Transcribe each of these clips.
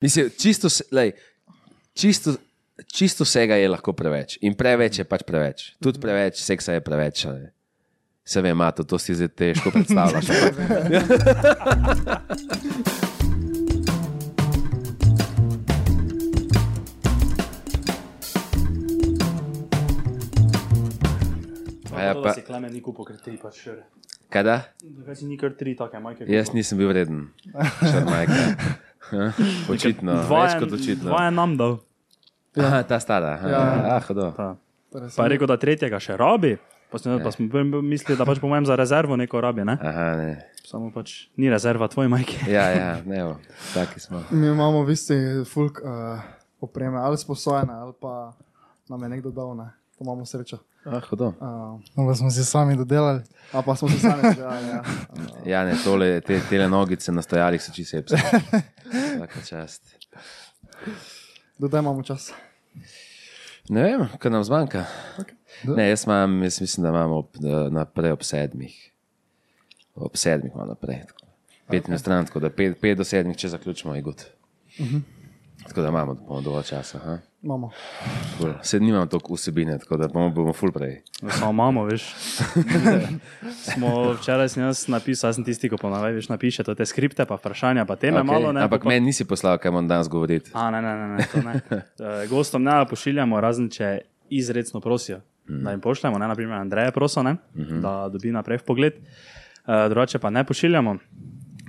Mislim, čisto, lej, čisto, čisto vsega je lahko preveč. In preveč je pač preveč. Tudi preveč seksa je preveč. ali. Se vem, Mato, to si zdaj težko predstavljaš. ja, pa, si klemen ni kupil, ker tri pač šere. kaj da? Zakaj si ni kar tri take majke? Jaz nisem bil vreden. Šarmajka. Ha? Očitno, več kot očitno. Dva je nam dal. Aha, ta stara. Aha, Ja. ah, hodo. Ta. Pa je rekel, da tretjega še rabi. Pa, sem, pa smo mislili, da pač po mojem za rezervo neko rabi. Ne? Aha, ne. Samo pač ni rezerva tvoje majke. Ja, ja, ne, evo, taki smo. Mi imamo v isti fulk uh, opreme, ali sposojene, ali pa nam je nekdo dal, ne. To imamo srečo. Ah, hodo. Uh, No, pa smo si sami dodelali. a pa smo se sami zdržali. Ja. Ja, ne, tole, te, tele nogice na stojalih so čisto sepse. Vsaka čast. Dodaj imamo čas. Ne vem, kaj nam zmanjka. Ne, jaz, imam, jaz mislim, da imamo ob, da naprej ob sedmih. Ob sedmih imamo naprej. Pet minut stran, tako da pet, pet do sedmih, če zaključimo, je gut. Tako da imamo bomo dovolj časa. Ha? Imamo. Ful. Se nimam toliko vsebine, tako da bomo, bomo ful prej. Samo imamo, veš. Smo včeraj sem jaz napisal, jaz sem tisti, ko ponavadi veš, napišete te skripte, pa vprašanja, pa teme Okej, malo. Ne, Ampak pa- meni nisi poslal, kaj moram danes govoriti. A, ne, ne, ne, ne, to ne. Eh, Gostom ne pošiljamo, razen če izredno prosijo, mm. da jim pošljemo. Ne, naprimer, Andreja proso, ne, mm -hmm. da dobi naprej v pogled, uh, drugače pa ne pošiljamo.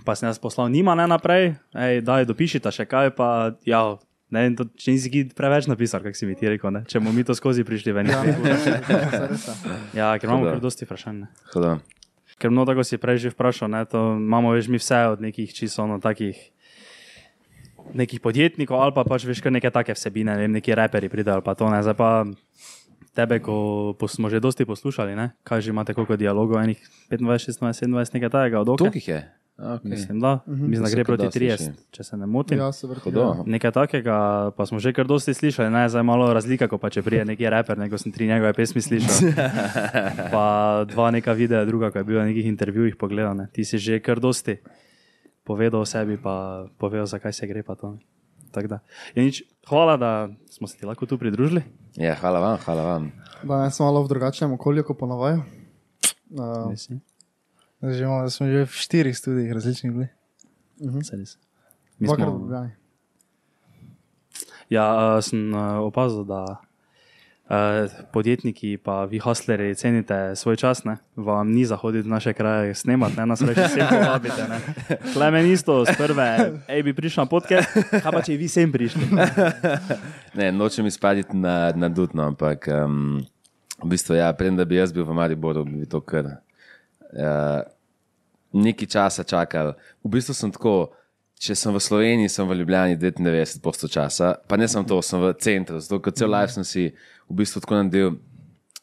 Pa sem jaz poslal njima ne naprej, ej, daj, dopišite še kaj, pa ja. Ne, to, če nisi ki preveč napisal, kako si mi ti rekel, ne? če bomo mi to skozi prišli ven. Ja, je. ja ker imamo kar dosti vprašanj. Ker mnogo tako si prej že vprašal, ne, to imamo veš mi vse od nekih čisto ono takih. Nekih podjetnikov, ali pa pač veš, kar neke take vsebine, ne vem, neki reperi pridejo ali pa to ne. Zdaj pa tebe, ko smo že dosti poslušali, ne? kaj že imate, koliko dialogov, enih 25, 26, 27, nekaj takega od oka. Toliko jih je. Okay. Mislim, da, mislim, da To gre se kar proti dosti 30, sliši. če se ne motim. Ja, se. Hodo. Nekaj takega pa smo že kar dosti slišali, ne, zdaj malo razlika, ko pa če prije neki reper, neko sem tri njegove pesmi slišal. pa dva neka videa, druga, ko je bil na nekih intervjujih pogledal, ne. ti si že kar dosti povedal o sebi, pa povedal, zakaj se gre pa to. da. Je nič, hvala, da smo se ti lahko tu pridružili. Ja, hvala vam, hvala vam. Danes smo malo v drugačnem okolju, kot ponavadi. Uh, Mislim, že imamo, smo že v štirih studijih različnih bili. saj res. Mi v smo- Ljubljani. Ja, uh, sem uh, opazil, da uh, podjetniki pa vi hostleri cenite svoj čas, ne? vam ni zahoditi v naše kraje snemati, ne nas reči, vse povabite. ne. Klemen isto, z prve, ej bi prišel na podcast, kaj pa če vi sem prišli. Ne, nočem izpaditi na, na dutno, ampak um, v bistvu, ja, preden da bi jaz bil v Mariboru, bi to kar uh, nekaj časa čakal. V bistvu sem tako, če sem v Sloveniji, sem v Ljubljani 99% časa, pa ne sem to, sem v centru, zato ker cel life sem si v bistvu tako nadel,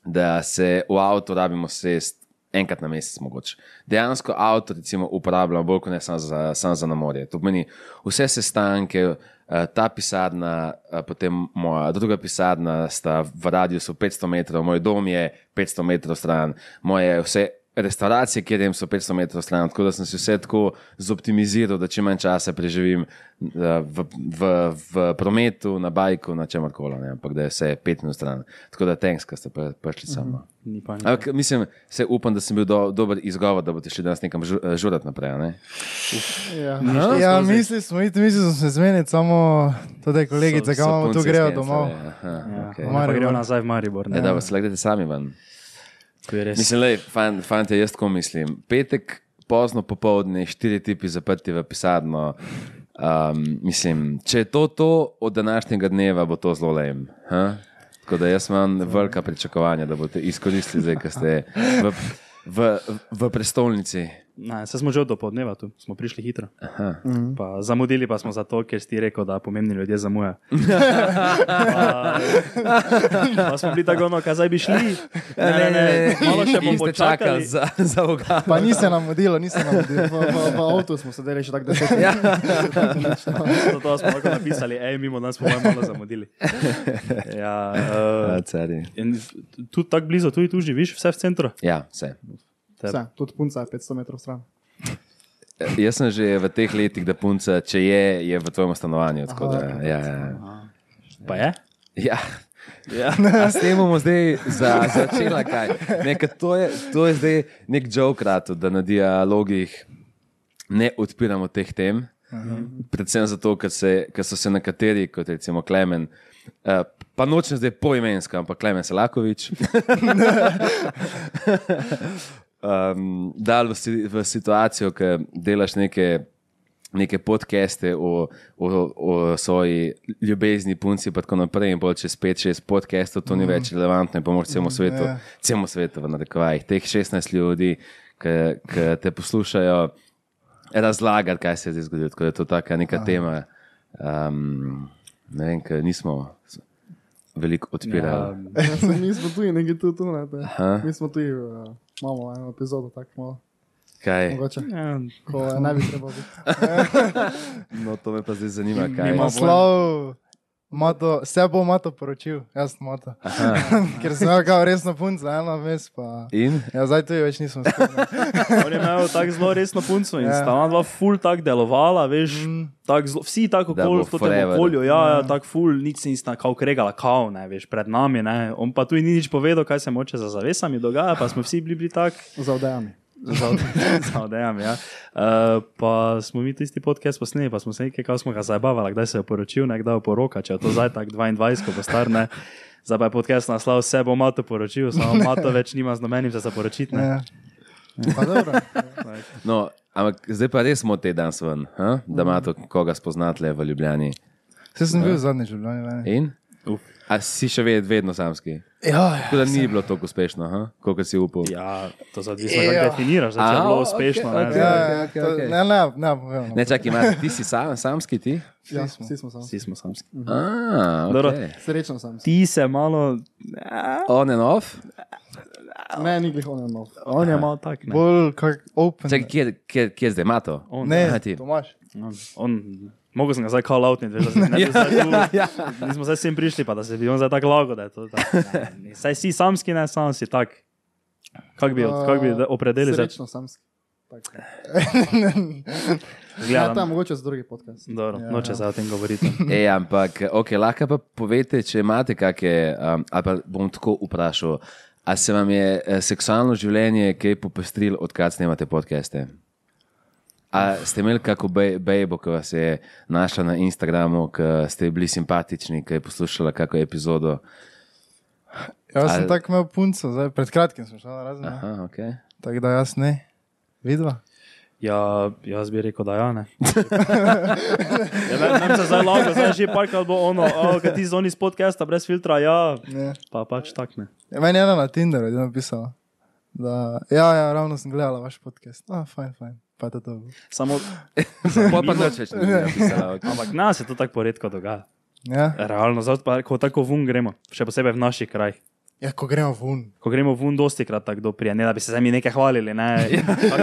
da se v avto rabimo sest. Enkrat na mesec, mogoče. Dejansko avto recimo, uporabljamo bolj kot ne samo za, sam za na morje. To pomeni vse sestanke, eh, ta pisarna, eh, potem moja druga pisarna, sta v radiusu 500 metrov, moj dom je 500 metrov stran, moje vse restauracije, kjer jem, so 500 metrov stran. Tako da sem si vse tako zoptimiziral, da čim manj časa preživim eh, v, v, v prometu, na bajku, na čemer koli, ampak da je vse 5 minut stran. Tako da thanks, da ste pri- prišli. No. Ni pa nič. Ampak mislim, se upam, da sem bil do, dober izgovor, da boste šli danes nekam eh, žurati naprej. a Ne? Ja. Ja, mislili smo, iti, mislili smo se zmeniti, samo kolegica, So- kam tu grejo domov. Ja, okej. okay. Maribor. Gremo nazaj v Maribor. Ne, Ne, da vas gledate sami ven. Mislim, da fan, fante, jaz tako mislim. Petek, pozno popovdne, štiri tipi zaprti v pisarno. Um, mislim, če je to, to od današnjega dneva, bo to zelo lejem. Tako da jaz imam velika pričakovanja, da boste izkoristili zdaj, ko ste v, v, v prestolnici. Ne, se smo že od dopoldneva tu, smo prišli hitro. Aha. Pa zamudili pa smo zato, ker si ti rekel, da pomembni ljudje zamujajo. pa, pa smo bili tako, no, kaj bi šli. Ne, ne, ne, malo še bomo počakali. za, za vogal. Pa ni se nam mudilo, ni se nam mudilo. V, v, v avtu smo sedeli še tako deset Ja. Zato smo lahko napisali, hej, mimo nas bomo malo zamudili. Ja, Ja, uh, in tudi tako blizu, tudi tu živiš, vse v centru. Ja, vse. Vse, tudi punca je 500 metrov stran. jaz sem že v teh letih, da punca, če je, je v tvojem stanovanju. tako Da, ja, ja. Pa je? Ja. Ja. A s tem bomo zdaj za, začela. Neka, to, je, to je zdaj nek joke ratu, da na dialogih ne odpiramo teh tem. Predvsem zato, ker, se, ker so se nekateri, kot recimo Klemen, uh, pa nočem zdaj poimensko, ampak Klemen Selakovič, um, dal v, v situacijo, ki delaš neke, neke podcaste o, o, o svoji ljubezni, punci, pa tako naprej. In bolj čez 5-6 podcastov to ni več relevantno in pomoč celemu svetu, ja. celemu svetu, v narekovajih. Teh 16 ljudi, ki te poslušajo, razlagati, kaj se je zdaj zgodilo. Tako da je to taka neka tema, um, ne vem, ker nismo veliko odpirali. Ja, Ja, mi smo tudi nekaj tu, tu ne. Aha. Mi smo tudi, uh, imamo eno epizodo, tako malo, Kaj? mogoče, ja, ko ne bi trebalo biti. No, to me pa zdaj zanima, kaj je. Nima- Naslov, Mato, vse bo Mato poročil, jaz sem Mato. Ker sem imel kao resno punco, eno vmes pa. In? Ja, zdaj tu je več nisem. On je imel tako zelo resno punco in Ja. sta ona dva ful tak delovala, veš, Mm. tak zelo, vsi tako bo v tem forever. okolju, ja, ja, tako ful, nič se nista kao kregala, kao, ne, veš, pred nami, ne. On pa tu ni nič povedal, kaj se moče za zavesami dogaja, pa smo vsi bili, bili tak. Za odejami. Za za odejam, ja. Uh, pa smo mi tisti podcast posneli, pa smo se nekaj, kako smo ga zabavali, kdaj se je poročil, ne kdaj je poroka, če je to zdaj tako 22, ko bo star, ne. Zdaj pa je podcast naslov, vse bo Mato poročil, samo Mato več nima z nobenim za zaporočiti, ne. Ja. Pa dobro. No, ampak zdaj pa res smo te danes ven, ha? da ima to koga spoznati le v Ljubljani. Vse sem bil zadnjič v Ljubljani. In? Uf. A si še ved, vedno samski? Ja, ja. Tako da ni bilo tako uspešno, ha? koliko si upal. Ja, to je odvisno, kako Ja. definiraš, da je A, bilo uspešno. ne. okej. Ja, to- okej. Ne, ne, ne, povem. Ne, čakaj, imaš, ti si sam, samski ti? Ja, smo. vsi smo sami. Vsi smo samski. Ah, Dobro. okay. Srečno sem. Ti se malo, ja, On and off? Ne, ni glih ono nov. on je malo tak, ne. Bolj kak open. Čakaj, kje, kje, kje zdaj ima to? On, Ne, Aha, ti. Tomaš. on, on, Mogoče sem ga zdaj call out, ne da se ne bi zdaj tu. Mi smo zdaj sem prišli, pa da se bi on zdaj tako lago, da je to tako. Saj si samski, ne, sam si tak. Kako bi, kak bi opredelili zdaj? Srečno samski. Tako. Ja, Gledam. tam mogoče za drugi podcast. Dobro, Ja, noče ja. se o tem govoriti. E, ampak, ok, lahko pa povete, če imate kakšne, um, ali pa bom tako vprašal, a se vam je eh, seksualno življenje kaj popestrilo, odkar snemate podcaste? A ste imeli kako bejbo, ki vas je našla na Instagramu, ki ste bili simpatični, ki je poslušala kakšno epizodo? Jaz sem Ali- tako imel punco, zdaj pred kratkim sem šel na razne. Aha, okay. Tako da jaz ne. Vidva? Ja, jaz bi rekel, da ja, ne. ja, ne, ne se zdaj lago, zdaj že parkrat bo ono, oh, kaj ti z oni iz podcasta brez filtra, ja, Ne. pa pač tak ne. Ja, meni je ena na Tinderu je napisala. Da, ja, ja, ravno sem gledala vaš podcast. Ah, fajn, fajn. Pa je to to. Samo, Pa pa nič več ni napisala. Okay. ampak nas se to tako poredko dogaja. Ja, Realno, zato pa ko tako vun gremo, še posebej v naših krajih. ja ko gremo ven. Ko gremo vun, dosti krat tako doprije, ne da bi se zdaj mi nekaj hvalili, ne,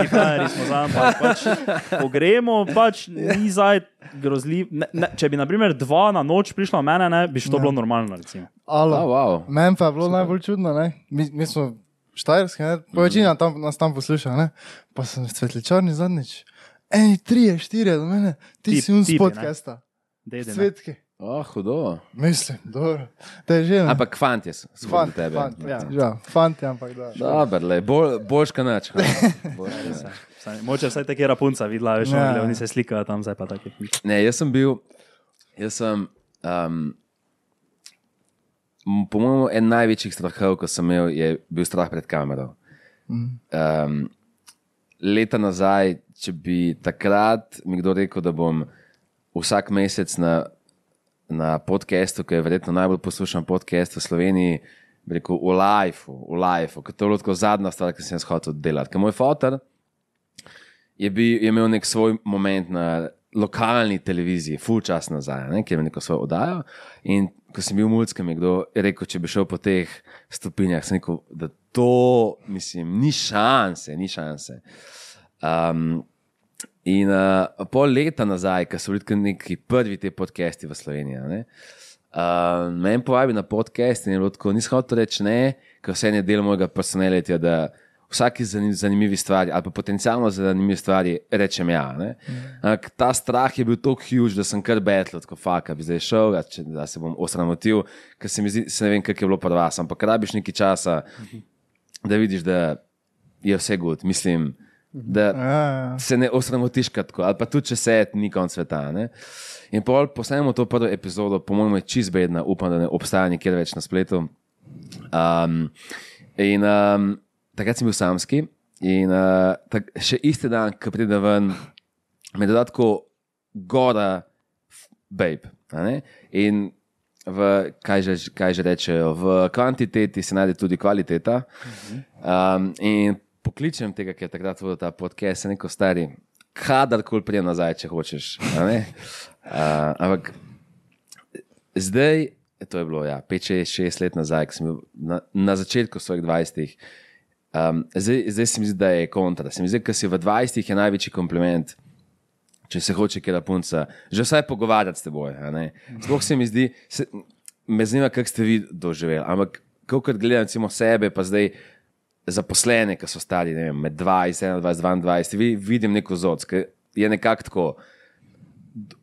frajeri smo za, ampak pač, ko gremo, pač ni zdaj grozljiv. Ne, ne, če bi, na primer, dva na noč prišla mene, ne, bi što Ja. bilo normalno, recimo. Alo. Oh, wow. Meni pa je bilo najbolj čudno, ne? Mi, mi smo štajerski, ne? Mhm. Pa večina tam, nas tam posluša, ne? Pa sem svetličarni zadnjič. Ej, trije, štirje do mene, ti Tip- si un tipi, ne. Svetki. Oh, hudo. Mislim, dobro. To je že. ne? Ampak fant je, so fant, tebe. fant, Ja. ja, fant, je, ampak da. Dobro, le, kot nič. Vsaj- Moče vsaj te kera punca videla, veš, Ja. oni se slikajo tam, zdaj pa tako. Ne, jaz sem bil, jaz sem, um, po mojem, en največjih strahov, ko sem imel, je bil strah pred kamero. Um, leta nazaj, če bi takrat mi kdo rekel, da bom vsak mesec na, na podkastu, ki je verjetno najbolj poslušan podcast v Sloveniji, bi rekel v lifeu, v lifeu, ker to je tako zadnja stvar, ki sem jaz hotel delati. Ker moj fotor je, bil, je imel nek svoj moment na lokalni televiziji, full čas nazaj, ne, ki je imel neko svojo oddajo. In ko sem bil v Mulskem, je kdo rekel, če bi šel po teh stopinjah, sem rekel, da to, mislim, ni šanse, ni šanse. Um, in uh, pol leta nazaj, ko so bili neki prvi ti podcasti v Sloveniji, ne, uh, me je povabil na podcast in je bilo tako, nisem hotel reči ne, ker vse je del mojega personaliteta, vsaki zanim- zanimivi stvari ali pa potencialno zanimivi stvari rečem ja. ne. Ampak ta strah je bil tako huge, da sem kar betel, tako faka, bi zdaj šel, da, če, da se bom osramotil, ker se mi zdi, se ne vem, kako je bilo prva, ampak rabiš nekaj časa, da vidiš, da je vse gut. Mislim, da Ja, ja. se ne osramotiš tako, ali pa tudi če se ni konc sveta. Ne? In pol posnemo to prvo epizodo, po mojem, je čist bedna, upam, da ne obstaja nikjer več na spletu. Um, in um, takrat sem bil samski, in uh, tak, še isti dan, ko pride ven, me da tako gora, babe. In v, kaj, že, kaj že rečejo, v kvantiteti se najde tudi kvaliteta. Um, in pokličem tega, ki je takrat vodil ta podcast, se neko stari, kadarkoli prijem nazaj, če hočeš. Uh, ampak zdaj, to je bilo ja, 5-6 let nazaj, na, na začetku svojih 20. Um, zdaj, zdaj se mi zdi, da je kontra. Se mi zdi, da si v 20 je največji kompliment, če se hoče kera punca, že vsaj pogovarjati s teboj. Sploh se mi zdi, se, me zanima, kako ste vi doživeli. Ampak, ko gledam sebe, pa zdaj zaposlene, ki so stari ne vem, med 20, 21, 22, vi, vidim neko zoc, ki je nekako tako.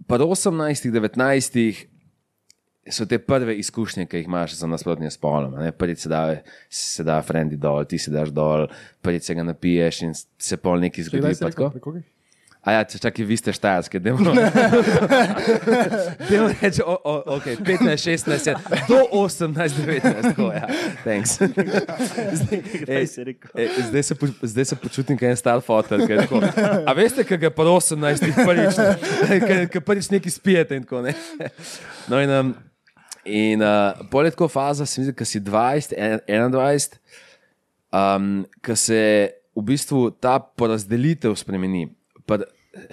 Pa do 18, 19 so te prve izkušnje, ki jih imaš za nasprotnim spolom. ne. Prvič se da, se da frendi dol, ti se daš dol, prvič se ga napiješ in se pol nekaj zgodi. Kdaj si pa rekel, tako. pri kogih? A ja, če čakaj, vi ste štajerski, da imamo. Demo reči, o, o, ok, 15, 16, ja, do 18, 19, tako ja. Thanks. Zdaj, Kaj si? E, se, poč- zdaj se počutim kot en star je tako, A veste, kaj je pa 18, prvič, ki prvič nekaj spijete in tako ne. No in, um, in uh, poletko faza, se mi zdi, ko si 20, en- 21, um, ko se v bistvu ta porazdelitev spremeni. Pri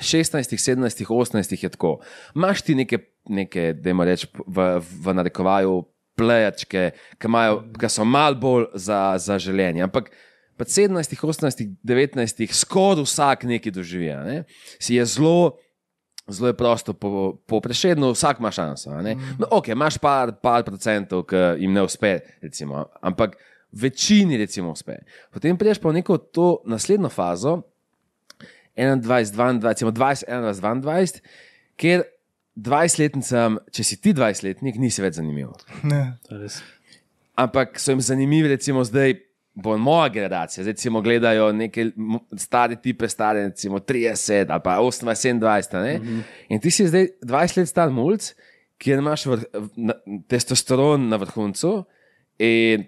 16, 17, 18 je tako. Imaš ti neke, neke da reč, v, v narekovaju, plejačke, ki, imajo, ki so mal bolj za, za življenje. Ampak pri 17, 18, 19, skoraj vsak nekaj doživi. Ne? Si je zelo. Zelo je prosto, po, po prešednu, vsak ima šanso. a ne. No, ok, imaš par, par procentov, ki jim ne uspe, recimo, ampak večini recimo uspe. Potem prideš pa v neko to naslednjo fazo, 21, 22, recimo 20, 21, 22, kjer 20-letnicam, če si ti 20-letnik, nisi več zanimiv. Ne. To je res. Ampak so jim zanimivi, recimo zdaj. Bo moja generacija, zdaj recimo gledajo neke stare tipe, stare, recimo 30 ali pa 28, 27. Mm -hmm. In ti si zdaj 20 let star mulj, kjer imaš vrh, na, testosteron na vrhuncu in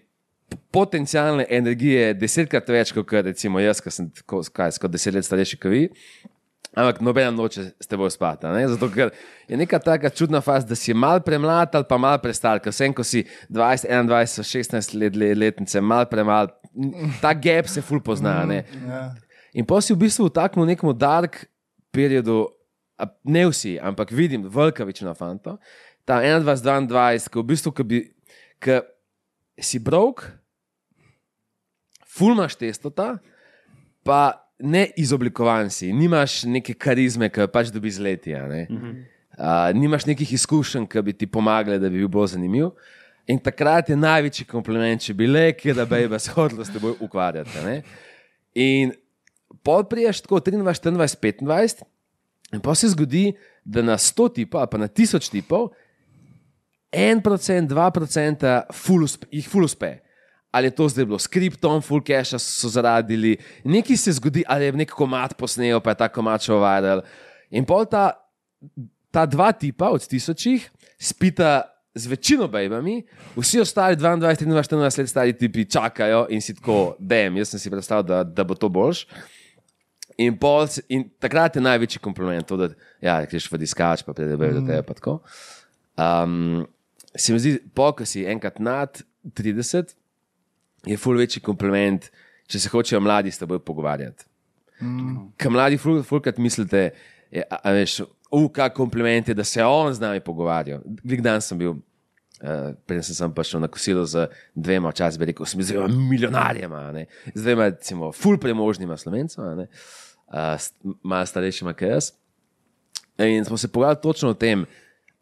potencijalne energije desetkrat več kot recimo jaz, ki sem tako, kaj, skoraj deset let starejši kot vi. Ampak noben noče s teboj spati. ne? Zato je neka taka čudna faza, da si mal premlad ali pa mal prestar. Ker vsem, ko si 20, 21, 16 let, let letnice, mal premal, ta gap se ful pozna. a Ne? Ja. In pa si v bistvu vtaknil v nekem dark periodu, ne vsi, ampak vidim, velika večina fantov, ta 21, 22, ki v bistvu, ki bi, ki si brok, fulmaš testota, pa ne izoblikovan si, nimaš neke karizme, ki pač dobi z leti. ne. Uh, nimaš nekih izkušenj, ki bi ti pomagali, da bi bil bolj zanimiv. In takrat je največji kompliment, če bi le, ki da bi se hodilo s teboj ukvarjati. ne. In pol priješ tako 23, 24, 25, in pa se zgodi, da na 100 tipov, pa na 1000 tipov, 1%, 2% ful uspe, jih ful uspe. Ali je to zdaj bilo skriptom, full cache so zaradili, nekaj se zgodi, ali je nek komat posnel, pa je ta komat šel viral. In pol ta, ta dva tipa od tisočih spita z večino bejbami, vsi ostali 22, 23, 24 let stari tipi čakajo in si tako, dem, jaz sem si predstavljal, da, da bo to boljš. In, pol, in takrat je največji kompliment, to, da ja, greš v diskač, pa predebejo do tebe. pa tako. Um, se mi zdi, ko si enkrat nad 30, je ful večji kompliment, če se hočejo mladi s teboj pogovarjati. Mm. Kaj mladi ful- fulkrat mislite, je, a, a veš, uka kompliment je, da se on z nami pogovarja. Glik dan sem bil. Uh, Preden sem, sem prišel na kosilo z dvema, včasih bi rekel, sem zelo milijonarjema, a ne. z dvema, recimo, ful premožnima slovencema, uh, st- malo starejšima kot jaz. In smo se pogovarjali točno o tem,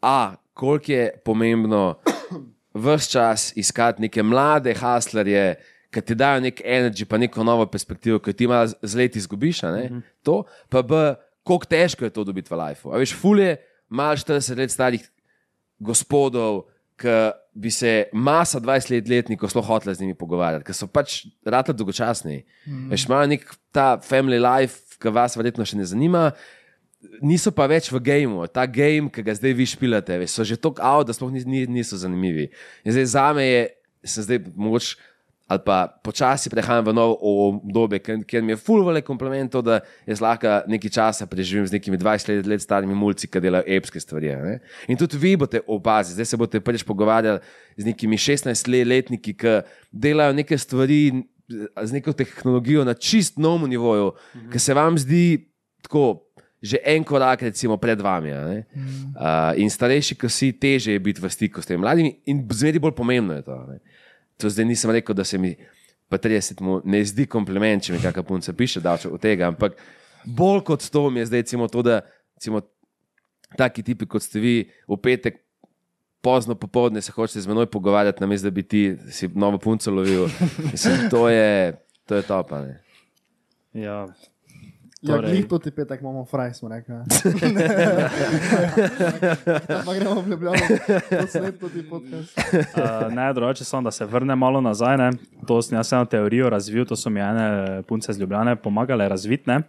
a koliko je pomembno vse čas iskati neke mlade haslerje, ki ti dajo nek energy, pa neko novo perspektivo, ki ti malo z- leti izgubiš, mm -hmm. to, pa b, koliko težko je to dobiti v lifeu. A veš, fulje, malo 40 let starih gospodov, ki bi se masa 20 let sploh hotela z njimi pogovarjati, ker so pač rata dolgočasni. Mm. Veš, imajo nek ta family life, ki vas verjetno še ne zanima. Niso pa več v gameu, ta game, ki ga zdaj vi špilate, veš, so že tako out, da sploh ni- ni- niso zanimivi. In zdaj za me je, sem zdaj mogoče ali pa počasi prehajam v novo obdobje, ker, ker mi je kompliment to, da jaz lahko nekaj časa preživim z nekimi 20 let, let starimi mulci, ki delajo epske stvari. Ne? In tudi vi boste opazili, zdaj se boste prvič pogovarjali z nekimi 16-letniki, ki delajo neke stvari z neko tehnologijo na čist novem nivoju, -hmm. ki se vam zdi tako. Že en korak, recimo, pred vami. a ne. Uh, in starejši, ki si teže je biti v stiku s temi mladimi, in zmeraj bolj pomembno je to. a Ne. To zdaj nisem rekel, da se mi pa 30 mu ne zdi kompliment, če mi kakšna punca piše, da od tega. Ampak bolj kot to mi je zdaj recimo, to, da recimo, taki tipi kot ste vi v petek. Pozno popoldne se hočete z menoj pogovarjati, namesto da bi ti si novo punco lovil. Mislim, to je, to je top. a Ja, Ja, Torej- glih to ti petek imamo fraj, smo rekli. Pa gremo v Ljubljano, posnet to ti podcast. Uh, ne, drugače samo, da se vrnem malo nazaj. Ne. To sem jaz eno teorijo razvil, to so mi ene punce z Ljubljane pomagale razviti. Ne.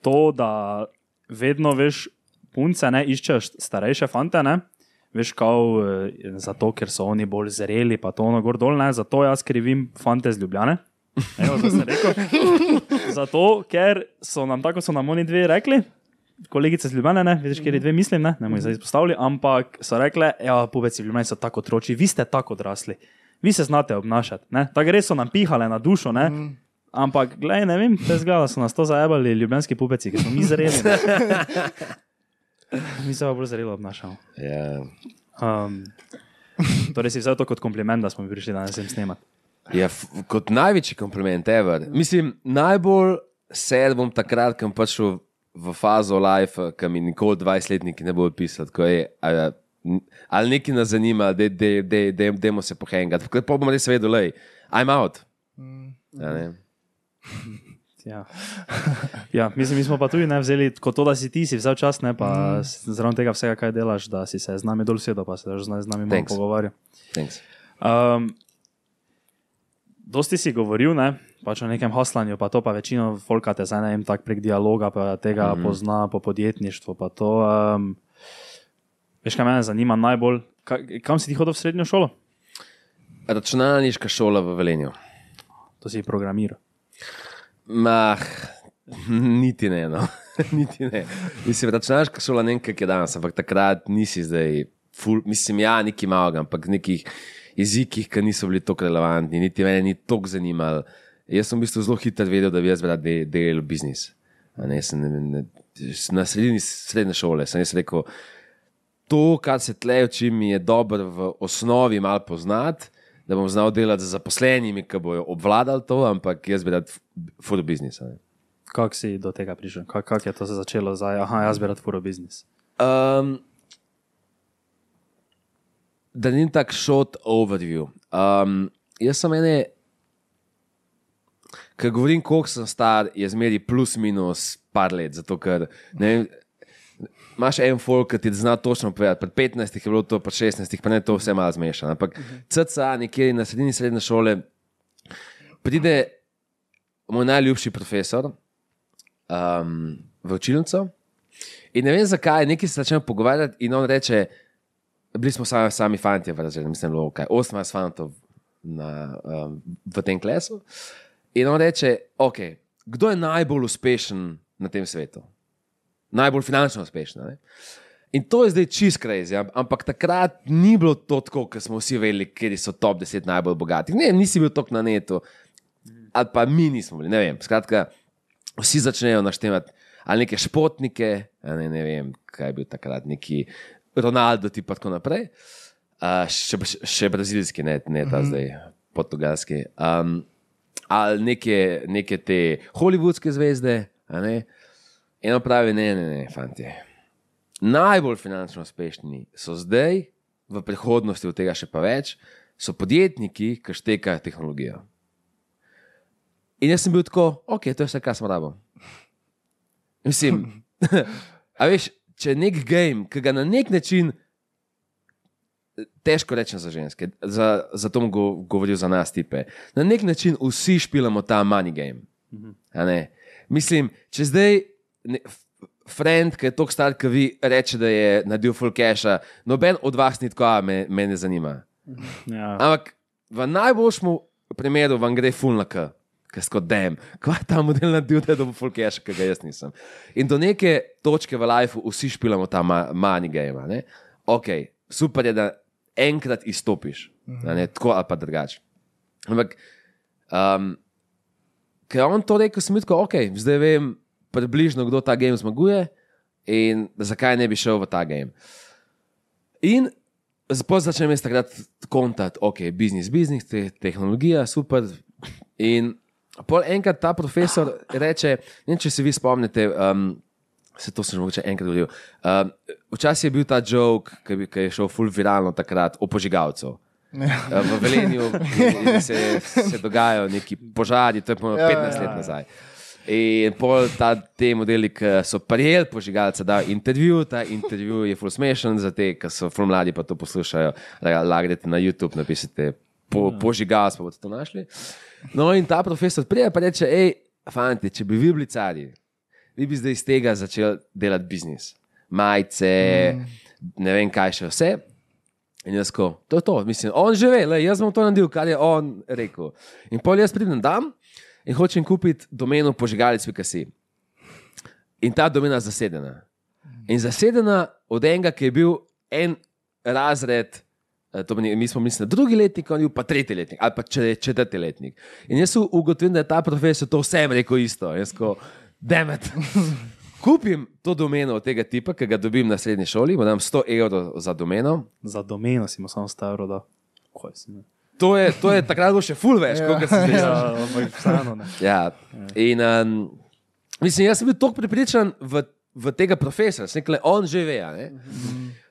To, da vedno veš, punce ne iščejo št- starejše fante. Ne. Veš, kao, eh, zato, ker so oni bolj zreli, pa to ono gor dol, ne. zato jaz krivim fante z Ljubljane. Evo, to sem rekel. Zato, ker so nam tako, so nam oni dve rekli, kolegice z Ljubljana, ne veš, kjer je dve mislim, ne, ne bomo jih zdaj izpostavili, ampak so rekle, ja, pubeci v Ljubljani so tako otroci, vi ste tako odrasli, vi se znate obnašati. ne. Tako res so nam pihale na dušo, ne. Ampak, gledaj, ne vem, te zgleda, so nas to zajebali ljubljanski pubeci, ki smo mi zreli. ne. Mi se pa bolj zrelo obnašamo. Ja. Um, torej si vzel to kot kompliment, da smo prišli danes sem snemati. Ja, kot največji kompliment, ever. Mislim, najbolj sedem bom takrat, ko sem prišel v fazo life, ki mi nikoli 20-letniki ne bodo pisali. ko je, a, Ali nekaj nas zanima, da de, de, de, de, se pohengati. Pa bomo res vedeli, da je I'm out. Ja. Ja. ja, mislim, mi smo pa tudi ne vzeli kot to, da si ti si vzel čas, ne pa mm. zraven tega vsega, kaj delaš, da si se z nami dol sedel, pa se daš z nami malo pogovarjal. Um, dosti si govoril, ne, pač o nekem hoslanju, pa to pa večino folka te zdaj ne vem, tako prek dialoga, pa tega mm -hmm. pozna po podjetništvu, pa to. Um, veš, kaj mene zanima najbolj, ka, kam si ti hodil v srednjo šolo? Računalniška šola v Velenju. To si programiral. Mah, niti ne. No. niti ne. Mislim, računalniška šola ne vem, kak je danes, ampak takrat nisi zdaj, ful, mislim, ja, neki malo, ampak nekih jezikih, ki niso bili tako relevantni, niti mene ni tako zanimalo. Jaz sem v bistvu zelo hitro vedel, da bi jaz rad de- delal biznis. A Ne, sem, ne, na sredini srednje šole sem jaz rekel, to, kar se tle uči, mi je dobro v osnovi malo poznati, da bom znal delati z zaposlenimi, ki bojo obvladali to, ampak jaz bi rad a ne. Kako si do tega prišel? Kako kak je to se začelo zdaj? Aha, jaz bi rad furo biznis. Um, da ni tako short overview. Um, jaz sem ene, ki govorim, koliko sem star, je zmeri plus minus par let. Zato, ker ne imaš en folk, ki ti zna točno povedati. Pred 15 je bilo to, pred 16, pa ne to vse malo zmešano. Ampak CCA, nekje na sredini srednje šole, pride moj najljubši profesor um, v učilnico. In ne vem zakaj, nekaj se začnemo pogovarjati, in on reče, bili smo sami, sami fanti, v razredu, mislim, bilo kaj, 18 fantov na, um, v tem klesu. In on reče, ok, kdo je najbolj uspešen na tem svetu? Najbolj finančno uspešen. Ne? In to je zdaj čist am- ampak takrat ni bilo to tako, ker smo vsi vedeli, kje so top 10 najbolj bogatih. Ne, nisi bil tok na netu, ali pa mi nismo bili. Skratka, vsi začnejo naštevati ali neke športnike, a ne, ne vem, kaj je bil takrat, neki Ronaldo in tako naprej. Uh, še, še brazilski, ne, ne ta mm -hmm. zdaj, portugalski. Um, ali neke, neke te holivudske zvezde. a ne. In on pravi, ne, ne, ne, fanti. Najbolj finančno uspešni so zdaj, v prihodnosti od tega še pa več, so podjetniki, ki štekajo tehnologijo. In jaz sem bil tako, ok, to je vse, kar sem rabo. Mislim, a veš, če je nek game, ki ga na nek način. Težko rečem za ženske, za, za to bom go, govoril za nas, tipe. Na nek način vsi špilamo ta money game. ne. Mislim, če zdaj ne, f- friend, ki je tako star, ki vi reče, da je naredil full cache, noben od vas ni tako, a me, me ne zanima. Ja. Ampak v najboljšem primeru vam gre full na k. Ker sko dem, kva je ta model naredil, da dobil full cache, ki ga jaz nisem. In do neke točke v lifeu vsi špilamo ta ma, money game. Ne? Ok, super je, da enkrat izstopiš, a ne, tako ali pa drugače. Ampak, um, ker je on to rekel, sem rekel, ok, zdaj vem približno, kdo ta game zmaguje in zakaj ne bi šel v ta game. In Zato začnem jaz takrat kontakt, ok, biznis, biznis, te, tehnologija, super. In pol enkrat ta profesor reče, ne če se vi spomnite, um, se to sem že mogoče enkrat govoril. Um, včasih je bil ta joke, ki, ki je šel full viralno takrat o požigalcu. Uh, v Velenju se, se dogajajo neki požari, to je po Ja, 15 ja, let ja. nazaj. In pol ta, te modeli, ki so prijeli požigalca, da intervju, ta intervju je full smešen za te, ki so full mladi, pa to poslušajo, da lagrete na YouTube, napišete po, požigalc, pa boste to našli. No in ta profesor prije pa reče, hej, fanti, če bi vi bili cari, vi bi zdaj iz tega začeli delati biznis. Majice, mm. ne vem kaj še vse. In jaz ko, to je to, mislim, on že ve, le, jaz bom to naredil, kar je on rekel. In pol jaz pridem tam in hočem kupiti domeno požigalec.si. In ta domena je zasedena. In zasedena od enega, ki je bil en razred, to pomeni, mi smo mislili drugi letnik, on je pa tretji letnik ali pa če- četrti letnik. In jaz sem ugotovil, da je ta profesor to vsem rekel isto. Jaz ko, demet. Kupim to domeno od tega tipa, ki ga dobim na srednji šoli, mu dam 100 evrov za domeno. Za domeno si mu samo stavil, da. Kaj si ne? To je, to je takrat bilo še full več, Ja. kot se zdaj. Ja, ampak vseeno. Ja. In, um, mislim, jaz sem bil tako prepričan v, v tega profesora, sem rekel, on že ve. a ne.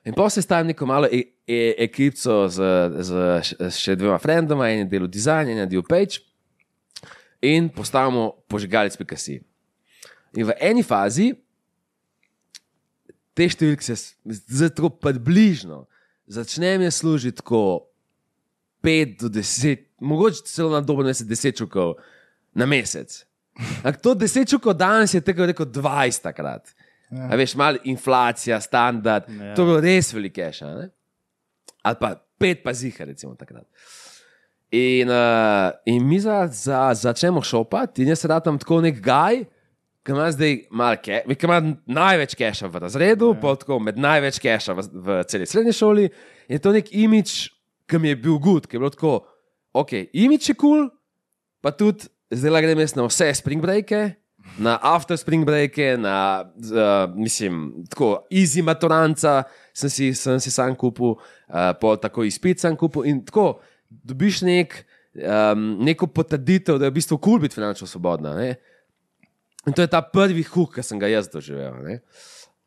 In pa se stavim neko malo e e ekipo z, z s še dvema frendoma, en je delal dizajn, en je delal page, in postavimo požigalec.si. In v eni fazi te številke se tako približno začnem jaz služiti tako 5 do 10, mogoče celo na dobo 10 čukov na mesec. Ampak to 10 čukov danes je tako rekel 20 takrat. Ja. A veš, malo inflacija, standard, ja. To je bilo res velike še. Ali pa pet pa ziha, recimo takrat. In, uh, in mi za, za, začnemo šopati, in jaz radam tako nek gaj, ki ima zdaj malo, ke- ki ima največ keša v razredu, ja. pa tako med največ keša v, v celi srednji šoli. In je to nek imič, ki mi je bil gud, ki je bilo tako, ok, imič je kul, cool, pa tudi zdaj grem jaz na vse spring breake. Na after spring breake, na, uh, mislim, tako, easy maturanca sem si, sem si sam kupil, uh, po tako izpit sem kupil in tako, dobiš nek, um, neko potrditev, da je v bistvu kul cool biti finančno svobodna. Ne? In to je ta prvi huk, ki sem ga jaz doživel. ne.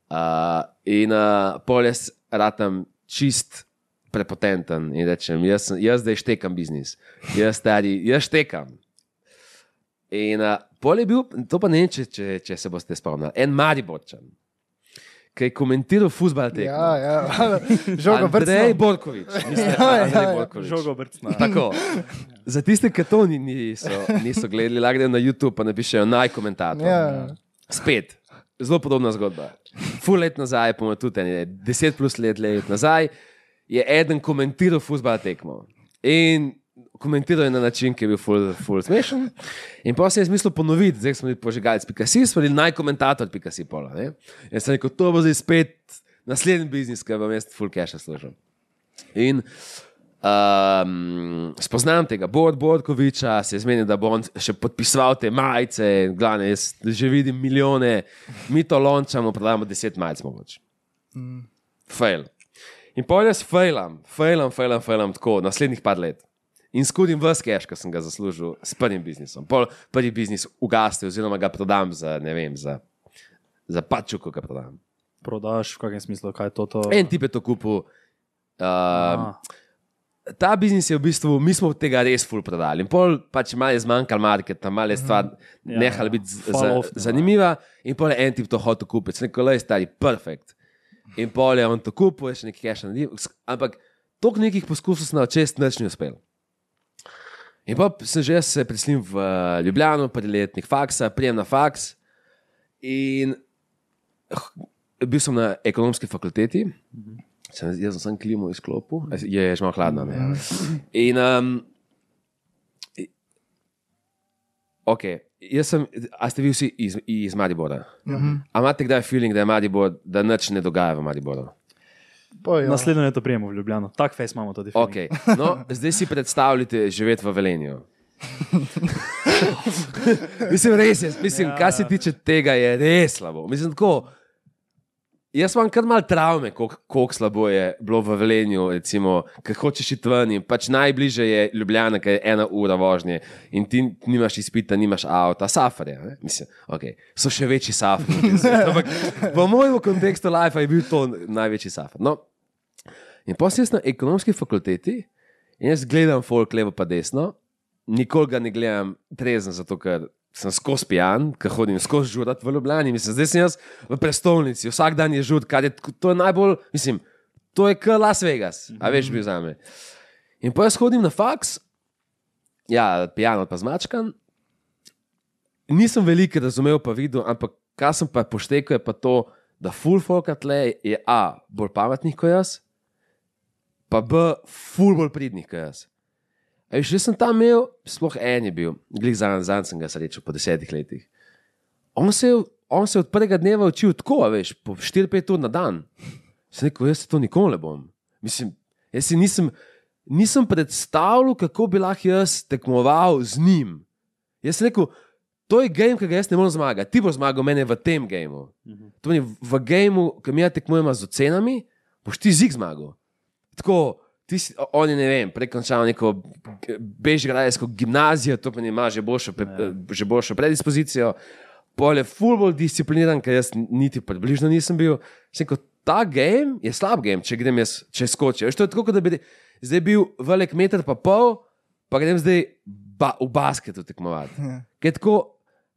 Uh, in uh, pol jaz ratam čist prepotenten in rečem, jaz, jaz zdaj štekam biznis, jaz stari, jaz štekam. In uh, pol je bil, to pa ne vem, če, če, če se boste spomnili, en Mariborčan, ki je komentiral futbal tekmo. Ja, ja. Žogo Andrej brcno. Borkovič. Mislim, Ja, ja, Andrej ja. Borkovič. Žogo brcna. Tako. Za tiste, ki to ni- niso, niso gledali, lahko grejo na YouTube in napišejo naj komentator. Ja. Spet, zelo podobna zgodba. Ful let nazaj, pa tudi ene, deset plus let, let nazaj, je eden komentiral futbal tekmo. In komentiral je na način, ki je bil ful, ful smešen. In pa se je smisel ponoviti, zdaj smo bili požigalci.si, smo bili najkomentator.si pola. Ne? In sem rekel, to bo zdaj spet naslednji biznis, ki vam jaz full cache služim. In um, spoznam tega Bord Bordkoviča, se je zmenil, da bo on še podpisoval te majice, glavne, jaz že vidim milijone, mi to lončamo, prodajamo deset majic mogoče. Fail. In pol jaz failam, failam, failam, failam tako naslednjih par let. In skudim vse cash, ki sem ga zaslužil s prvim biznisom. Pol prvi biznis ugasne, oziroma ga prodam za, ne vem, za, za pačuko, ga prodam. Prodaš v kakšnem smislu, kaj je to? to? En tip je to kupil. Uh, ta biznis je v bistvu, mi smo tega res ful prodali. In pol pač malo je zmanjkal market, malo je stvar Ja, nehala biti fall za, off, zanimiva, in pol je en tip to hotel kupiti, neko le stari, perfekt. In pol je on to kupil, še nekaj cache ampak toliko nekih poskusov sem na čest nič ni uspel. In pa sem že se preselil v eh, Ljubljano, predletnik faksa, prijem na faks. In h- bil sem na ekonomski fakulteti, sem, jaz sem sam klimo izklopil, je, že malo hladno. Ne? In, um, i- ok, jaz sem, a ste vi vsi iz, iz Maribora? A imate kdaj feeling, da je Maribor, da nič ne dogaja v Mariboru? Pa, ja. Naslednjo leto prijemo v Ljubljano. Tak fejs imamo tudi. Okay. No, zdaj si predstavljate živeti v Velenju. mislim, res je, mislim, ja. kar se tiče tega, je res slabo. Mislim, tako, jaz imam kar mal travme, koliko slabo je bilo v Velenju, ker hočeš iti ven pač najbližje je Ljubljana, ki je ena ura vožnje in ti nimaš izpita, nimaš avta, safarja. ne. Mislim, okay. So še večji safari. Ampak v mojem kontekstu life je bil to največji safar. No, In potem sem na ekonomski fakulteti in jaz gledam folk levo pa desno, nikoli ga ne gledam trezen, zato ker sem skozi pijan, ker hodim skozi žurat v Ljubljani. Mislim, zdaj sem jaz v prestolnici, vsak dan je žud, kar je to je najbolj, mislim, to je kot Las Vegas, a veš, bil za me. In potem jaz hodim na faks, ja, pijan pa zmačkan. Nisem veliko razumel, pa videl, ampak kar sem pa poštekal, je pa to, da full folk tle je A, bolj pametnih kot jaz, pa B, full bolj pridnih kot jaz. Ej, še sem tam imel, sploh en je bil, glih za nazaj sem ga srečal po desetih letih. On se, je- on se je od prvega dneva učil tako, veš, po 4-5 ur na dan. Sem rekel, jaz se to nikoli ne bom. Mislim, jaz si nisem, nisem predstavljal, kako bi lahko jaz tekmoval z njim. Jaz sem rekel, to je game, ki ga jaz ne morem zmagati. Ti boš zmagal mene v tem gameu. To pomeni, v gameu, ki mi ja tekmujemo z ocenami, boš ti zig zmagal. Tako, ti si, o- on je, ne vem, prekončal neko bežgrajsko gimnazijo, to pomeni, ima že boljšo, pre, že boljšo predispozicijo. Pol je full bolj discipliniran, ker jaz niti približno nisem bil. Sem rekel, ta game je slab game, če grem jaz, če skočim. To je tako, kot da bi zdaj bil velik meter pa pol, pa grem zdaj ba, v basketu tekmovati. Ker je tako,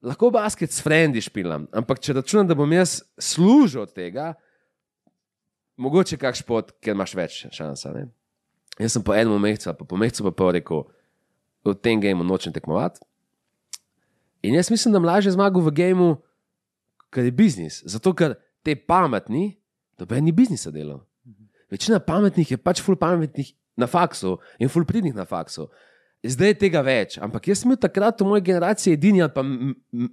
lahko basket s frendi špilam, ampak če računam, da bom jaz služil od tega, mogoče kak šport, ker imaš več šansa. Ne? Jaz sem po enem mesecu, pa po mesecu pa pol rekel, v tem gameu nočem tekmovati. In jaz mislim, da mlaže zmagal v gameu, ker je biznis. Zato, ker te pametni, doben ni biznisa delo. Večina pametnih je pač ful pametnih na faksu in ful pridnih na faksu. Zdaj je tega več, ampak jaz sem bil takrat v moji generaciji edini, ali pa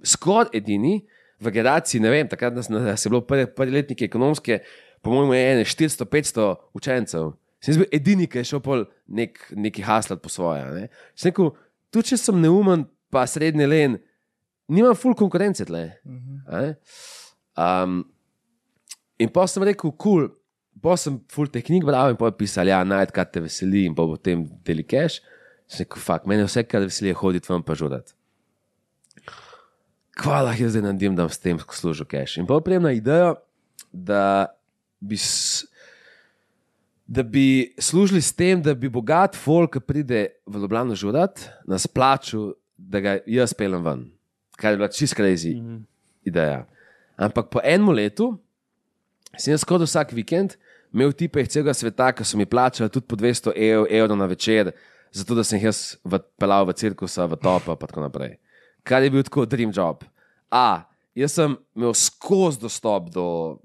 skoraj edini, v generaciji, ne vem, takrat nas, nas je bilo prvi, prvi letnik ekonomske, po mojem, je ene 400-500 učencev. Sem jaz bil edini, ki je šel pol nek, neki haslat po svoje. Ne. Sem rekel, tudi če sem neumen, pa srednji len, nimam full konkurence tle. a ne. Um, in pa sem rekel, kul, cool, pa sem full teh knjig bral in pa je pisal, ja, najd, kaj te veseli in pa potem deli cash. Sem rekel, fakt, meni je vse, kar veseli, je hoditi ven pa žudat. Hvala, jaz zdaj naredim, da s tem služil cash. In pa prijem na idejo, da bi, s, da bi služili s tem, da bi bogat folk, ki pride v Ljubljano žudat, nas plačal, da ga jaz pelem ven. Kar je bila čist crazy mm -hmm. ideja. Ampak po enem letu sem jaz skoraj vsak vikend imel tipe iz celega sveta, ki so mi plačali tudi po 200 evrov, evrov na večer, zato da sem jih jaz v- pelal v cirkusa, v topa in tako naprej. Kar je bil tako dream job. A, jaz sem imel skozi dostop do,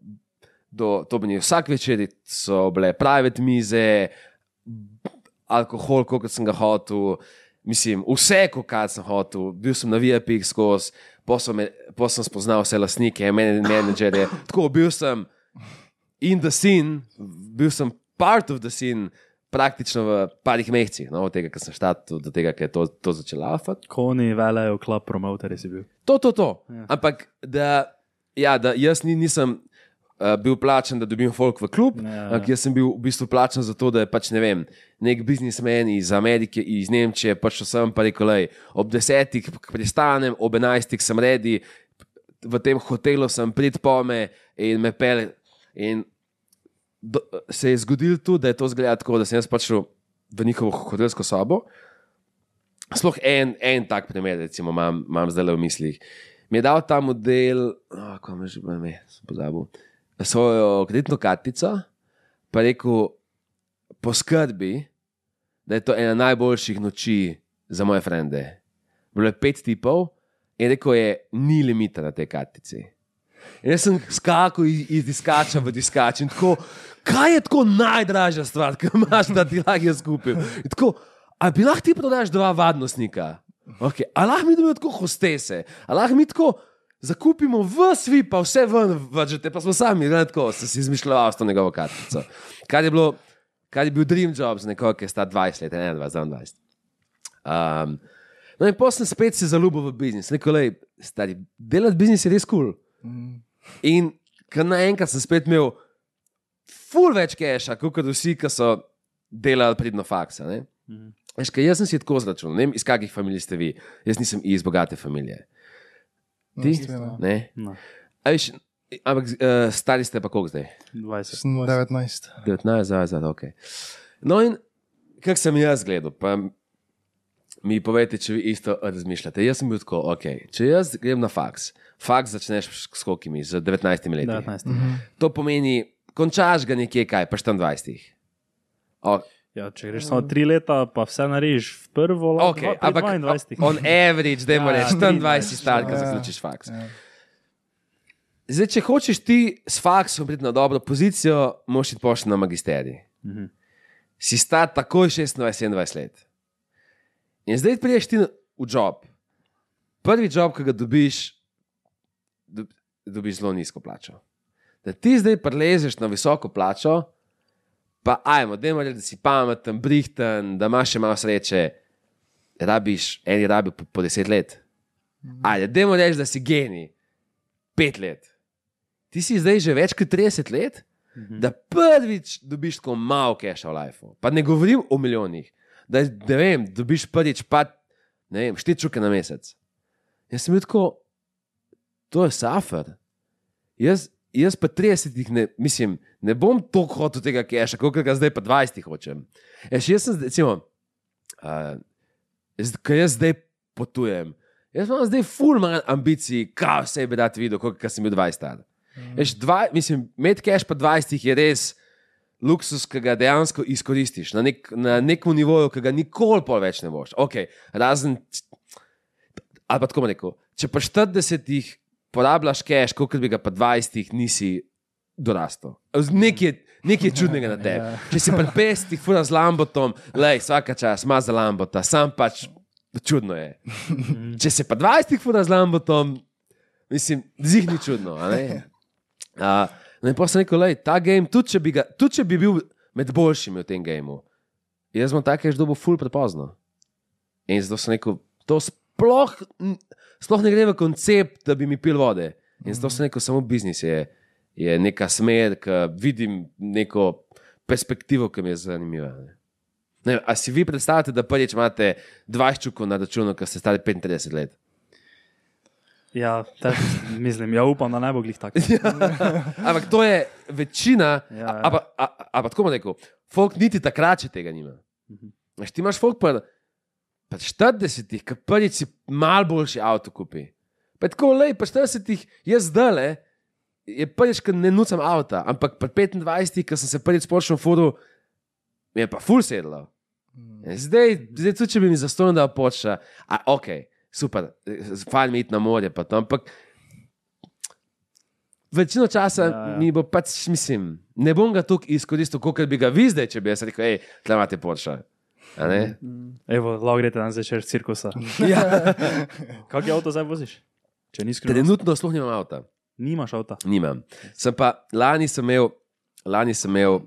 do to pomeni, vsak večer so bile private mize, alkohol, kot sem ga hotel, mislim, vse, kar sem hotel, bil sem na VIP skozi, potem sem spoznal vse lastnike, men- menedžerje. Tako bil sem in the scene, bil sem part of the scene. Praktično v parih mesecih, no, od tega, ker sem štartil, do tega, ker je to, to začelo lafati. Koni velejo, klub promoter si bil. To, to, to. Ja. Ampak da, ja, da jaz ni, nisem uh, bil plačen, da dobim folk v klub, Ja, ja. jaz sem bil v bistvu plačen za to, da je pač ne vem, nek biznismen iz Amerike, iz Nemčije, pač sem pa rekel, lej, ob desetih pristanem, ob enajstih sem redi, v tem hotelu sem prid pome in me pele. In do, se je zgodilo tudi, da je to zgledalo tako, da sem jaz pač šel v njihovo hotelsko sobo. Sploh en, en tak primer, recimo, imam, imam zdaj le v mislih. Mi je dal ta model, oh, kako me že ime, sem pozabil, svojo kreditno kartico, pa rekel, poskrbi, da je to ena najboljših noči za moje frende. Bilo je pet tipov in rekel je, ni limita na tej kartici. In jaz sem skakal iz, iz diskača v diskač in tako, kaj je tako najdražja stvar, ki imaš, da ti lahko jaz kupim. In Tako, a bi lahko ti prodaš dva vadnostnika? Okay. A lahko mi dobimo tako hostese, a lahko mi tako zakupimo v svi, pa vse ven, vržete, pa smo sami, ne tako, sem si izmišljal s to njegovo kartico. Kar je, bilo, kar je bil dream job za nekoga, ki je star 20 let, 21, 22. Um, no in potem sem spet se zaljubil v biznis. Rekel, lej, stari, delati biznis je res kul. Cool. In kar naenkrat sem spet imel ful več keša, kot vsi, ki so delali pridno faksa. Veš, kaj, jaz sem si tako zračunal, ne vem, iz kakih familij ste vi. Jaz nisem iz bogate familije. Ti? Ja. Ne? No, A Veš, ampak uh, stari ste pa koliko zdaj? 20. Sem 19. 19, zdaj, zdaj, ok. No, in kak sem jaz gledal, pa mi povejte, če vi isto razmišljate. Jaz sem bil tako, ok, če jaz grem na faks, faks začneš s kokimi, z 19 leti. 19. To pomeni, končaš ga nekje kaj, pa 24. O, Ja, če greš samo tri leta, pa vse narediš v prvo, ok, lahko ampak 22. on average, da imaš ja, 24 si star, ko Ja. zaključiš faks. Ja. Zdaj, če hočeš ti s faksom priti na dobro pozicijo, moraš iti pošti na magisterij. Mhm. Si star takoj 26-27 let. In zdaj priješ ti v job. Prvi job, ki ga dobiš, dob, dobiš zelo nizko plačo. Da ti zdaj prelezeš na visoko plačo, pa ajmo, da imaš, da si pameten, brihten, da imaš še malo sreče, rabiš, eni rabijo po, po 10 let. Ajde, da imaš reči, da si genij, 5 let. Ti si zdaj že več kot 30 let, Mhm. da prvič dobiš tako malo keša v lifeu. Pa ne govorim o milijonih, da ne vem, dobiš prvič pa ne vem, štiri čuke na mesec. Jaz sem bil tako, to je safer. Jaz, jaz pa 30, ne, mislim, ne bom toliko hotel tega keša, kot ga zdaj pa 20 hočem. Jaz, jaz sem, recimo, uh, jaz, ko jaz zdaj potujem, jaz imam zdaj ful manj ambicij, kaj vse bi rad videl, kot sem bil 20 star. Veš, dva, mislim, med cash pa 20 je res luksus, ki ga dejansko izkoristiš na, nek, na nekem nivoju, ki ga nikoli več ne boš. Okay, razen, ali pa tako rekel, če pa 40 porabljaš cash, kot bi ga pa 20 nisi dorastel. Nekaj, nekaj je čudnega na tebi. Če si pa 50 fura z lambotom, lej, vsaka čas ima za lambota, sam pač čudno je. Če si pa 20 fura z lambotom, mislim, zihni čudno. a ne? Uh, no in pa sem rekel, lej, ta game, tudi če, bi ga, tudi če bi bil med boljšimi v tem gameu, jaz bom take že dobil ful prepozno. In zato sem rekel, to sploh, sploh ne gre v koncept, da bi mi pil vode. In zato sem rekel, samo biznis je, je neka smer, ki vidim neko perspektivo, ki mi je zanimiva. Ne. Ne, a si vi predstavljate, da prvič imate 20 čukov na računu, ki ste stari 35 let? Ja, si mislim, ja, upam, da ne bo glih tako. Ampak to je večina, Ja, ja. ja, ja. ampak tako bom rekel, folk niti takrat še tega nima. Veš, ti imaš folk pa, pa 40, ki prvič si mal boljši avto kupi. Pa je tako lej, pa 40, jaz zdaj le, je prvič, ki ne nucam avta, ampak pri 25, ki sem se prvič spočil v foru, je pa ful sedlo. In Zdaj, zdaj tudi če bi mi zastonj dal poča, a ok, super, fajn mi iti na morje, pa to, ampak večino časa Ja, ja, ja. ja. mi bo pač, mislim, ne bom ga tukaj izkoristil, kot bi ga vi zdaj, če bi jaz rekel, hej, tle imate poča. A ne? Evo, lahko greste danes zvečer z cirkusa. Ja. Kak je avto zdaj voziš? Če ni skrivnost. Trenutno sploh nimam avta. Nimaš avta. Nimam. Sem pa lani sem imel, lani sem imel,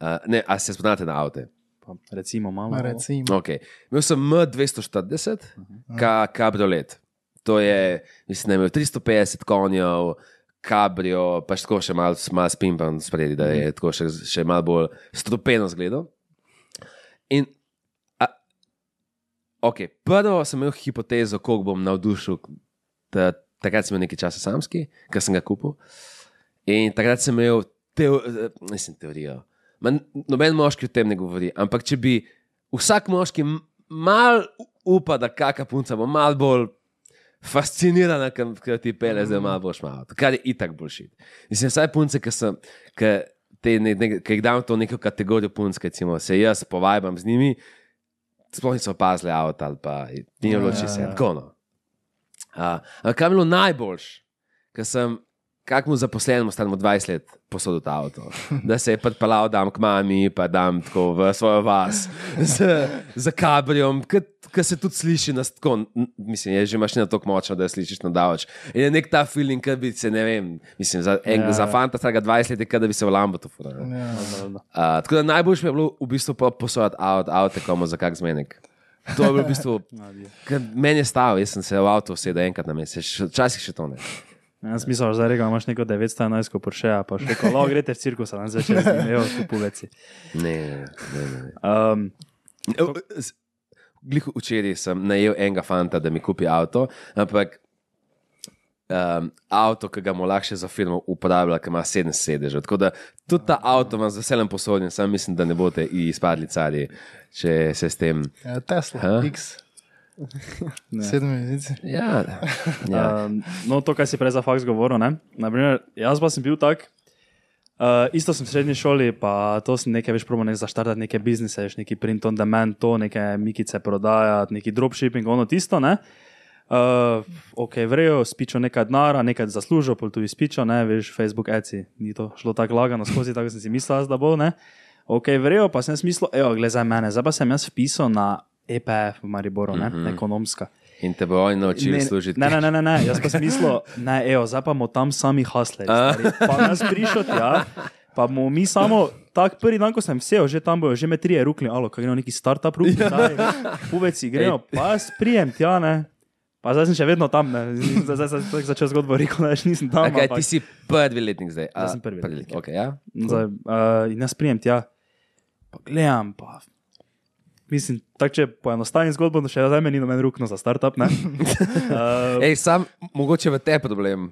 uh, ne, a se spoznate na avte. Pa, recimo, malo. Ma Recimo. Okay. Imel sem M240, ka, kabriolet. To je, mislim, da je imel 350 konjev, kabrio, pa še tako še malo mal spimpan spredi, da je tako še, še malo bolj stropeno zgledal. In a, okay, prvo sem imel hipotezo, koliko bom navdušil. Ta, takrat sem imel nekaj časa samski, ker sem ga kupil. In takrat sem imel teo, mislim, teorijo. Ma, noben moški o tem ne govori. Ampak če bi vsak moški mal upa, da kakšna punca bo mal bolj fascinirana, ker ti pele, zdaj malo boš malo. Kar je itak boljši. Mislim, vsaj punce, ki sem. Ki te ne, ne, ki jih dam v to neko kategorijo punc, ki recimo, se jaz povajam z njimi, sploh niso opazili avto ali pa ni bilo Ja, čisto ja. tako. No. Uh, ampak kaj je bilo najboljš, ker sem kakmu zaposlenemu stanemo 20 let posodil ta avto, da se je podpalal dam k mami, pa dam tako v svojo vas z, z kabrijom, ki se tudi sliši nas tako, mislim, je že mašina tako močna, da jo slišiš na davoč. In je nek ta feeling, ki bi se, ne vem, mislim, za, en, Ja. za fanta starega 20 let, je, da bi se v Lambotu fural. Ja. Uh, tako da najboljš mi je bilo v bistvu pa posojati avto, avto komu za kak zmenek. To je bilo v bistvu, ker meni je stalo, jaz sem se v avto usedel enkrat na mesec, včasih še to ne. Jaz mislim, da zdaj imaš neko 911 Porsche, pa še rekel, lahko greste v cirkus, a ne zvečer z njim, evo, tu poveci. Ne, ne, ne. ne. Um, Glih včeraj sem najel enega fanta, da mi kupi avto, ampak um, avto, ki ga mu lahko za film uporablja, ki ima sedem sedežev. Tako da tudi ta avto vam z veseljem posodim, sam mislim, da ne boste izpadli cari, če se s tem. Ja, Tesla, Ha? X. Sedem minut. Ja, ja. um, no, to, kar si prej za faks govoril, ne? Naprimer, jaz pa sem bil tak. Uh, isto sem v srednji šoli, pa to sem nekaj več promo nek zaštartati, neke biznise, veš, neki print on demand, to, neke mikice prodajati, neki dropshipping, ono tisto, ne. Uh, ok, vrejo, spičo nekaj denara, nekaj zaslužijo, pol tudi spičo, ne, veš, Facebook, Etsy, ni to šlo tako lagano skozi, tako sem si mislil, da bo, ne. Ok, vrejo, pa sem smislo, evo, gled za mene, zdaj pa sem jaz vpisal na EPF v Mariboru, ne, mm -hmm. ekonomska. In te bo oni naučili služiti. Ne, ne, ne, ne, ne. jaz pa sem mislil, ne, evo, zdaj pa bomo tam sami hasli. Pa nas prišel tja, pa bomo mi samo. Tak prvi dan, ko sem vse, že tam bojo, že me trije rukli, alo, kaj gremo neki startup rukli, daj, puveci, gremo, pa sprijem tja, ne. Pa zdaj sem še vedno tam, ne. zdaj zdaj sem začel zgodbo, rekel, da nisem tam. Okay, ampak- ti si prvi letnik zdaj. Jaz A, sem prvi letnik, ja. Okay, ja? Zdaj, uh, in jaz prijem tja, pa gledam, pa. Mislim, tako če poenostavim zgodbo, še zdaj meni noben rukno za startup. ne. Uh, Ej, sam, mogoče v te problem.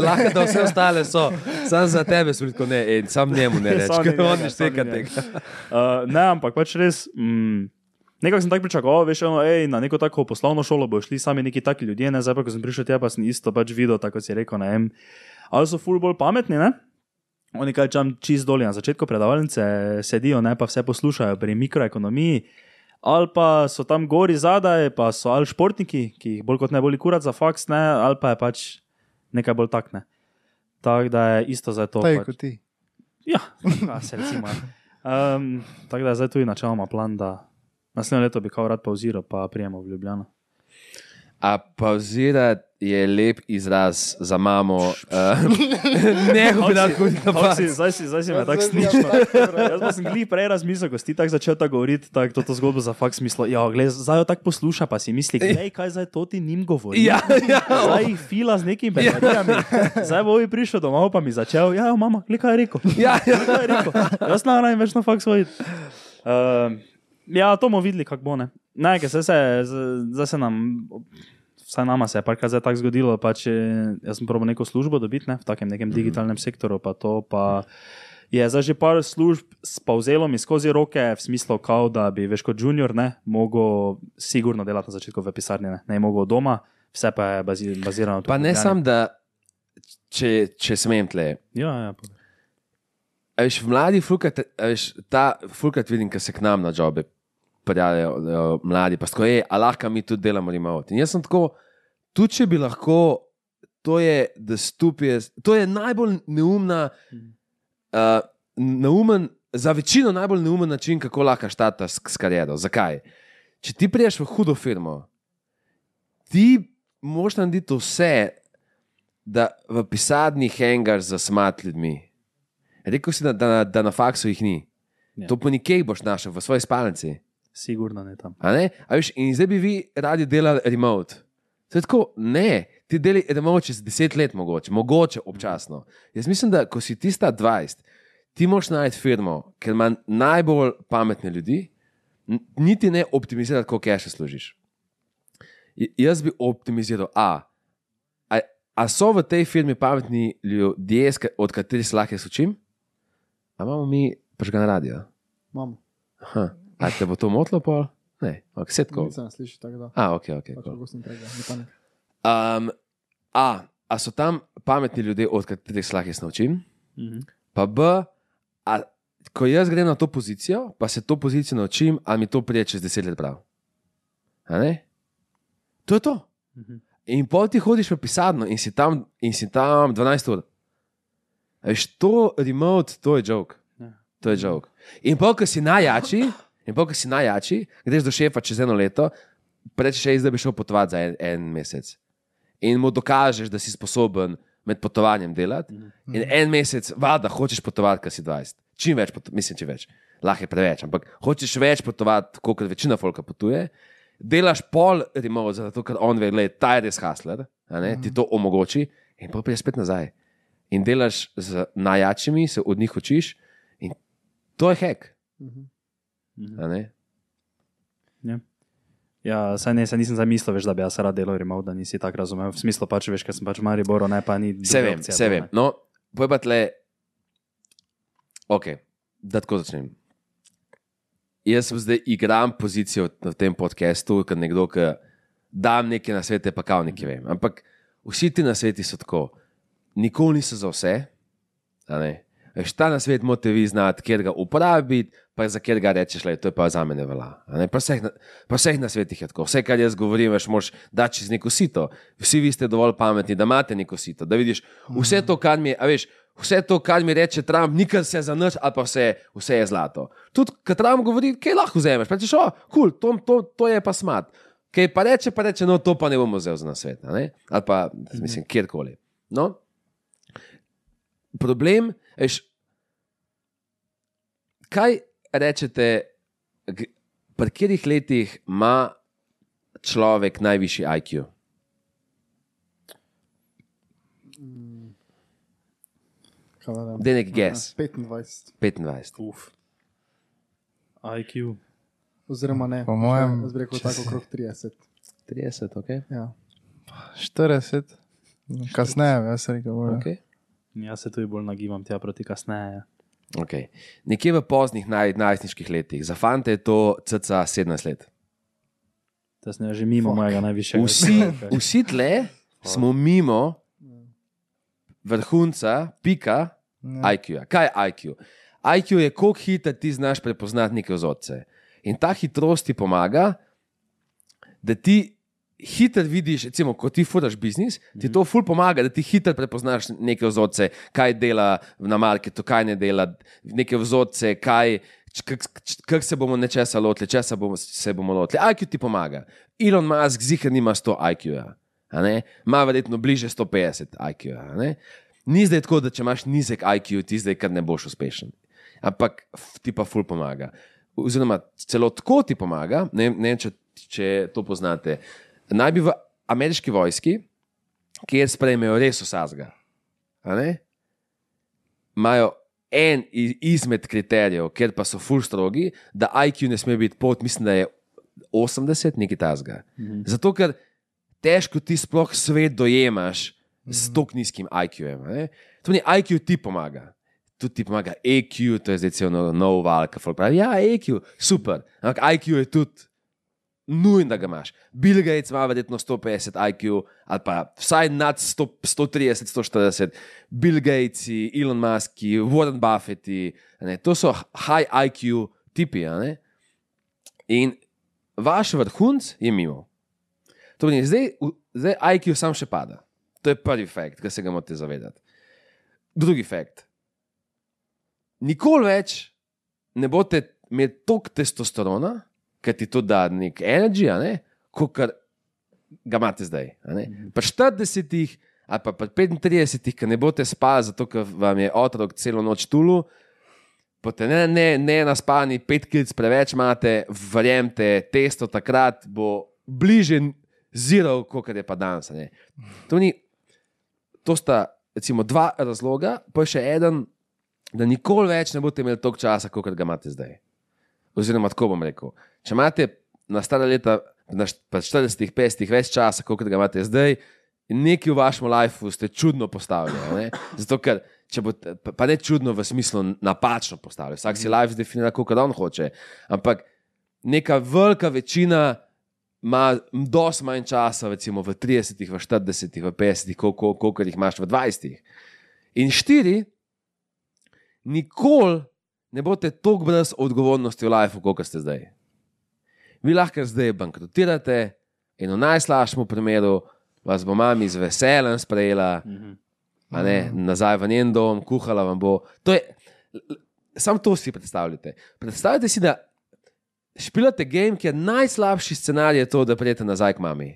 Lahko da vse ostale so, sam za tebe so tako ne, ej, sam njemu ne ker on ne šteka njega. tega. Uh, ne, ampak pač res. Mm, Nekako sem tako pričakoval, veš, eno, ej, na neko tako poslovno šolo bodo šli sami neki taki ljudje, ne, zdaj pa, ko sem prišel tja, pa sem isto pač videl, tako si rekel, ne vem. Ali so ful bolj pametni, ne? Oni kaj čam čist dolje na začetku predavalnice sedijo, ne pa vse poslušajo pri mikroekonomiji. Ali pa so tam gori zadaj, pa so ali športniki, ki jih bolj kot ne boli kurat za faks, ne, ali pa je pač nekaj bolj takne. Tako da je isto za to. Taj pač. kot ti. Ja, a se recimo. Um, tako da je zdaj tudi načeloma plan, da naslednje leto bi kao rad pauziral, pa prijemo v Ljubljano. A pauzirati je lep izraz za mamo. Uh, ne, bi lahko Kako si- vas. Zdaj si, zdaj si me tako slišal. Jaz pa sem glih prej razmislil, ko si ti tako začel tako govoriti, tako to, to zgodbo za faks smislo. Ja, gled, zdaj jo tako posluša, pa si misli, gledaj, kaj zdaj to ti njim govori. Ja, ja. Zdaj jih fila z nekim besedami. Zdaj bo vi prišel domov, pa mi začel, ja, mama, gledaj, kaj je rekel. Ja, ja. Kaj je rekel? Jaz ne rabim več na faks hoditi. Uh, ja, to bomo videli, kako bo. Ne, ne ker se, se, zdaj se nam, vsaj nama se je parkrat tako zgodilo, pač jaz sem probil neko službo dobiti ne, v takem nekem digitalnem sektoru, pa to pa. Je zdaj že par služb spauzelo mi skozi roke, v smislu, kao, da bi veš kot junior ne mogel sigurno delati na začetku v pisarni, ne, ne mogel doma, vse pa je bazi, bazirano Pa tukaj v ne Ljubljani. sam, da če, če smem tle. Ja, ja, povej. A Veš, mladi, fulkrat, veš, ta fulkrat vidim, ki se k nam na jobe prijavijo eh, mladi, pa tako je, a lahko mi tudi delamo remote. In jaz sem tako, tudi če bi lahko, to je, da stupje, to je najbolj neumna, uh, neumen, za večino najbolj neumen način, kako lahko štataš s, s kariero. Zakaj? Če ti priješ v hudo firmo, ti moraš narediti vse, da v pisarni hengaš za smat ljudmi. Rekel si, da, da, da na faksu jih ni. Ja. To pa nikjer boš našel, v svoji spalnici. Sigurno ne tam. A ne? A veš, in zdaj bi vi radi delali remote. To je tako, ne, ti deli remote čez deset let, mogoče, mogoče občasno. Jaz mislim, da ko si ti sta 20, ti moraš najti firmo, ker ima najbolj pametne ljudi, niti ne optimizirati, koliko cache služiš. J- Jaz bi optimiziral, a, a, a so v tej firmi pametni ljudje, od katerih se lahko jaz učim? A imamo mi Prižgan radio. Imamo. Aha. A te bo to motlo pol? Ne, ok, setko. Nisem slišal tako da. A, ok, ok. Pač Cool. tega. Um, a, a so tam pametni ljudje, od katerih se lahko naučim? Mhm. Pa B, a, ko jaz grem na to pozicijo, pa se to pozicijo naučim, ali mi to prije čez deset let prav. A? To je to. Mhm. In pol ti hodiš v pisarno in si tam, in si tam 12 ur. A Veš, to remote, to je joke. Ja. To je joke. In pol, ko si najjači, in pol, ko si najjači, greš do šefa čez eno leto, rečeš, "Ej, zdaj bi šel potovati za en, en mesec. In mu dokažeš, da si sposoben med potovanjem delati. In en mesec, vada, hočeš potovati, kar si 20. Čim več, pot, mislim, če več. Lahko je preveč, ampak hočeš več potovati, kot večina folka potuje. Delaš pol remote, zato ker on ve, da ta je res hasler, ti to omogoči, in pa prideš spet nazaj. In delaš z najjačimi, se od njih učiš, in to je hek. a ne. Ja. Ja, saj ne, saj nisem zamislil, veš, da bi jaz rad delal remote, da nisi tako razumel. V smislu pač, veš, ker sem pač v Mariboru, ne pa ni. Vse druge vem, opcije vse bilo, vem. No, pojma tle. Ok, da tako začnem. Jaz sem zdaj igram pozicijo v tem podkastu, kot nekdo, ki dam nekaj na svete, pa kao nekaj vem. Ampak vsi ti na svetu so tako, nikoli niso za vse. Veš, ta na svet morate vi znati, kjer ga uporabiti, pa za kjer ga rečeš, le, to je pa za mene vela. Pa vseh, na- pa vseh na svetih je tako. Vse, kar jaz govorim, veš, moš dati čez neko sito. Vsi vi ste dovolj pametni, da imate neko sito, da vidiš vse to, kar mi je, a veš, vse to, kar mi reče Trump, nikar se za nič, ali pa vse, vse je zlato. Tudi, kad Trump govori, kaj lahko vzameš, pa rečeš, o, kul, cool, to, to, to je pa smat. Kaj pa reče, pa reče, no, to pa ne bomo vzel za ne? ali pa, mislim, kjerkoli. No? Problem, veš, kaj rečete, pri katerih letih ima človek najvišji IQ? Da nek ges, 25. 25. Uf. IQ. Oziroma ne. Po mojem, Jaz bi rekel tako okrog 30. 30, ok. Ja. 40, kasneje, jaz rekel, bolj. okay. Jaz se tudi bolj nagibam tja proti kasneje. Okay. Nekje v poznih naj, najstniških letih, za fante je to cca 17 let. To sem že mimo Fuck. mojega najvišjega. Vsi, IQ-ja. vsi tle smo mimo vrhunca, pika Ja. IQ-ja. Kaj je IQ? IQ je, koliko hitro ti znaš prepoznati neke vzorce. In ta hitrost ti pomaga, da ti hitro vidiš, recimo, ko ti furaš biznis, ti to ful pomaga, da ti hitro prepoznaš neke vzorce, kaj dela na marketu, kaj ne dela, neke vzorce, kaj. Kako se bomo nečesa lotili, česa bomo, se bomo lotili. IQ ti pomaga. Elon Musk zihar nima 100 IQ-ja, ima verjetno bliže 150 IQ-ja. Ni zdaj tako, da če imaš nizek IQ, ti zdaj kar ne boš uspešen. Ampak ti pa ful pomaga. Oziroma, celo tako ti pomaga, ne, ne če, če to poznate. Naj bi v ameriški vojski, kjer sprejmejo res vsazga, a ne? imajo en izmed kriterijev, ker pa so ful strogi, da IQ ne sme biti pod, mislim, da je 80, nekaj tasga. Mhm. Zato, ker težko ti sploh svet dojemaš s tako nizkim IQ-jem. a ne. To ni IQ ti pomaga. Tudi ti pomaga EQ, to je zdaj cel nov, val, ki pravi, ja, EQ, super. Ampak IQ je tudi nujen, da ga imaš. Bill Gates ima verjetno 150 IQ, ali pa vsaj nad 100, 130, 140, Bill Gates, Elon Musk, Warren Buffett, ne, to so high IQ tipi. In vaš vrhunc je mimo. To pomeni, zdaj, zdaj IQ sam še pada. To je prvi fakt, ki se ga morate zavedati. Drugi fakt. Nikoli več ne boste imeli toliko testosterona, ki ti to da nek energy, ne, kot ga imate zdaj. a ne. Pri 40 ali pa pri 35, ki ne boste spali, zato ker vam je otrok celo noč tulu. Pote ne, ne, ne naspani, pet kilc preveč imate, verjemite, testo takrat bo bliže zero, kot je pa danes. ne. To, ni, to sta recimo, dva razloga, pa še en, da nikoli več ne boste imeli toliko časa, kot ga imate zdaj. Oziroma, tako bom rekel. Če imate na stara leta, na št- pri 40, 50 več časa, kot ga imate zdaj, nekaj v vašem lifeu ste čudno ne. Zato, ker, če bo, pa- ne čudno v smislu napačno postavljen, vsak si life definira, kot on hoče. Ampak neka velika večina ima dosti manj časa, recimo v 30, v 40, v 50, koliko, koliko jih imaš v 20. In štiri, nikoli ne boste tako brez odgovornosti v lifeu, kot ste zdaj. Vi lahko zdaj bankrotirate in v najslabšem primeru vas bo mami z veseljem sprejela, a ne, nazaj v njen dom, kuhala vam bo. To je, samo to si predstavljate. Predstavljate si, da špilate game, ki je najslabši scenarij, je to, da pridete nazaj k mami.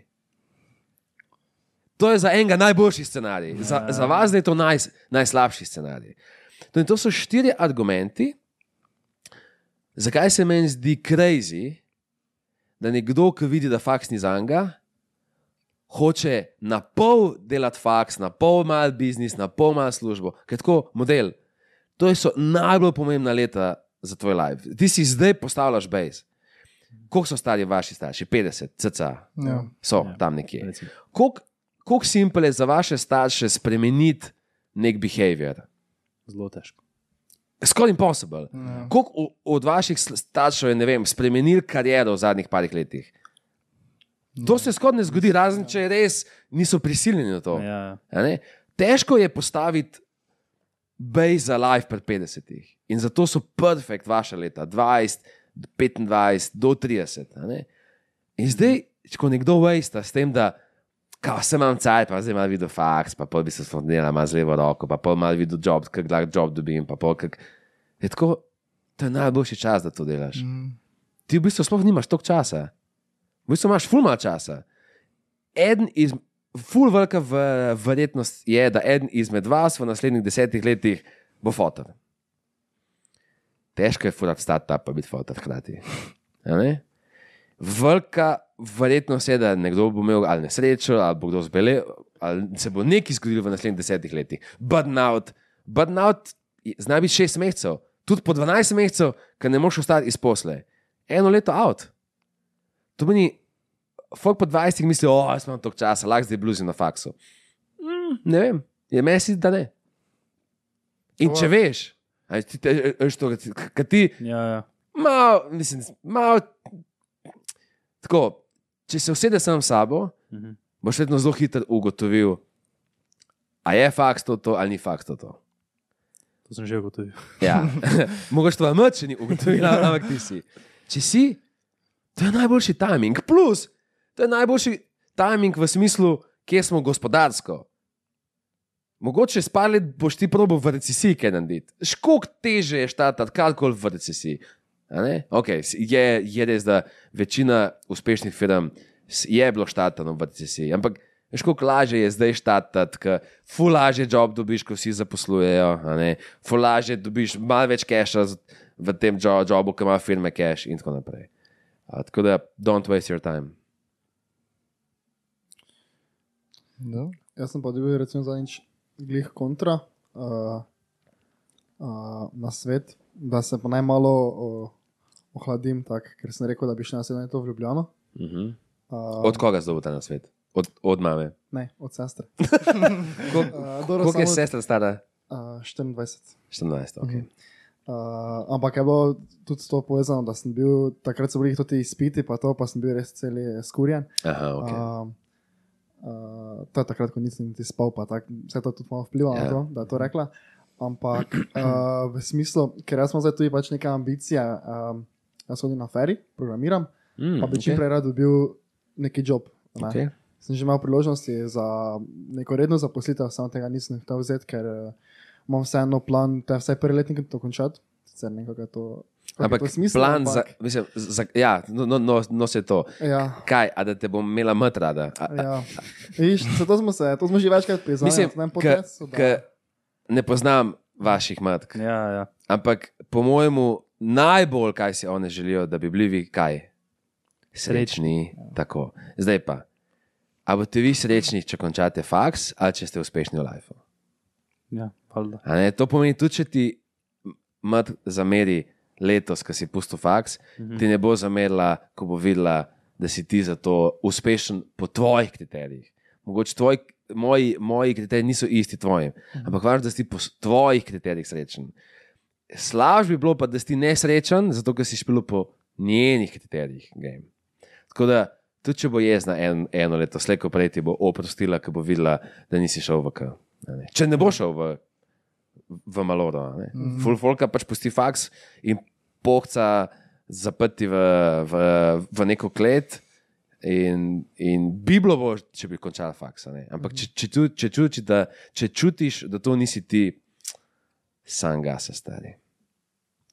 To je za enega najboljši scenarij, za, za vas je to naj, najslabši scenarij. To, in to so štiri argumenti, zakaj se meni zdi crazy, da nekdo, ki vidi, da faks ni za njega, hoče na pol delati faks, na pol mal biznis, na pol mal službo, ker tako model. To so najbolj pomembna leta za tvoj life. Ti si zdaj postavljaš base. Koliko so stari vaši starši? 50, cca. Ja. So Ja, tam nekje. Koliko koliko simpel je za vaše starše spremeniti nek behavior? Zelo težko. Skoraj impossible. Ja. Koliko od vaših staršev je ne vem, spremenil kariero v zadnjih parih letih? To se skoraj ne zgodi, razen če res niso prisiljeni na to. Ja? Težko je postaviti bej za life pred 50. In zato so perfekt vaše leta, 20, 25 do 30. a ne. In zdaj, ko nekdo vesta s tem, da kao, se imam cajt, pa zdaj malo videl faks, pa pol bi se slonila, ima z levo roko, pa pol malo videl job, kak lahko job dobim, pa pol kak. Je tako, to je najboljši čas, da to delaš. Mm. Ti v bistvu sploh nimaš toliko časa. V bistvu imaš ful malo časa. Eden iz, ful velika v- verjetnost je, da eden izmed vas v naslednjih desetih letih bo fotor. Težko je furat startup, pa biti fotor hkrati. Velika verjetnost je, da nekdo bo imel ali nesrečo, ali bo kdo zbelel, ali se bo nekaj zgodilo v naslednjih desetih letih. Burnout, burnout je- zna biti šest mesecev, tudi po 12 mesecev, ker ne moš ostati iz posle. Eno leto out. To meni, folk po 20 misli, o, jaz imam toliko časa, lahko zdaj bluzim na faksu. Mm, ne vem, je meni da ne. In To če veš, ti, te- veš to, kaj ti, ja, ja. malo, mislim, malo. Tako, če se usedeš sam s sabo, Mhm. boš vedno zelo hitro ugotovil, a je faks to, to ali ni faks to. to. To sem že ugotovil. Ja, mogoče to vam če ni ugotovila, ampak ti si. Če si, to je najboljši timing. Plus, to je najboljši timing v smislu, kje smo gospodarsko. Mogoče s par let boš ti probo v recesiji kaj narediti. Škog teže je štartati karkoli v recesiji. Okay, je, je res, da večina uspešnih firm je bilo štartano v recesiji, ampak veš, koliko lažje je zdaj štartati, ker ful lažje job dobiš, ko vsi zaposlujejo, a ne? ful lažje dobiš malo več keša v tem jo- jobu, ki ima firme cash in tako naprej. A, tako da, don't waste your time. No. Jaz sem pa dobil, recimo, zadnjič glih kontra uh, uh, na svet, da se pa najmalo uh, ohladim, tak, ker sem rekel, da bi šel naslednje leto v Ljubljano. Uh -huh. Uh, Od koga zdobite na svet? Od, od mame. Ne, od sestre. Kol, Uh, koliko je sestra stara? Uh, 24. 14. Okay. Uh, ampak je bilo tudi to povezano, da sem bil, takrat so bili tudi izpiti, pa to, pa sem bil res cel skurjen. Aha, okay. Uh, uh, to je takrat, ko nisem niti spal, pa tak, vse to tudi malo vpliva Ja. na to, da je to rekla. Ampak uh, v smislu, ker jaz imam zdaj tudi pač neke ambicije, um, jaz hodim na feri, programiram, mm, pa bi čim prej rad dobil neki job. Ne? Okay. Sem že imel priložnosti za neko redno zaposlitev, samo tega nisem hotel vzeti, ker uh, imam vseeno plan, da vsaj prvi letnik to končati. Sicer ne vem, kako je to. Ampak smisel, plan ampak, za, mislim, za, ja, no, no, no, no se to. Ja, Kaj, a da te bom imela mat rada? A, a, ja. Viš, to, smo se, to smo že večkrat priznali. mislim, tem k, podcastu, da- k, ne poznam vaših matk, Ja, ja. ampak po mojemu najbolj, kaj si one želijo, da bi bili vi kaj? Srečni. Tako. Zdaj pa. A boste vi srečni, če končate faks, ali če ste uspešni v lifeu? ja valjda. Ne, to pomeni tudi, če ti mat zameri letos, ki si pustil faks, mm -hmm. ti ne bo zamerila, ko bo videla, da si ti za to uspešen po tvojih kriterijih. Mogoče tvoj, moji, moji kriteriji niso isti tvojim, ampak važno, da si po tvojih kriterijih srečen. Slaž bi bilo pa, da si nesrečen, zato ker si špil po njenih kriterijih. Game. Tako da, tudi če bo jezna en, eno leto, slejko prej ti bo oprostila, ker bo videla, da nisi šel v K. a ne. Če ne bo šel v, v Maloro, mm -hmm. full folka pač pusti faks in pohca zaprti v, v, v neko klet. In, in bi bilo, bo, če bi končal faks. ne. Ampak če, če, ču- če, čuti, da, če čutiš, da to nisi ti, sam ga se stari.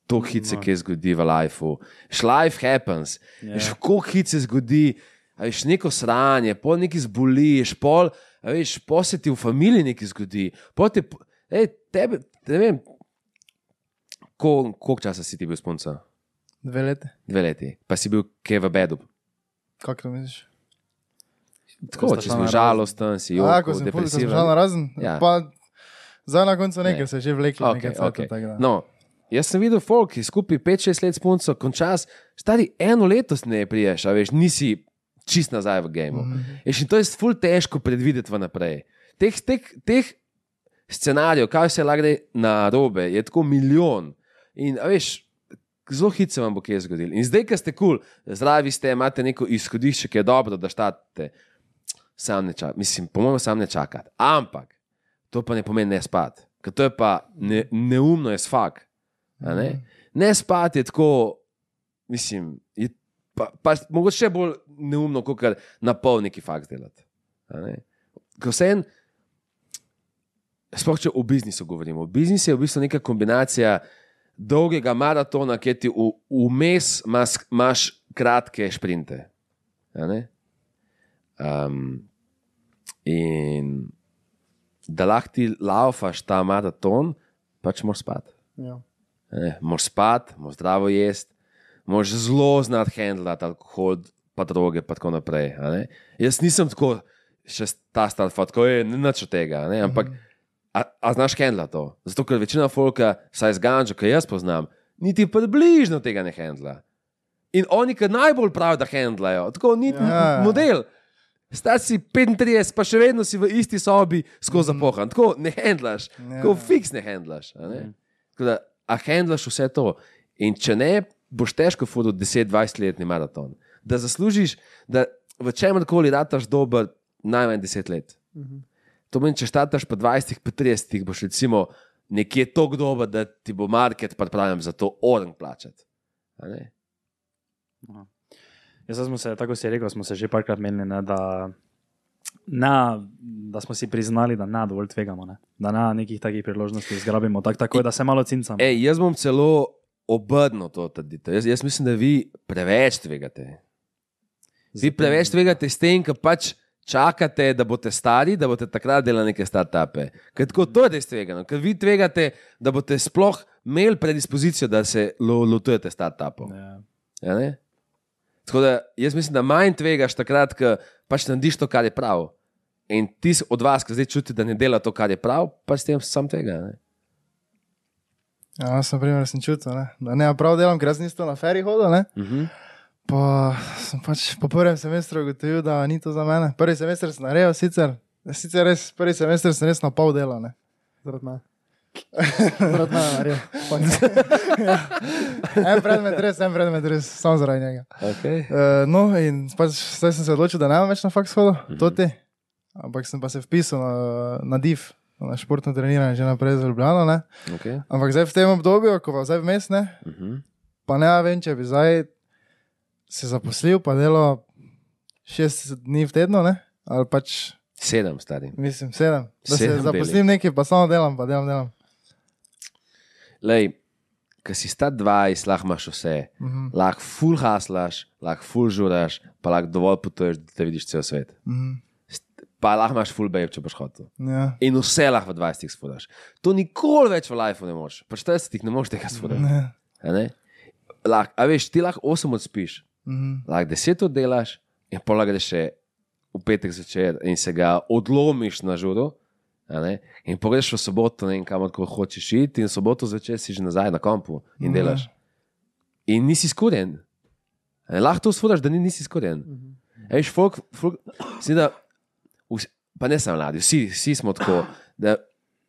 To hit se kje zgodi v lifeu. Life happens. Ja. Yeah. Kako hit se zgodi, a veš, neko sranje, pol neki zboliš, pol, a veš, pol se ti v familiji nekaj zgodi. Te, ej, tebe, ne vem, ko- koliko časa si ti bil sponca? Dve leti. Dve leti, pa si bil kje v bedu. Kako to misliš? Tako, če bil žalosten, si jo, ko sem pol, ko sem šel na razen. Ja. Pa zdaj na koncu Ne. nekaj se je že vleklo, Okay, nekaj okay. tako da. no, jaz sem videl folk, ki skupaj 5-6 let spunco, končas, stari eno leto ne priješ, a veš, nisi čist nazaj v gameu. Mm. -hmm. In to je ful težko predvideti vnaprej. Teh, teh, teh scenarijev, kaj se lahko gre na robe, je tako milijon. In veš, zelo hitro se vam bo kje zgodilo. In zdaj, ki ste kul, cool, zdravi ste, imate neko izhodišče, ki je dobro, da štate, sam ne čakate. Mislim, po mojem, sam ne čakate. Ampak to pa ne pomeni ne spati, ker to je pa ne, neumno, je sfak. a Ne? ne spati je tako, mislim, je pa, pa mogoče še bolj neumno, kot kar na pol neki fakt delati. en, sploh če o biznisu govorimo, biznis je v bistvu neka kombinacija dolgega maratona, kjer ti vmes imaš- imaš kratke sprinte. Um, in da lahko ti laufaš ta maraton, pač moraš spati. Ja. Moraš spati, moraš zdravo jesti, moraš zelo znati handlati alkohol, pa droge, pa tako naprej. Jaz nisem tako, še ta star fat, tako je nič od tega, a ne, ampak a, a znaš handlati to? Zato, ker večina folka, saj z gančo, ki jaz poznam, niti približno tega ne handla. In oni, ki najbolj pravijo, da handlajo, tako ni Ja. ja. model. Star si 35, pa še vedno si v isti sobi skozi zapohan. Tako ne handlaš, Ja. tako fiks ne handlaš. a ne. Tako da, a handlaš vse to. In če ne, boš težko fudil 10-20 letni maraton. Da zaslužiš, da v čemer koli rataš dober, najmanj 10 let. To pomeni, če štataš pa 20, pa 30, boš recimo nekje tako dober, da ti bo market pripravljen za to orang plačati. Ne? Jaz smo se, tako si rekel, smo se že parkrat menili, ne, da, ne, da smo si priznali, da ne dovolj tvegamo, ne, da ne nekih takih priložnosti zgrabimo, tak, tako da se malo cincamo. Ej, jaz bom celo obrnil to trditev. Jaz, jaz mislim, da vi preveč tvegate. Vi preveč tvegate s tem, ker pač čakate, da boste stari, da boste takrat delali neke start-upe. Ker tako to je res tvegano, ker vi tvegate, da boste sploh imeli predispozicijo, da se lo, lotujete start-upov. Ja. Ja, ne? Tako da jaz mislim, da manj tvegaš takrat, ko pač narediš to, kar je prav. In ti od vas, ki zdaj čuti, da ne dela to, kar je prav, pa s tem sam tvega. Ne? Ja, jaz, na primer, sem čutil, ne, da ne prav delam, ker jaz nisem na feri hodil. Ne. Uh -huh. Pa sem pač po prvem semestru ugotovil, da ni to za mene. Prvi semester sem naredil, sicer, sicer res, prvi semester sem res na pol delal. Ne. Zaradi mene. Zaradi mene, Marija. En predmet res, en predmet res, samo zaradi njega. Okay. Uh, no, in pač zdaj sem se odločil, da ne bom več na faks hodil, mm -hmm. to ti. Ampak sem pa se vpisal na, na DIV, na športno treniranje, že naprej z Ljubljano. Ne. Okay. Ampak zdaj v tem obdobju, ko pa zdaj vmes, ne, Uh -huh. pa ne vem, če bi zdaj se zaposlil, pa delal šest dni v tednu, ne? ali pač, Sedem stari. mislim, sedem. Da Sedem se zaposlim nekaj, pa samo delam, pa delam, delam. Lej, Ker si sta 20, lahko imaš vse. Uh Mhm. -huh. Lahko full haslaš, lahko full žuraš, pa lahko dovolj potuješ, da te vidiš cel svet. Mhm. Pa lahko imaš full babe, če boš hotel. Ja. In vse lahko v 20 sfudaš. To nikoli več v lifeu ne moreš. Pa 40 ne moreš tega ne? Lahko, a veš, ti lahko 8 odspiš, Mhm. lahko 10 oddelaš, in lahko greš še v petek zvečer in se ga odlomiš na žuru. In pogreš v soboto, ne vem, kamor ko hočeš iti, in soboto zvečer si že nazaj na kompu in Ja. delaš. In nisi skorjen. Lahko to sfudaš, da ni, nisi skorjen. Veš, folk, folk, da, vs- pa ne samo mladi, vsi, vsi smo tako, da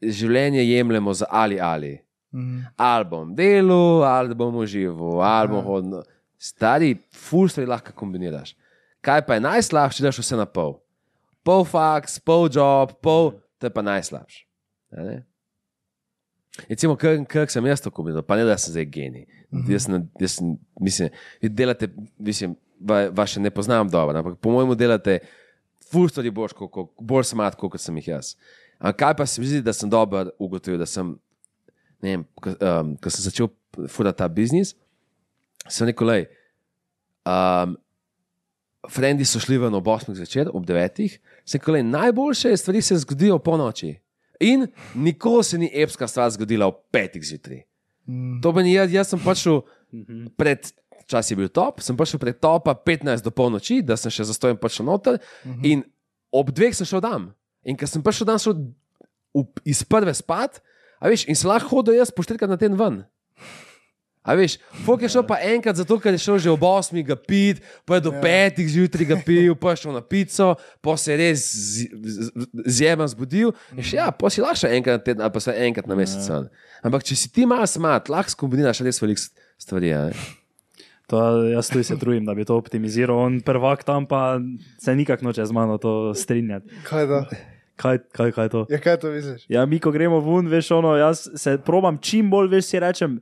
življenje jemljemo za ali ali. Mhm. Ali bom delal, ali bom užival, ali bom hodil. Stari, ful stvari lahko kombiniraš. Kaj pa je najslabše, da daš vse na pol? Pol faks, pol job, pol, to je pa najslabše. Recimo, kak sem jaz to kombiniral, pa ne da sem zdaj genij. Jaz, sem, jaz sem, mislim, vi delate, mislim, va, vaše ne poznam dobro, ampak po mojemu delate ful stvari boš, koliko, bolj smat, kot sem jih jaz. Ampak kaj pa se mi zdi, da sem dober ugotovil, da sem, ne vem, ko, um, ko sem začel furati ta biznis, sem rekel, lej, um, Frendi so šli ven ob 8 zvečer, ob 9, sem rekel, lej, najboljše stvari se zgodijo po noči. In nikoli se ni epska stvar zgodila ob 5 zjutraj. To meni, jaz, jaz sem prišel pred, čas je bil top, sem prišel pred topa 15 do polnoči, da sem še zastojen prišel noter in ob dveh sem šel dam. In ker sem prišel dan, šel v, iz prve spat, a veš, in se lahko hodil jaz po štirikrat na ten ven. A veš, Fok je šel pa enkrat zato, ker je šel že ob 8 ga pit, pa je do 5 zjutraj ga pil, pa je šel na pico, pa se je res zjema zbudil. In še ja, pa si lahko še enkrat na teden, ali pa se enkrat na mesec. ven. Ampak če si ti malo smat, lahko skombiniraš res veliko stvari. a ne. To, jaz tudi se trudim, da bi to optimiziral. On prvak tam pa se nikak noče z mano to strinjati. Kaj da? Kaj, kaj, kaj je to? Ja, kaj to misliš? Ja, mi, ko gremo ven, veš, ono, jaz se probam čim bolj, veš, si rečem.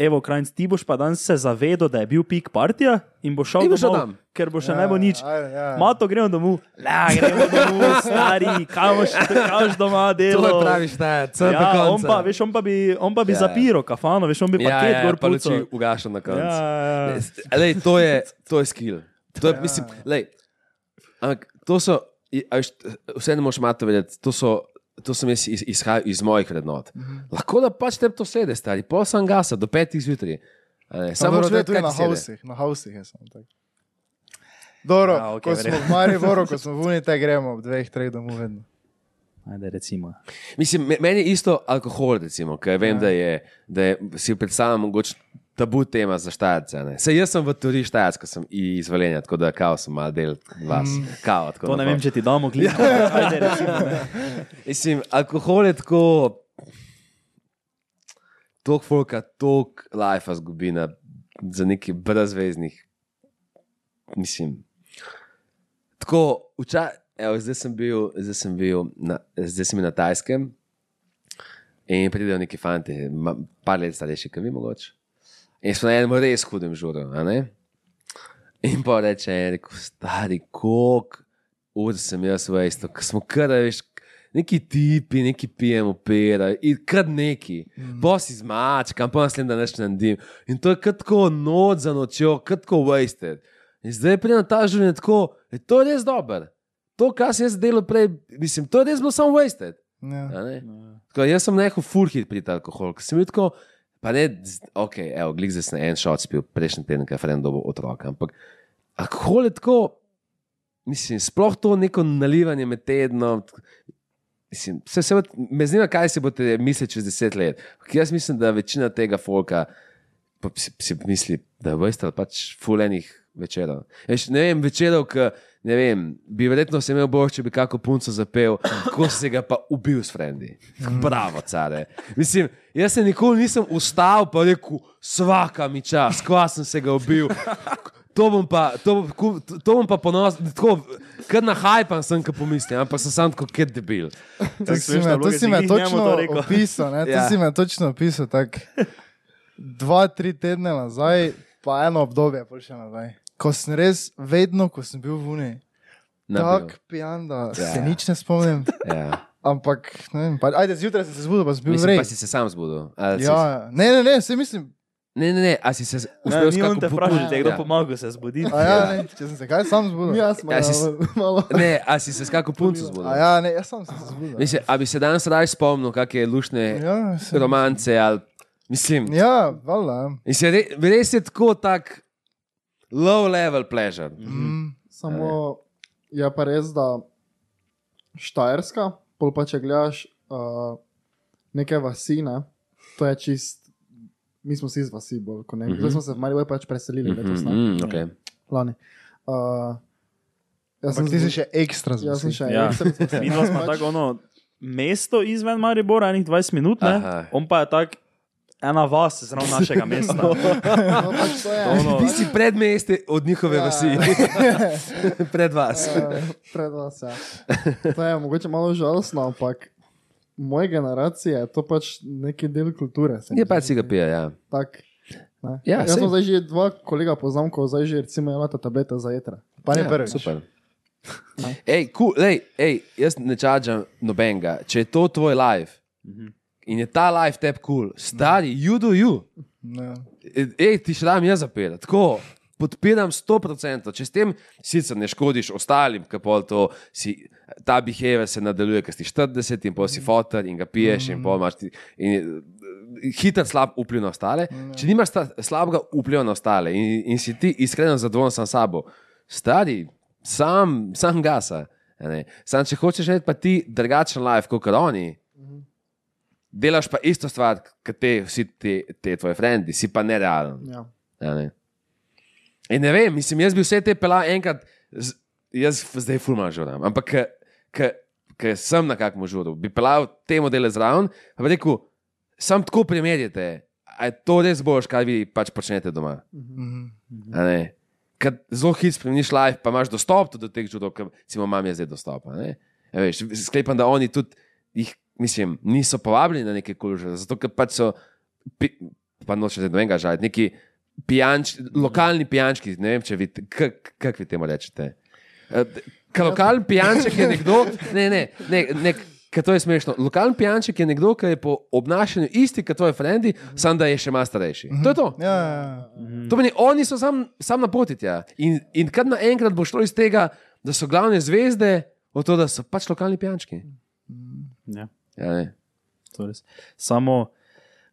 Evo, krajc, ti boš pa danes se zavedel, da je bil pik partija in boš šel domov, tam. ker bo še ja, ne bo nič. Ja, ja. Mato, gremo domov, la, gremo domov, stari, kamoš, kamoš doma delo. štajec, Ja, on pa, veš, on pa bi, on pa bi Ja. ja. zapiral kafano, veš, on bi Ja, paket ja, gor pa luči pucal. ugašal na koncu. Ja, ja, ja. Lej, to, je, to je skill. To je, mislim, lej, ampak to so, veš, vse ne moš mato vedeti, to so. To sem jaz iz, izhajal iz mojih vrednot. Mm -hmm. Lahko da pač te to sede, stari, pol sem gasa do petih zjutraj. Samo tudi kaj na hausih, na hausih je samo tako. Dobro, Ja, okay, ko smo verjetno. v Mariboru, ko smo v Unite, gremo ob dveh, treh domov vedno. Ajde, recimo. Mislim, me- meni je isto alkohol, recimo, ker vem, ja. da, je, da je, si predstavljam mogoče tabu tema za štajce. ne. Saj jaz sem v teoriji štajec, ko sem izvoljen, tako da kao sem mal del vas. Mm. Kao, To ne vem, če ti damo. Ne. Mislim, alkohol je tako. Tok folka, tok life zgubi na, za neki brezveznih. Mislim. Tako, vča, evo, zdaj sem bil, zdaj sem bil na, zdaj sem na Tajskem in pridejo neki fanti, par let starejši, kot vi mogoče. In smo na enem res hudem žuru, ne? In pa reče, rekel, stari, koliko ur sem jaz v isto, ker smo kar, veš, neki tipi, neki pijemo pera, in kar neki, mm. bosi zmačkam, pa naslednji dan več ne naredim. In to je kar tako noč za nočjo, kar tako wasted. In zdaj pridem na ta življenje tako, je to res dobro. To, kar sem jaz delal prej, mislim, to je res bilo samo wasted. Ja. a ne? Tako, jaz sem nehal furhit pri alkoholu, ker sem bil tako, pa ne, ok, evo, glik zdaj sem en šot spil, prejšnji teden, ker je friend dobil otroka, ampak alkohol je tako, mislim, sploh to neko nalivanje med tednom. Mislim, se, se, me zanima, kaj si boste mislili čez deset let. Jaz mislim, da večina tega folka si, si misli, da veste, pač fulenih večerov. Veš, ne vem, večerov, ki ne vem, bi verjetno se imel bolj, če bi kako punco zapel, ko se ga pa ubil s frendi. Bravo, care. Mislim, jaz se nikoli nisem ustal pa rekel, svaka mi čas, kva sem se ga ubil. To bom pa, to, to bom pa ponosen, tako, kar na hajpan sem, ko pomislim, ampak sem sam tako, ker debil. To Tako si me, to si si me točno to opisal. Ne? To Ja. si me točno opisal. Tak, dva, tri tedne nazaj, pa eno obdobje, pol še nazaj. Ko sem res, vedno, ko sem bil v Uniji, tako pijan, da Ja. se nič ne spomnim. Ja. Ampak, ne vem, pa, ajde, zjutraj sem se zbudil, pa sem bil vrej. pa si se sam zbudil. ali si- Ja, ja. ne, ne, ne, vse mislim. Ne, ne, ne, a si se Ne, uspel ni on te če je kdo Ja. pomagal se zbuditi. A ja, ne, če sem se kaj sam zbudil. Ja, smo Ja, si- malo. Ne, a si se skako punco zbudil? A ja, ne, jaz sam sem se zbudil. Mislim, a bi se danes raj spomnil, kakšne lušne Ja, sem, romance ali. Mislim, ja valjda. mislim re, res je tako tak low level pleasure. Mm, Samo je pa res, da Štajerska, pol pa če gledaš uh, neke vasi, ne, to je čist. Mi smo si iz vasi, bolj kot ne. Mm -hmm. Zdaj smo se v Maribor pač preselili, letos Mm, ne, mm, okay. lani. Uh, Jaz Ampak ti si še ekstra Jaz sem še Ja. ekstra zmeden. Mi smo tako ono mesto izven Maribora, enih 20 minut, ne? Aha. on pa je tak ena vas zraven našega mesta. No, pač to je. Ono, Ti si pred mesti od njihove Ja. vasi, pred vas. Eh, Pred vas, ja. To je mogoče malo žalostno, ampak moje generacije je to pač neki del kulture. Je pač si ga pije, ja. Tak, ne. Ja, Jaz sem zdaj že dva kolega poznam, ko zdaj že recimo imata tablete za jetra. Pa ne ja, prvič. Super. Ej, cool, lej, ej, jaz ne čačam nobenega. Če je to tvoj live in je ta live kul, cool, stari, you do you. Ja. Ej, ti šram jaz zapira. Tako, podpiram 100%. Če s tem sicer ne škodiš ostalim, ki pol to si. Ta behavior se nadaljuje, ker si 40 in pol si fotor in ga piješ, in pol imaš ti, in, hiter slab vpliv na ostale. Če nimaš slabega vpliva na ostale in, in si ti iskreno zadovoljen sam sabo, stari, sam, sam gasa. Sam, če hočeš imeti pa ti drugačen life kot oni, delaš pa isto stvar, kot te, vsi te, te tvoje frendi, si pa nerealen. Ja. a Ne? In ne vem, mislim, jaz bi vse te pelal enkrat, z, jaz zdaj fulman žuram, ampak ker sem na kakšnem žuru, bi pelal te modele zraven, pa rekel, sam tako primerjate, a je to res boš, kaj vi pač počnete doma. A ne. Ker zelo hitro spremeniš life, pa imaš dostop do teh žurov, ki si imam jaz zdaj dostop. Ja, veš, sklepam, da oni tudi jih, mislim, niso povabljeni na neke kuluže, zato ker pač so, pi, pa noče zdaj nobenega žaliti, neki pijanč, lokalni pijančki, ne vem, če vi, kak, kak vi temu rečete. Eh, Ker lokalni pijanček je nekdo, ne, ne, ne, ne ker to je smešno. Lokalni pijanček je nekdo, ki je po obnašanju isti kot tvoji frendi, samo da je še malo starejši. To je to. Ja, ja, ja. To pomeni, oni so sam, sam na poti tja. In, in kar naenkrat bo šlo iz tega, da so glavne zvezde, od to, da so pač lokalni pijančki. ja, Ja, ne. to je res. Samo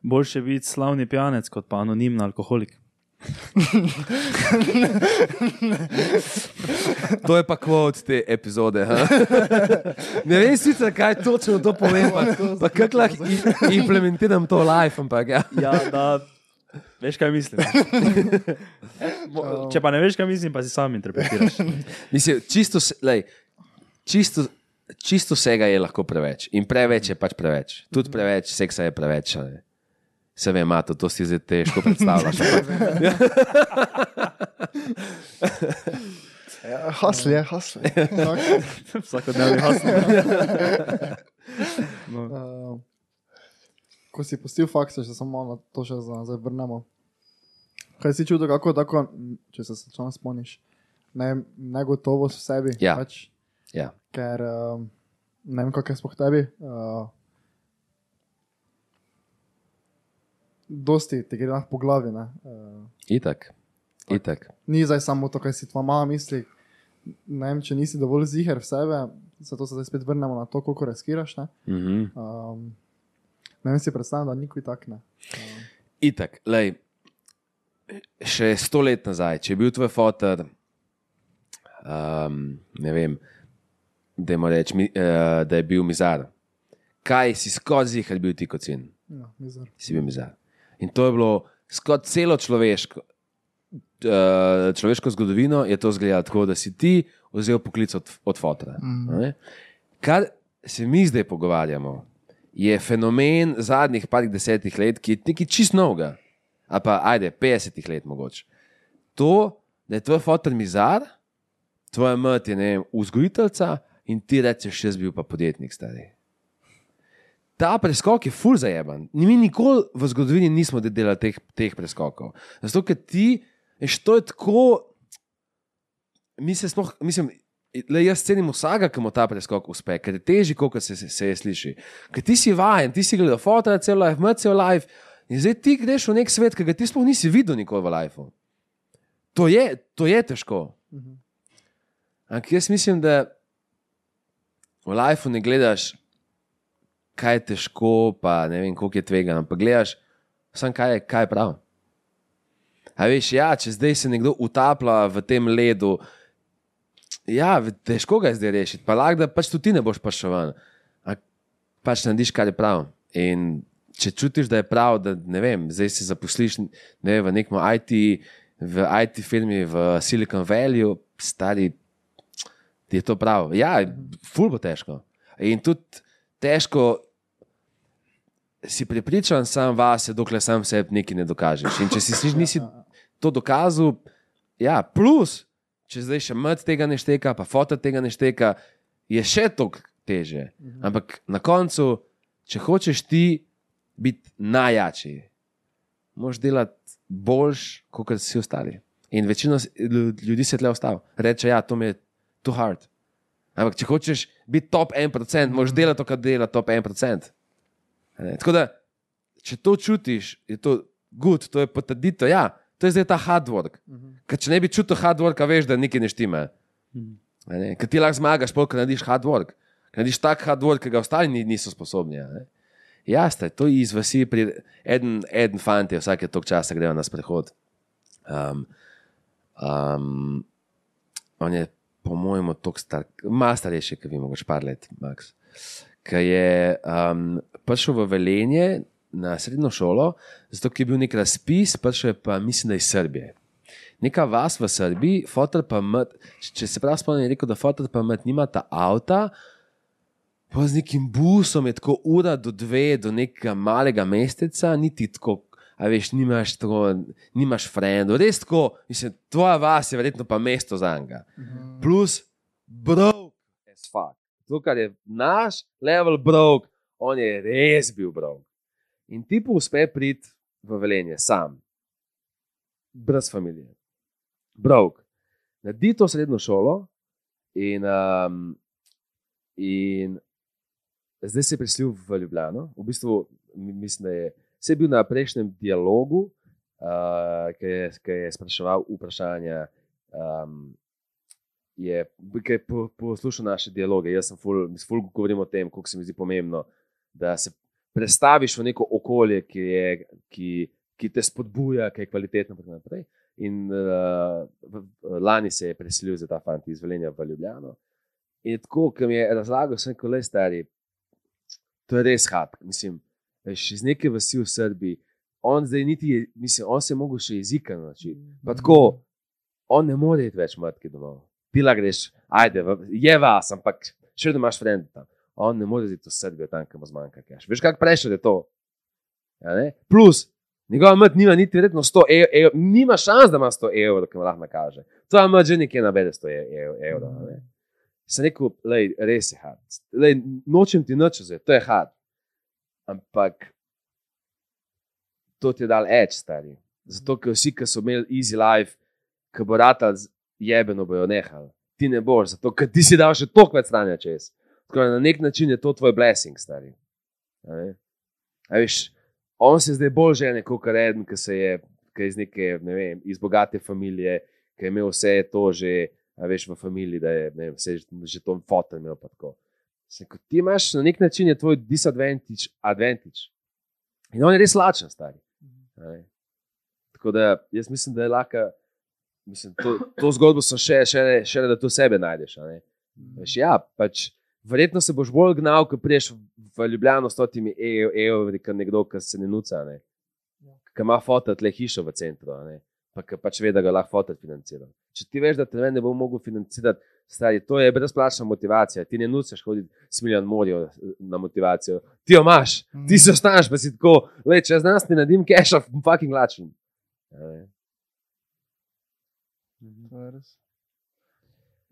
boljše biti slavni pijanec, kot pa anonimni alkoholik. To je pa kvot te epizode. ha? Ne vem sicer, kaj točno to pomeni, pa, pa kako lahko implementiram to life, ampak ja. Ja, da veš, kaj mislim. Če pa ne veš, kaj mislim, pa si sam interpretiraš. Mislim, čisto, lej, čisto, čisto vsega je lahko preveč. In preveč je pač preveč. Tudi preveč seksa je preveč. ne. Se vem, Mato, to si zdaj težko predstavljaš. ja hasli je, hasli. Vsakodnevni hasno. Uh, ko si pustil faks, če se samo na to še za- zdaj vrnemo. Kaj si čutil, kako tako, če se samo spomniš, ne, negotovost v sebi? Ja. Pač, Ja. ker um, ne vem, kako je spoh tebi. Uh, dosti ti gre lahko po glavi. Ne? Uh, Itak. Itak. ni zdaj samo to, kar si tvoja mama misli. Ne vem, če nisi dovolj ziger v sebe, zato se zdaj spet vrnemo na to, koliko riskiraš. Ne, Mhm. um, ne vem si predstavljati, da nikoli tak ne. Itak, lej, še sto let nazaj, če je bil tvoj fotor, um, ne vem, da, reč, mi, uh, da je bil mizar. Kaj si skozi jih bil ti kot sin? Ja, mizar. Si bil mizar. In to je bilo skozi celo človeško. Uh, človeško zgodovino je to izgledalo tako, da si ti vzel poklic od, od fotora. Mm. Kar se mi zdaj pogovarjamo, je fenomen zadnjih parih desetih let, ki je nekaj čist novega, ali pa ajde, 50 let mogoče. To, da je tvoj fotor mizar, tvoja mat je ne vem, vzgojiteljica in ti rečeš, jaz bil pa podjetnik stari. Ta preskok je ful zajeban. Mi nikoli v zgodovini nismo delali teh, teh preskokov. Zato, ker ti, veš, to je tako. Mi se sploh, mislim, le jaz cenim vsakega, ki mu ta preskok uspe, ker je težji, kot se, se, se je sliši. Ker ti si vajen, ti si gledal foto, cel life, mrtev cel life. In zdaj ti greš v nek svet, ki ga ti sploh nisi videl nikoli v lifeu. To je, to je težko. Ampak jaz mislim, da v lifeu ne gledaš, kaj je težko, pa ne vem, koliko je tvegano, ampak gledaš, samo kaj je, kaj je prav. A veš, ja, če zdaj se nekdo utaplja v tem ledu, ja, težko ga je zdaj rešiti, pa lahko da pač tudi ti ne boš. Ampak pač narediš, kar je prav. In če čutiš, da je prav, da ne vem, zdaj si zaposliš ne, vem, v nekem IT, v IT firmi v Silicon Valley, stari, Ti je to prav. Ja, ful bo težko. In tudi težko si prepričan sam vase, dokler sam sebi nekaj ne dokažeš. In če si, si nisi to dokazal, ja, plus, če zdaj še mat tega ne šteka, pa foto tega ne šteka, je še toliko teže. Ampak na koncu, če hočeš ti biti najjačji, moš delati boljš, kot vsi ostali. In lju- ljudi se tle ostava. Reče, ja, to mi je too hard. Ampak če hočeš biti top 1%, moš delati to, kar dela top 1%. A ne? Tako da, če to čutiš, je to good, to je potrditev. Ja, to je zdaj ta hard work. Ker če ne bi čutil hard work, veš, da nekaj ne štima. A ne? Ker ti lahko zmagaš, pol, ker narediš hard work. Ker narediš tak hard work, ki ga ostali ni- niso sposobni. Jasno, to iz vasi, pri, en, en fant je vsake tok časa grejo na sprehod. Um, um, on je, po mojem, tako star, malo starejši, kot vi, mogoče par let, Max. Ki je um, prišel v Velenje na srednjo šolo, zato je bil nek razpis, prišel je pa, mislim, da iz Srbije. Neka vas v Srbiji, fotor pa mat, če- če se prav spomnim, je rekel, da fotor pa mat nima ta avta, pa z nekim busom je tako ura do dve, do nekega malega mesteca, niti tako, a veš, nimaš, tako, nimaš frendov, res tako, mislim, tvoja vas je verjetno pa mesto za njega. Plus, brok, as fuck. To, kar je naš level brok, on je res bil brok. In ti pa uspe priti v velenje sam, brez familije. Brok. Naredi to srednjo šolo in, um, in zdaj se je preselil v Ljubljano. V bistvu, mi- mislim, da je vse bil na prejšnjem dialogu, uh, ki je, ki je spraševal vprašanja. Um, je, je po, poslušal naše dialoge. Jaz sem ful, mislim, ful govorim o tem, kako se mi zdi pomembno, da se prestaviš v neko okolje, ki, je, ki, ki te spodbuja, ki je kvalitetno. in. In uh, lani se je preselil za ta fant iz Velenja v Ljubljano. In je tako, ki mi je razlagal, sem rekel, le stari, to je res hard. Mislim, veš, iz neke vasi v Srbiji, on niti, mislim, on se je mogel še jezika naučiti. Pa tako, on ne more iti več matke domov. Ti lahko greš, ajde, je vas, ampak še vedno imaš frend tam. On ne more iti v Srbijo, tam, kam zmanjka. Veš, kako prešel je to? Ja, ne? Plus, njegova mat nima niti verjetno 100 evrov, ev, nima šans, da ima 100 evrov, ki mu lahko nakaže. To je mat že nekje nabede 100 ev- evrov. a ne. Sem rekel, lej, res je hard. Lej, nočem ti noč vzeti, to je hard. Ampak to ti je dal edge, stari. Zato, ker vsi, ki so imeli easy life, ki bo rata jebeno, bojo nehali. Ti ne boš, zato ker ti si dal še toliko več stanja čez. Tako da na nek način je to tvoj blessing, stari. A? A veš, on se zdaj bolj žene kot eden, ki se je ki iz neke, ne vem, iz bogate familije, ki je imel vse to že, veš, v familiji, da je vem, vse že- že to fotor imel. pa tako. Se, ko ti imaš na nek način, je tvoj disadvantage, advantage. In on je res lačen, stari. ne. Tako da jaz mislim, da je lahko. Mislim, to, to zgodbo sem še, še, še da to sebe najdeš. ne. Veš, ja, pač, verjetno se boš bolj gnal, ko priješ v Ljubljano s totimi ev- evri, kot nekdo, ki se ne nuca. Ne. Ki ima foto tle hišo v centru, ne. pa ki pač ve, da ga lahko foto financira. Če ti veš, da te ne bo mogel financirati, stari, to je brezplačna motivacija. Ti ne nucaš hoditi s milijon morjev na motivacijo. Ti jo imaš, ti se ostaneš, pa si tako, le če znaš, ti fucking lačen. A. To je res.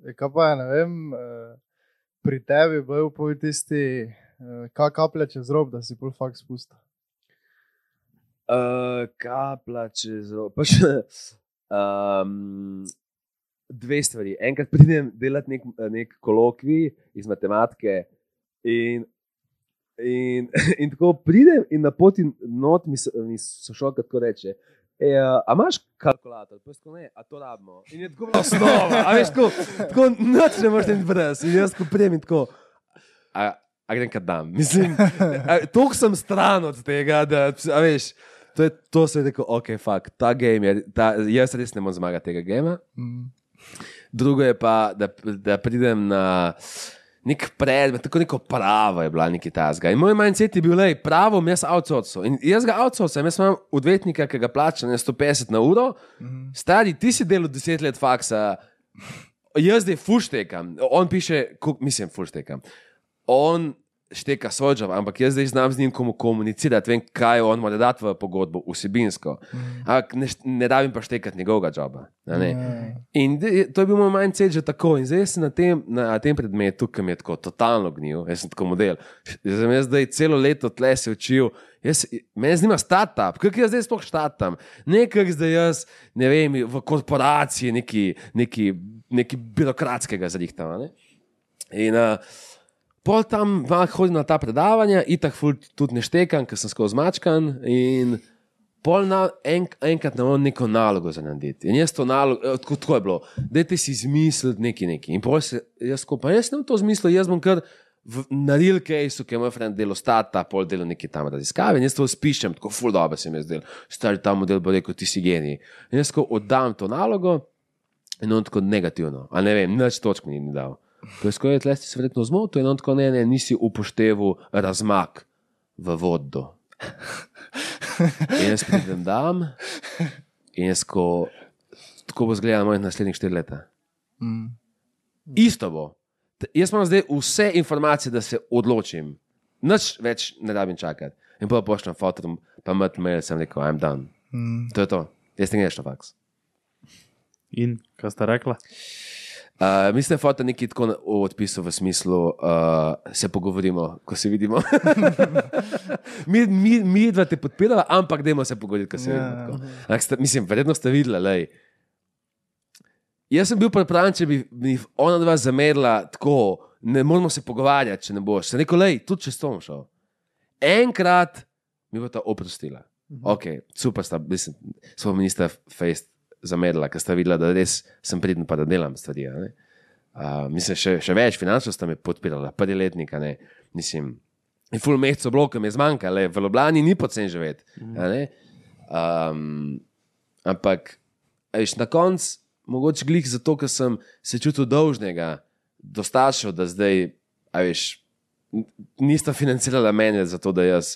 E, kaj pa je, ne vem, eh, pri tebi bil pol tisti, eh, kaj kaplja čez rob, da si pol fakt spusta. Uh, kapla čez rob. Pa um, dve stvari. Enkrat pridem delati nek, nek kolokvij iz matematike, in, in, in tako pridem, in na poti not mi, so- mi sošolka tako reče. E, a imaš kalkulator? Pa tako ne, a to rabimo. In je tako osnova, a veš, tako, tako noč ne moreš brez. In jaz ko pridem in tako. A, a grem kad dam. Mislim, toliko sem stran od tega, da veš. To, je, to se je rekel, ok, fuck, ta game je, ta, jaz res ne morem zmagati tega gema. Mm. Drugo je pa, da, da pridem na nek predmet, tako neko pravo je bila neki tasga. In moj mindset je bil, da je pravo, jaz outsourcam. In jaz ga outsourcam, jaz imam odvetnika, ki ga plačam na 150 na uro. Mhm. Stari, ti si delal 10 let faksa, jaz zdaj fuštekam, on piše, mislim, fuštekam. On šteka job, ampak jaz zdaj znam z njim komu komunicirati, vem, kaj on mora dati v pogodbo, vsebinsko. Ampak ne, ne da bi pa štekati njegovega joba. a ne. In de- to je bil moj mindset že tako. In zdaj sem na tem, na tem predmetu, ki mi je tako totalno gnil, jaz sem tako model. Jaz sem jaz zdaj celo leto tle se učil. Jaz, mene zanima startup, kako jaz zdaj sploh štartam. Nekaj zdaj jaz, ne vem, v korporaciji neki, neki, neki birokratskega zadihtam. a ne. In uh, pol tam hodim na ta predavanja, itak tudi ne štekam, ker sem skozi mačkan. In pol na, en, enkrat nam neko nalogo za narediti. In jaz to nalogo, eh, tako, tako je bilo, dajte si izmisliti nekaj, nekaj. In pol se jaz skupaj, jaz sem to zmislil, jaz bom kar. v- Na real case, ki je moj friend delo stata, pol delo neki tam raziskave, in jaz to spišem, tako full dobro se mi je zdel. Stari ta model bo rekel, ti si genij. In jaz ko oddam to nalogo, in on tako negativno, a ne vem, nič točk mi ni dal. Preiskal je tlesti se verjetno zmotil in on tako ne, ne, nisi upošteval razmak v vodo. In jaz pridem dam in jaz ko, tako bo zgledal mojih naslednjih štiri leta. Mm. Isto bo. T- Jaz imam zdaj vse informacije, da se odločim. Nič več ne rabim čakati. In pa pošljem foto, pa mat mail, sem rekel, I'm done. Mm. To je to. Jaz ne greš na faks. In kaj sta rekla? Uh, mislim, da je nekaj tako v odpisu v smislu, uh, se pogovorimo, ko se vidimo. mi, mi, mi dva te podpiramo, ampak dajmo se pogovoriti, ko se Ja, vidimo. tako. Ampak sta- Mislim, verjetno ste videli. Lej. Jaz sem bil pripravljen, če bi mi ona dva zamerila tako, ne moramo se pogovarjati, če ne boš. Sem rekel, lej, tudi če s tom šel. Enkrat mi bo ta oprostila. Ok, super sta, mislim, smo ministra Fejst zamerila, ker sta videla, da res sem pridn, pa da delam stvari. Uh, mislim, še, še več finančno sta me podpirala, prvi letnik, ne. Mislim, in full mesecev blokov mi je zmanjkalo, v Ljubljani ni pocen živeti. ne. Um, ampak, veš, na koncu, mogoče glih zato, ker sem se čutil dolžnega do staršev, da zdaj, veš, nista financirala mene za to, da jaz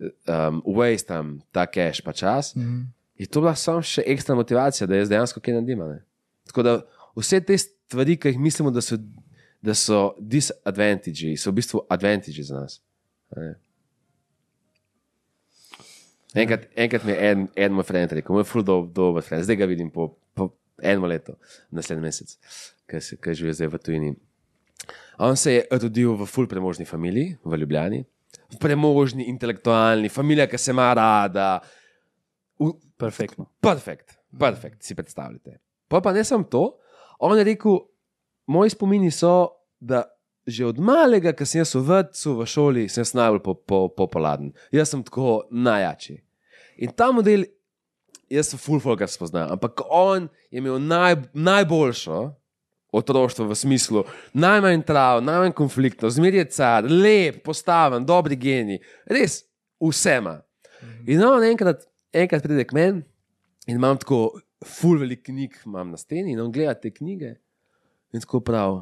um, wastam ta cash pa čas. Mm. Je to bila samo še ekstra motivacija, da jaz dejansko kaj naredim. Tako da vse te stvari, ki jih mislimo, da so, da so disadvantage, so v bistvu advantage za nas. a ne. Enkrat, enkrat mi je en, en moj friend rekel, moj ful dober do, friend, zdaj ga vidim po, po enem letu, naslednji mesec, ki živi zdaj v tujini. On se je rodil v ful premožni familiji v Ljubljani, v premožni, intelektualni, familija, ki se ima rada, Perfektno. Perfekt, perfekt, si predstavljate. Pa pa ne samo to, on je rekel, moji spomini so, da že od malega, ko sem jaz v vrtu, v šoli, sem jaz najbolj po, po, populaden. Jaz sem tako najjači. In ta model, jaz sem full folk spoznal, ampak on je imel naj, najboljšo otroštvo v smislu najmanj trav, najmanj konfliktov, zmeraj je car, lep, postaven, dobri geni, res vsema. In on enkrat, enkrat pride k meni in imam tako full velik knjig imam na steni in on gleda te knjige in tako prav.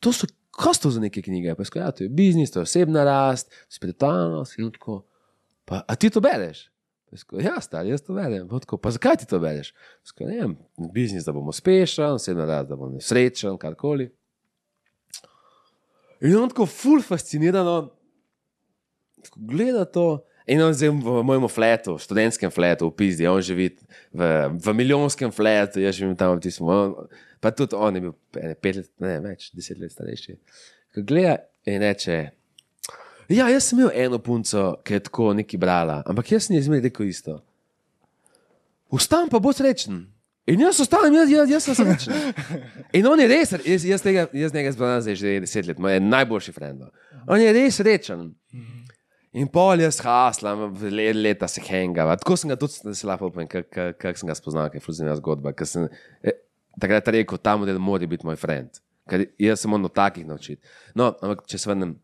To so, kaj so to za neke knjige? Pa skoja, to je biznis, to je osebna rast, spiritualnost in tako. Pa, a ti to bereš? Skoja, ja, star, jaz to berem. Tako, pa zakaj ti to bereš? Skoja, ne vem, biznis, da bom uspešen, osebna rast, da bom srečen, karkoli. In on tako full fascinirano gleda to. In on zdaj v mojem fletu, študentskem fletu, v Pizdi, on živi v, v milijonskem fletu, jaz živim tam, ti smo. On, pa tudi on je bil ene pet let, ne več, deset let starejši. Ko gleda in reče. Ja, jaz sem imel eno punco, ki je tako nekaj brala, ampak jaz sem zmeraj rekel isto. Vstam pa bo srečen. In jaz ostanem, jaz, jaz, jaz sem srečen. In on je res, jaz, jaz, tega, jaz njega zbral zdaj že deset let, moj najboljši friend. On je res srečen. In pol jaz haslam, le, leta se hengava. Tako sem ga tudi se lahko povem, kako kak sem ga spoznal, kaj je fuzina zgodba. ker Sem, eh, takrat rekel, ta model mora biti moj friend. Ker jaz sem moral takih naučiti. No, ampak če se vrnem.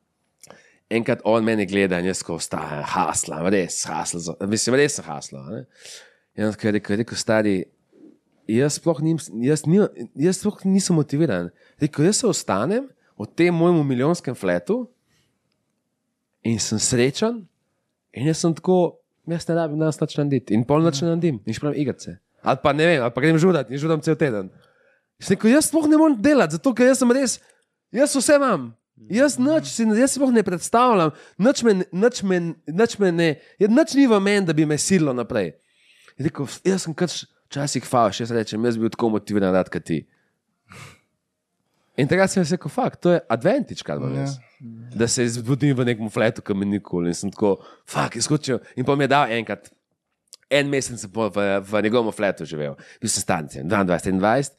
Enkrat on meni gleda in jaz ko ostajam, haslam, res haslam, mislim, res sem haslam. In on je rekel, rekel, stari, jaz sploh, nim, jaz, nim, jaz sploh nisem motiviran. Rekel, jaz se ostanem v tem mojem milijonskem fletu in sem srečen, in jaz sem tako, jaz ne rabim danes nič narediti, in pol noč ne naredim, nič pravim igrice. Ali pa ne vem, ali pa grem žudati in žudam cel teden. Sem rekel, jaz sploh ne morem delati, zato ker jaz sem res, jaz vse imam. Jaz, nič, si, jaz si sploh ne predstavljam, nič, me, nič, me, nič, me ne, je, nič ni v meni, da bi me sililo naprej. Rekel, jaz sem kač včasih faš, jaz rečem, jaz bi bil tako motiviran, kot ti. In takrat sem rekel, fakt, to je advantage, kar imam jaz. Da se zbudim v nekem fletu, ki mi nikoli in sem tako, fakt, izkočil. In pa mi je dal enkrat, en mesec v, v njegovem fletu živel, bil sem stancijan, 22, 21.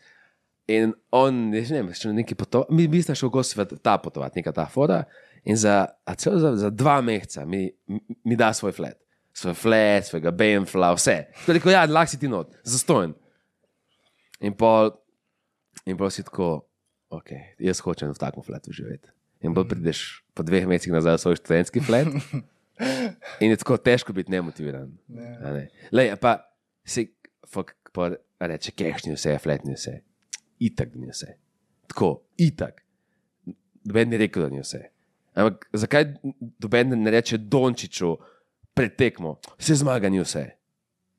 In on, ne vem, še neki potovati, mi sta šel gosti v ta potovati, neka ta foda. In za, a celo za, za dva meseca mi, mi- mi da svoj flet. Svoj flet, svojega benfla, vse. Tako rekel, ja, lahko si ti not, zastojen. In pol, in pol si tako, ok, jaz hočem v takem fletu živeti. In bolj prideš po dveh mesecih nazaj v svoj študentski flet. In je tako težko biti nemotiviran. a Ne. Lej, pa si, fuk, pa reče, kehni vse, fletni vse. Itak ni vse. Tako, itak. Doben ni rekel, da ni vse. Ampak zakaj doben ne reče Dončiću pred tekmo, vse zmaga ni vse.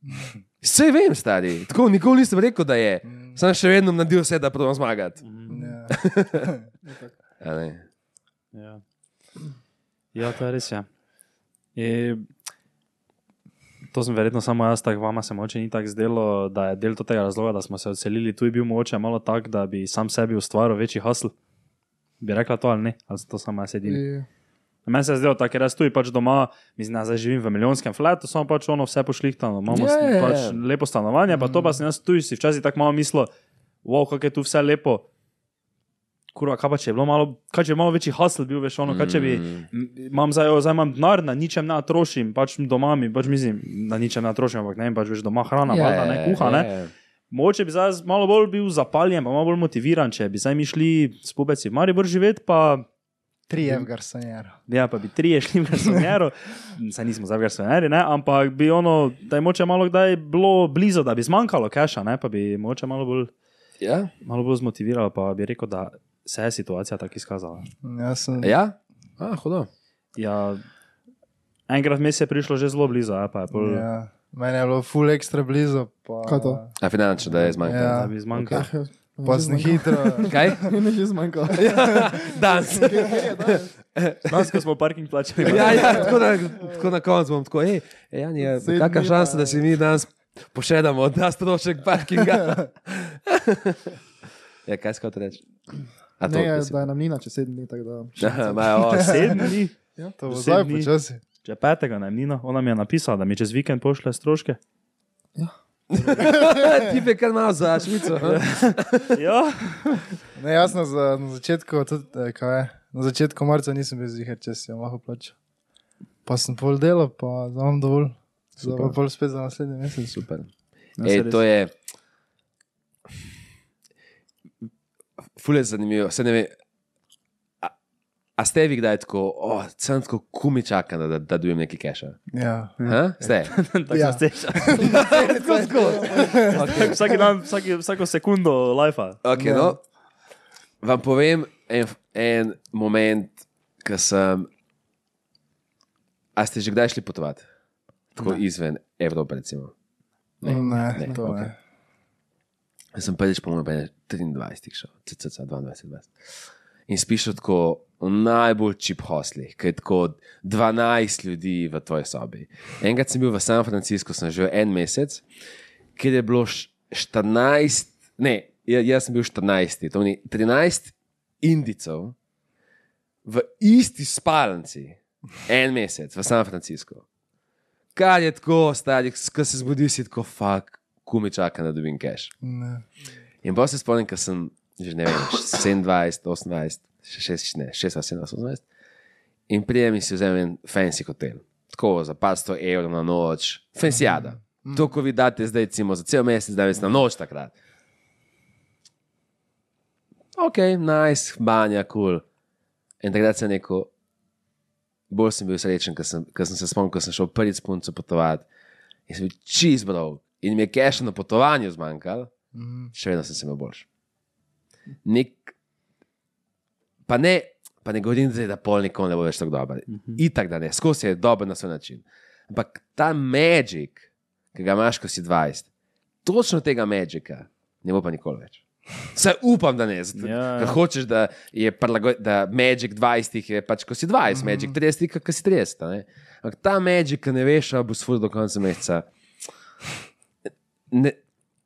Vse vem, stari. Tako nikoli nisem rekel, da je. Sam še vedno naredil vse, da provam zmagati. Ja. Ne. Ja. ja, to je res. Ja. Je, to sem verjetno samo jaz, tako vama se moče ni tako zdelo, da je del tega razloga, da smo se odselili. Tu je bil mogoče malo tak, da bi sam sebi ustvaril večji hasl. Bi rekla to ali ne, ali to samo jaz sedim. Meni se je zdelo tako, ker jaz tu pač doma, mislim, da zdaj živim v milijonskem flatu, samo pač ono vse pošlihtano, imamo ja. pač lepo stanovanje, pa to pa sem jaz tu si včasih tako malo mislil, wow, kako je tu vse lepo. Kurva, kaj pa če je bilo malo, kaj če je malo večji hasl bil, veš, ono, kaj če bi, imam zdaj, zdaj imam denar, na ničem ne trošim, pač doma mi, pač mislim, na ničem ne trošim, ampak ne vem, pač veš doma hrana, ja, valjda, ne kuha, ne. ja. Mogoče bi zdaj malo bolj bil zapaljen, pa malo bolj motiviran, če bi zdaj mi šli s pubeci v Maribor živeti, pa Tri je v garsonjeru. Ja, pa bi trije šli v garsonjero, saj nismo za garsonjeri, ne, ampak bi ono, da je moče malo kdaj bilo blizu, da bi zmanjkalo keša, ne, pa bi moče malo bolj, Ja? malo bolj zmotiviralo, pa bi rekel, da se je situacija tako izkazala. Jaz sem, Ja? A, hudo. Ja, enkrat mi je prišlo že zelo blizu, ja, pa je pol, ja. ja, meni je bilo full ekstra blizu. Pa, Kaj to? A finančno, da je zmanjkalo. Ja. da bi zmanjkalo. Ah, ja, Pa sem hitro. Kaj? Ne, že zmanjkalo. Danes. Danes, ko smo parking plačali. ja, ja, tako, na, tako na koncu bom tako, hej, Jan, je kakšna šansa, da si mi danes pošedamo od nas strošek parkinga? ja, kaj skot reči? A to, Ne, ja, mislim. da je nam nina čez sedem dni, osem. Sedem dni, To bo zdaj počasi. če petega najmnino, ona mi je napisala, da mi čez vikend pošle stroške. Ti bi kar malo za Švico. Ja, Ne, jaz na, za, na začetku, tudi, eh, kaj je, na začetku marca nisem bil zihar, če si jo lahko plačal. Pa sem pol delal, pa imam dovolj. Zdaj pa pol spet za naslednji mesec. Super. Ja, Ej, to je. Fule je zanimivo. Se ne ve, a, a ste vi kdaj tako, oh, sem tako kumi čakam, da, da, da dobijem neki keša? Ja. Ha? Ste? tako Ja. se steša. Vsak dan, vsaki, vsako sekundo lajfa. Okay, no, vam povem en, en moment, ko sem. A ste že kdaj šli potovati? Tako ne. izven Evrope, recimo. Ne, ne, ne, to okej. ne. Sem prvič, po mojem, 23 šel, cca 22. 20. In spiš tako v najbolj čip hoslih, ki je tako 12 ljudi v tvoji sobi. Enkrat sem bil v San Franciscu, sem že en mesec, kjer je bilo š- 14, ne, ja- jaz sem bil 14, to ni 13 Indicov v isti spalnici, en mesec v San Franciscu. Kar je tako, stari, ko se zbudi, si tako, fuk, kumi čaka, da dobim cash. Ne. In pa se spomnim, ko sem že ne vem, 27, 28, še 6, ne, 26, 28. In prijem in si vzamem en fancy hotel. Tako za par sto evrov na noč, fancyada. To, ko vi date zdaj, recimo za cel mesec, da na noč takrat. Ok, nice, banja, kul. Cool. In takrat sem rekel, bolj sem bil srečen, ker sem, ker sem se spomnil, ko sem šel prvič s punco potovati. In sem bil čist brov. In mi je cash na potovanju zmanjkalo še vedno sem se imel boljši. Nek, pa ne, pa ne govorim zdaj, da pol nikoli ne bo več tako dober. Itak da ne, skozi je dober na svoj način. Ampak ta magik, ki ga imaš, ko si 20, točno tega magika ne bo pa nikoli več. Vse upam, da ne. Zato, Ja, ja. Hočeš, da je da Magic 20 je pač, ko si 20, mm -hmm. Magic 30, ko si 30. a ne. Ampak ta Magic, ki ne veš, ali bo svoj do konca meseca. Ne,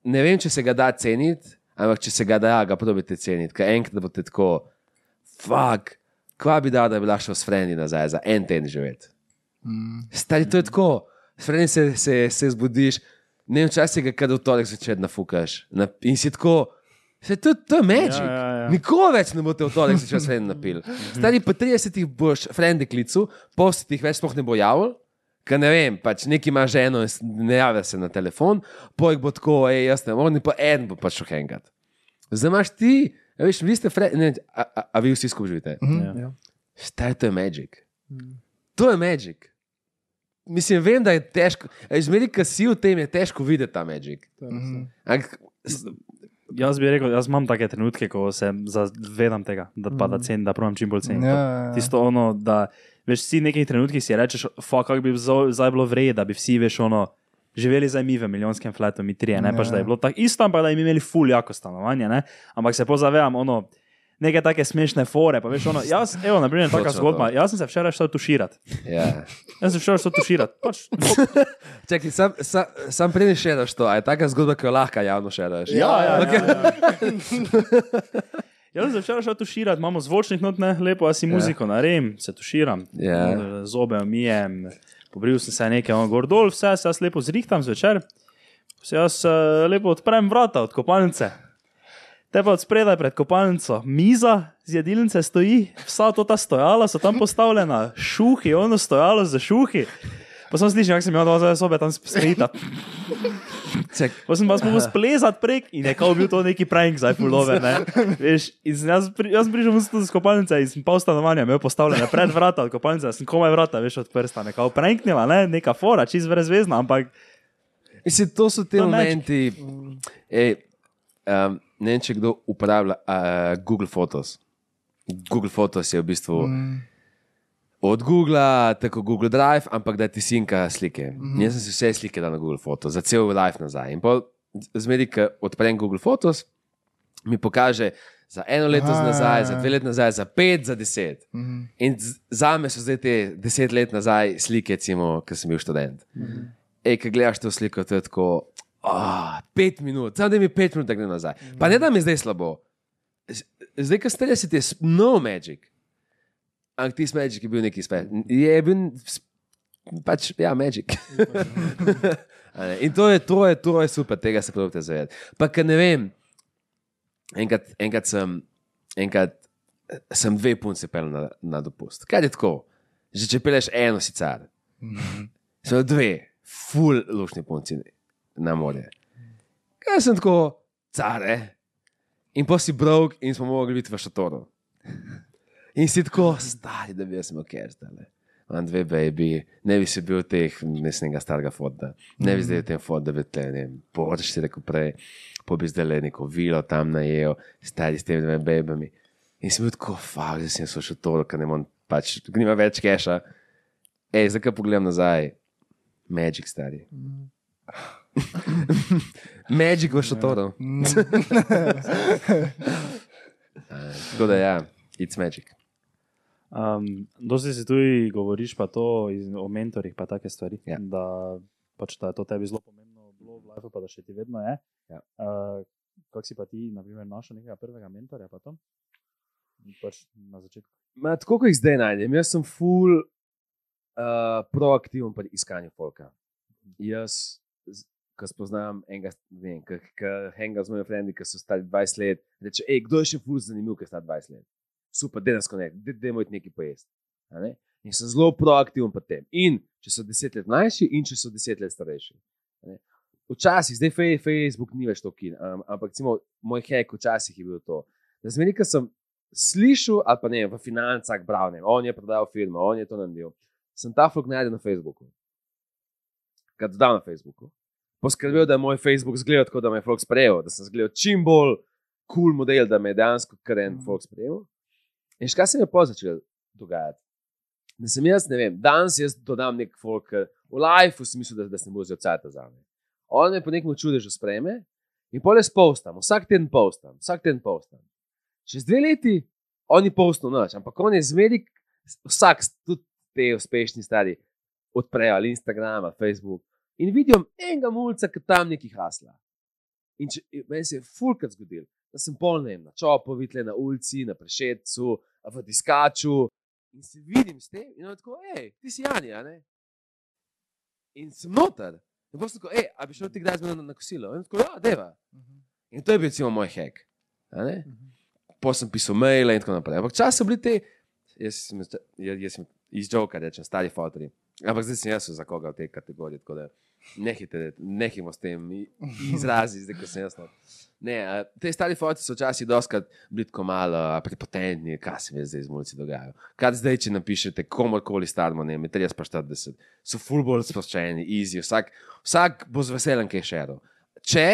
ne vem, če se ga da ceniti, ampak če se ga da, ga probite ceniti. Ker enkrat boste tako, fuck, kva bi dal, da bi lahko šel s frendi nazaj za en teden živeti. Stari, to je tako. Spremeni se, se, se zbudiš, ne vem, včasih ga kar v torek zvečer nafukaš. Na, in si tako, se, to, to je magic. Ja, ja, ja. Nikoli več ne boste v torek zvečer s frendi napil. Stari, po 30 boš frendi klical, po 10 več sploh ne bo javil. Ker ne vem, pač neki ima ženo in ne javlja se na telefon, pojk bo tako, ej, jaz ne morem, pa en bo pač šel hengat. Zdaj imaš ti, a veš, vi ste frendi, ne, a, a, a vi vsi skupaj živite. Ja. Ja. Stari, to je magic. To je magic. Mislim, vem, da je težko. Zmeri, ki si v tem, je težko videti ta magic. To je res, ja. Ampak, s- Jaz bi rekel, jaz imam take trenutke, ko se zavedam tega, da, pa, da cenim, da pravim čim bolj cenim. Ja, ja, ja. Tisto ono, da veš, vsi v nekih trenutkih si rečeš, fuck, kako bi zdaj bilo vredno, da bi vsi veš ono. Živeli zdaj mi v milijonskem flatu, mi trije, ne Ja. pač da je bilo tako isto, ampak da bi imeli ful jako stanovanje, ne? ampak se pozavedam, ono, neke take smešne fore, pa veš ono, jaz, evo, naprimer, taka Točno zgodba, jaz sem se včeraj šel tuširati, ja. jaz sem včeraj šel tuširati, pač, Čakaj, sam, sam, sam prej ne šeraš to, a je taka zgodba, ki jo lahko javno šeraš. Ja, ja, Okej. ja, ja. Jaz sem začel šel tuširati, imamo zvočnik not, ne, lepo, jaz si muziko naredim, se tuširam, Ja. zobe umijem, pobril sem se nekaj, ono gor dol, vse se jaz lepo zrihtam zvečer, se jaz uh, lepo odprem vrata od kopalnice. Te pa od spredaj pred kopalnico, miza z jedilnice stoji, vsa to ta stojala so tam postavljena, šuhi, ono stojalo za šuhi. Pa sem slišal, kako se mi od vas sobe tam. Čak, Pa sem pa spomnil splezati prek in je kao bil to neki prank, zdaj pullover. Ne? Veš, sem jaz, pri, jaz prišel sem z kopalnice in sem pol stanovanja imel postavljene pred vrata od kopalnice, sem komaj vrata, veš, od prsta, nekako pranknila, ne? neka fora, čist brezvezna, ampak Mislim, to so magic. momenti. Ej, um, ne vem, če kdo uporablja uh, Google Photos. Google Photos je v bistvu mm. Od Google, tako Google Drive, ampak da ti sinka slike. Mm. Jaz sem si vse slike dal na Google Photos, za cel life nazaj. In pol zmeri, ko odprem Google Photos, mi pokaže za eno leto Aha, nazaj, za dve leti nazaj, za pet, za deset. Mhm. In z- zame so zdaj te deset let nazaj slike, recimo, ko sem bil študent. Ej, ki gledaš to sliko, to je tako, oh, pet minut, samo da mi pet minut, da grem nazaj. Pa ne da mi zdaj slabo. Zdaj, ko ste resi, je no magic. Ampak ti magic je bil neki spet. Je bil pač, ja, magic. In to je, to, je, to je super, tega se pravite zavedati. Pa, ker ne vem, enkrat, enkrat sem, enkrat eh, sem dve punce pel na, na dopust. Kaj je tako? Že če peleš eno sicer. So dve, full lušni punci na morje. Kaj sem tako, care. In pa si brok in smo mogli biti v šatoru. In si tako, stari, da bi jaz imel kerstale. Imam dve baby, ne bi si bil teh nesnega starega foda, ne bi zdaj tem foda, da bi te, ne boš si rekel prej, pa bi zdaj le neko vilo tam najel, stari s temi dvema babami. In sem bil tako, fakt, da sem se šel to, ker ne morem, pač, ker nima več keša. Ej, zdaj, ko pogledam nazaj, Magic stari. Magic v šatoru. Tako da ja, it's magic. Um, dosti si tudi govoriš to iz, o mentorjih, pa take stvari. Ja. Da, pač, da je to tebi zelo pomembno bilo v življenju, pa da še ti vedno je. Ja. Uh, Kako si pa ti, na primer, našel nekega prvega mentorja? Pa to? pač na začetku. Ma, tako kot jih zdaj najdem, jaz sem full uh, proaktiven pri iskanju folka. Jaz, ko spoznam enega, ne vem, ki henga z mojimi frendi, ki so stari 20 let, reče, hej, kdo je še full zanimiv, ki sta 20 let. Super, dejansko ne, da moj nekaj pojesti. ne. In sem zelo proaktiven pri tem. In če so 10 let mlajši, in če so 10 let starejši. Včasih, zdaj Facebook ni več to kin, um, ampak recimo, moj hek včasih je bil to. Da zmeri, ko sem slišal, ali pa ne v financah, bral, ne, on je prodal firmo, on je to naredil. Sem ta folk najdel na Facebooku. Kad dodal na Facebooku. Poskrbel, da je moj Facebook zgledal tako, da me je folk sprejel, da sem zgledal čim bolj kul cool model, da me je dejansko karen folk sprejel. In kaj se mi je pa začelo dogajati? Da sem jaz, ne vem, danes jaz dodam nek folk, ker v lifeu sem mislil, da, da se ne bo vzel cajt za me. On me po nekem čudežu sprejme In pol jaz postam, vsak teden postam, vsak teden postam. Čez dve leti oni postajo noč, ampak on je zmeri, vsak, tudi te uspešni stari, odprejo ali Instagram, ali Facebook in vidijo enega mulca, ki tam neki hasla. In če, meni se je fulkrat zgodil, da sem polnen na čopu, videl na ulici, na prešetcu, v diskaču in se vidim s tem in tako, hej, ti si Jani, a ne? In sem noter. In pa sem tako, hej, a bi šel ti kdaj z menom na, na kosilo? In tako, ja, deva. In to je bil recimo moj hek. Pa sem pisal maile in tako naprej. Ampak čas so bili te, jaz sem, jaz, jaz sem iz joka, rečem, stari fotori. Ampak zdaj sem jaz za koga v tej kategoriji, tako da nehite, nehimo s tem izrazi, zdaj ko sem jaz. Ne, te stari fotori so včasih doskrat bili tako malo prepotentni, kaj se zdaj z mulci dogaja. Kaj zdaj, če napišete komorkoli starmo, ne, med 30 pa 40, so fullball sproščeni, easy, vsak, vsak bo z veseljem kaj šero. Če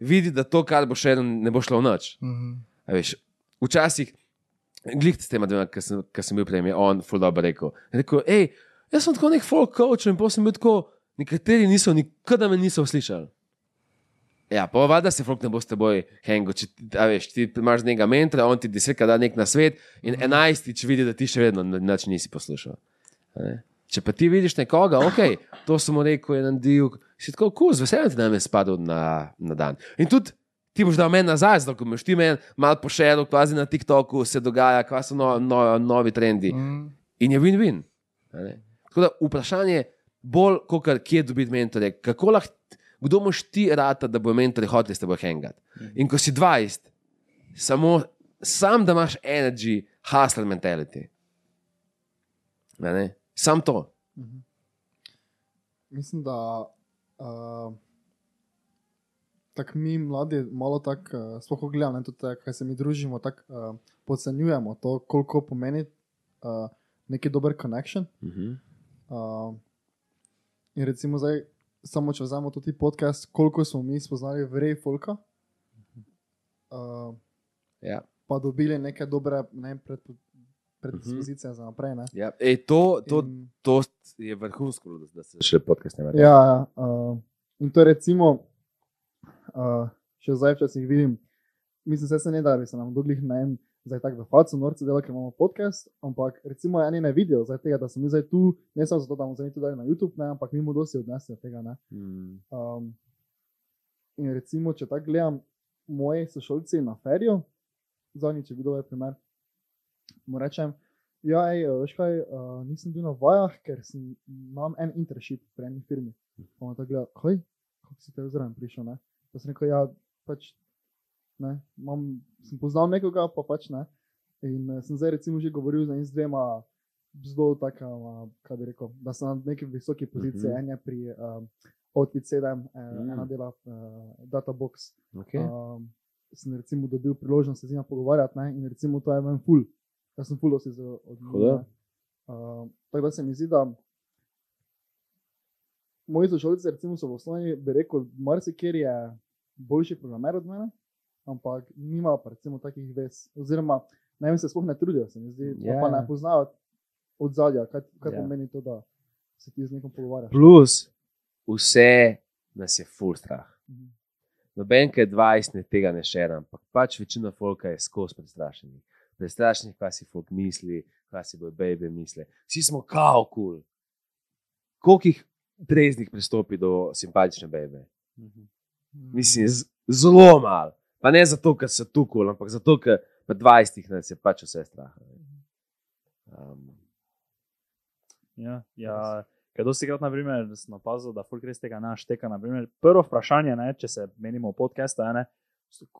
vidi, da to, kar bo šero, ne bo šlo v noč. Mhm. A Veš, včasih, glih s tem, ki sem, sem bil prej, je on ful dobro rekel. Je Rekel, hej, jaz sem tako nek folk coach in potem sem bil tako, nekateri niso, nikada me niso slišali. Ja, pa vada se folk ne bo s teboj hengo, če veš, ti imaš nekega mentora, on ti desetkrat da nek na svet in enajstič vidi, da ti še vedno nič nisi poslušal. Ne? Če pa ti vidiš nekoga, ok, to sem rekel, je nadil, si tako kul, z veseljem ti nam je spadal na, na dan. In tudi ti boš dal meni nazaj, zato ko boš ti meni mal pošeril, kvazi na TikToku se dogaja, kva so no, no, novi trendi. Mhm. In je win-win. Tako da vprašanje je bolj, kot kje dobiti mentore. Kako lahko, kdo moš ti rata, da bo mentori hoteli s teboj hangati. In ko si 20, samo sam, da imaš energy, hustle mentality. A ne? Sam to. Mislim, da uh, tako mi mladi, malo tako, uh, sploh gledamo, ne, tudi kaj se mi družimo, tako uh, podcenjujemo to, koliko pomeni uh, neki dober connection. Uh -huh. Uh, in recimo zdaj, samo če vzamemo tudi podcast, koliko smo mi spoznali vrej folka, uh, ja. pa dobili neke dobre ne, pred, predispozicije uh -huh. za naprej. Ne. Ja. Ej, to, to, In- to je vrhunsko, da se še podcast ne Ja, ja uh, in to je recimo, uh, še zdaj včasih vidim, mislim, da se ne da, da bi se nam doglih najem. Zdaj tako v facu, norce dela, ker imamo podcast, ampak recimo eni ne vidijo zdaj tega, da smo mi zdaj tu, ne samo zato, da bomo zdaj to dali na YouTube, ne, ampak mi mu dosti odnesijo tega. Ne. Mm. Um, in recimo, če tako gledam, moji sošolci na ferijo, zadnjič je bil dober primer, mu rečem, ja, ej, veš kaj, uh, nisem bil na vajah, ker sem, imam en internship pri eni firmi. Pa on tako gleda, kaj, kako si te vzraven prišel, ne? Pa sem rekel, ja, pač, ne, imam, sem poznal nekoga, pa pač ne. In uh, sem zdaj recimo že govoril z dvema zelo taka, uh, kaj bi rekel, da so na neki visoki poziciji, Mhm. en je pri um, Outfit 7, uh, Mm. ena dela uh, Databox. Okay. Um, sem recimo dobil priložnost se z njima pogovarjati ne, in recimo to je meni ful. Jaz sem ful osi od ne. Um, tako da se mi zdi, da moji sošolci recimo so v osnovi, bi rekel, marsikjer je boljši programer od mene, ampak nima recimo takih vez. Oziroma, vem, se sploh ne trudijo, se mi zdi, yeah. pa Ja. ne poznajo od zadja, kaj, kaj Ja. yeah. pomeni to, da se ti z nekom pogovarjaš. Plus, vse nas je full strah. Mhm. Noben, ki je 20, ne tega ne šera, ampak pač večina folka je skozi prestrašenih. Prestrašenih, kaj si folk misli, kaj si bojo baby misli. Vsi smo kao kul. Cool. Koliko jih treznih pristopi do simpatične baby? Mislim, z- zelo malo. Pa ne zato, ker so tu kul, cool, ampak zato, ker v 20 nas je pač vse strah. Um, Ja, ja. Ker dosti krat, na primer, sem opazil, da folk res tega našteka. Naprimer, prvo vprašanje, ne, če se menimo v podcastu, je, ne,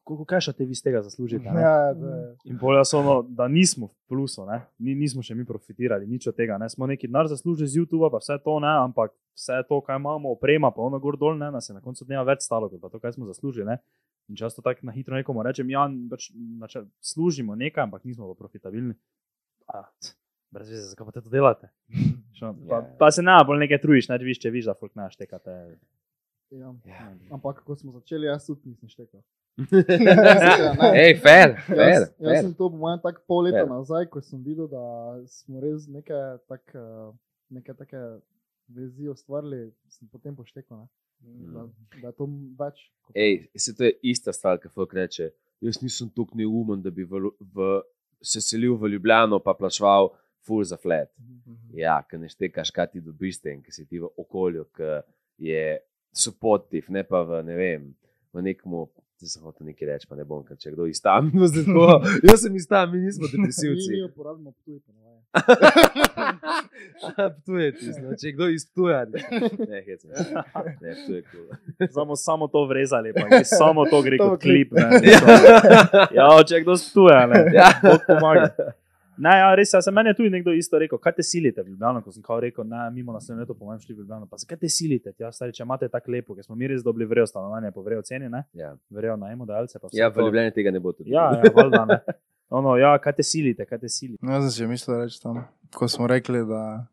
koliko kaša te vi iz tega zaslužite? Ne? Ja, to je. In bolj jaz ono, da nismo v plusu, ne? Ni, nismo še mi profitirali, nič od tega. Ne? Smo neki denar zaslužili z YouTube, pa vse to, ne? ampak vse to, kar imamo, oprema, pa ono gor dol, ne? nas je na koncu dneva več stalo, kot pa to, kaj smo zaslužili. Ne? In často tako na hitro nekomu rečem, ja, pač, načel, služimo nekaj, ampak nismo pa profitabilni. A, c, brez veze, zakaj pa te to delate? Šo, pa, Ja. pa se ne, bolj nekaj trudiš, ne viš, če viš, da folk naštekate. Ja. ja. Ampak ko smo začeli, jaz tudi nisem štekal. Hej, fair, fair. Jaz, jaz sem to po mojem tako pol leta Fair. nazaj, ko sem videl, da smo res neke, tak, eh, neke take vezi ustvarili, sem potem poštekal. Ne? Da, da to Ej, se to je ista stvar, ki folk reče. Jaz nisem tako neumen, da bi v, v, se selil v Ljubljano, pa plačval full za flat. Mhm. Ja, ker ne štekaš, kaj ti dobiš, in ki si ti v okolju, ki je supportiv, ne pa v ne vem, v nekomu. Zdaj sem hotel nekaj reči, pa ne bom, ker če kdo iz tam, zdaj tako. Jaz sem iz tam, mi nismo depresivci. mi uporabljamo ptuj, po navaje. Ptuje ti, no, če kdo iz tuja. Ne, ne, hec me. Ne, to je kul. Samo, samo to vrezali, pa gre, samo to gre To kot klip. Ne, ja, če kdo stuje, ne. Ja. Bog pomaga. Ne, ja, res, ja, se meni je tudi nekdo isto rekel, kaj te silite v Ljubljano, ko sem kao rekel, ne, mimo naslednje leto, po mojem, šli v Ljubljano. Pa zakaj te silite, ja, stari, če imate tako lepo, ker smo mi res dobili vrejo stanovanje, po vrejo ceni, ne, Ja, vrejo najemodajalce. pa vse ja v to. Ljubljani tega ne bo tudi. Ja, ja, valjda, ne. Ono, ja, kaj te silite, kaj te silite. No, jaz sem že mislil reči tam, ko smo rekli, da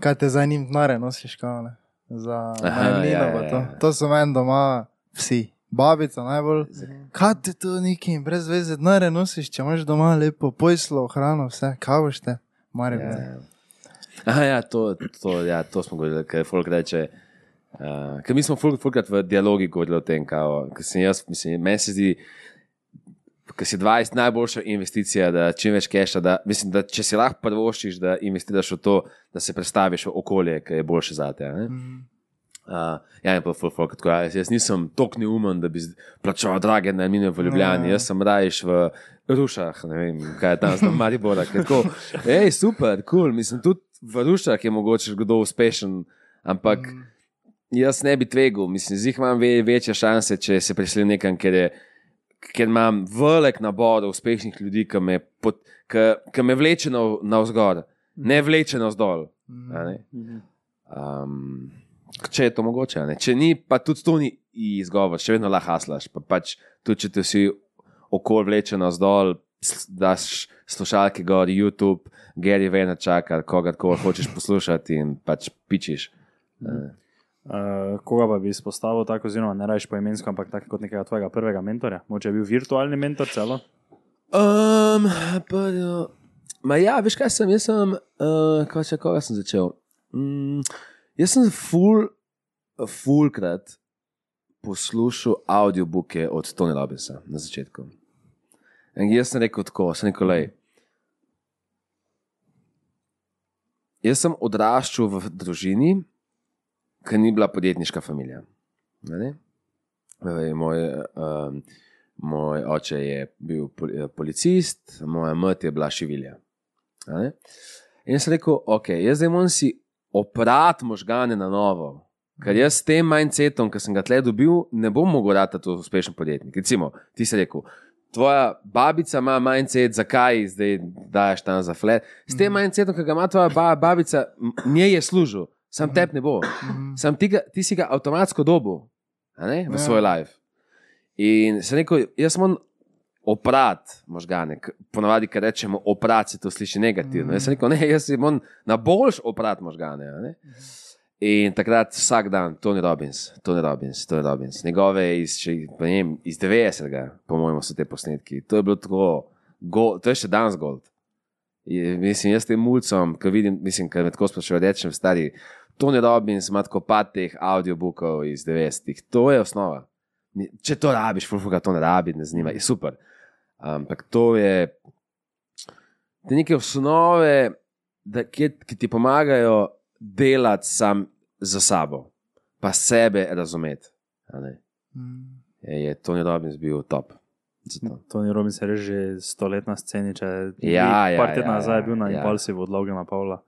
kaj te zdaj njim denarje nosiš, kao, ne? za Aha, najemnino. ja, ja, to. ja. to so meni doma vsi. Babica najbolj. Kaj ti to neki brez veze denarje nosiš, če imaš doma lepo pojslo, hrano, vse, kavošte, mare. Ja, Ja. ja. Aha, ja, to, to, ja, to smo govorili, ker folk reče. Uh, ker mi smo ful- fulkrat v dialogi govorili o tem, ker sem jaz, mislim, meni se zdi, ker si 20 najboljša investicija, da čim več keša, da, mislim, da če si lahko prvoščiš, da investiraš v to, da se predstaviš v okolje, ki je boljše za te. ne. Mhm. Uh, ja, in pa ful folk, tako, ja, jaz, jaz nisem tako neumen, da bi z- plačal drage najmine v Ljubljani, Ja. jaz sem rajš v Rušah, ne vem, kaj je tam, znam Maribora. Tako, hej, super, kul, cool. mislim, tudi v Rušah je mogoče kdo uspešen, ampak Mhm. jaz ne bi tvegal, mislim, zih imam ve, večje šanse, če se preselim nekam, ker, je, ker imam velik nabor uspešnih ljudi, ki me, pot, ki, ki me vleče nav- navzgor, ne vleče navzdol. a ne. Um, če je to mogoče, ne. če ni, pa tudi to ni izgovor, še vedno lahko haslaš. Pa pač, tudi če te vsi okol vleče navzdol, s- daš slušalke gor, YouTube, Gary Vena čaka, koga koli hočeš poslušati in pač pičiš. Uh, Uh, koga pa bi izpostavil tako, oziroma ne rajš poimensko, ampak tako kot nekega tvojega prvega mentorja? Moče je bil virtualni mentor celo? Um, pa, ja. Ma ja, veš kaj sem, jaz sem, uh, kaj če koga sem začel. Mm, jaz sem full, fullkrat poslušal audiobooke od Tony Robbinsa na začetku. In jaz sem rekel tako, sem rekel, lej. Jaz sem odraščal v družini, ki ni bila podjetniška družina. Moj, um, moj oče je bil eh, policist, moja mati je bila šivilja. In jaz sem rekel, ok, jaz zdaj moram si oprati možgane na novo. Ker jaz s tem mindsetom, ki sem ga tle dobil, ne bom mogel dati to uspešen podjetnik. Recimo, ti si rekel, tvoja babica ima mindset, zakaj zdaj daš tam za flet. S tem mindsetom, ki ga ima tvoja ba babica, njej je služil, sam tebi ne bo. Sam ti, ga, ti si ga avtomatsko dobil ne, v Ja. svoj life. In sem rekel, jaz moram oprati možgane. Ponavadi, ko rečemo oprati, se to sliši negativno. Jaz sem rekel, ne, jaz moram na boljš oprati možgane. ne. In takrat vsak dan, Tony Robbins, Tony Robbins, Tony Robbins, njegove iz, ne vem, iz 90. po mojem, so te posnetki. To je bilo tako, go, to je še danes gold. Je, mislim, jaz tem mulcem, ki vidim, mislim, ker me tako sprašujejo, rečem, stari, Tony Robbins ima tako pat teh audiobookov iz 90. To je osnova. Ni- Če to rabiš, fulfuga to ne rabi, ne zanima, je super. Ampak to je te neke osnove, da, ki, ki ti pomagajo delati sam za sabo, pa sebe razumeti. ne. Je, je Tony Robbins bil top. Zato. Tony Robbins je res že stolet na sceni, če Ja, ja, par tedna ja, nazaj je ja, bil na ja. impulsivu od Logana Paula.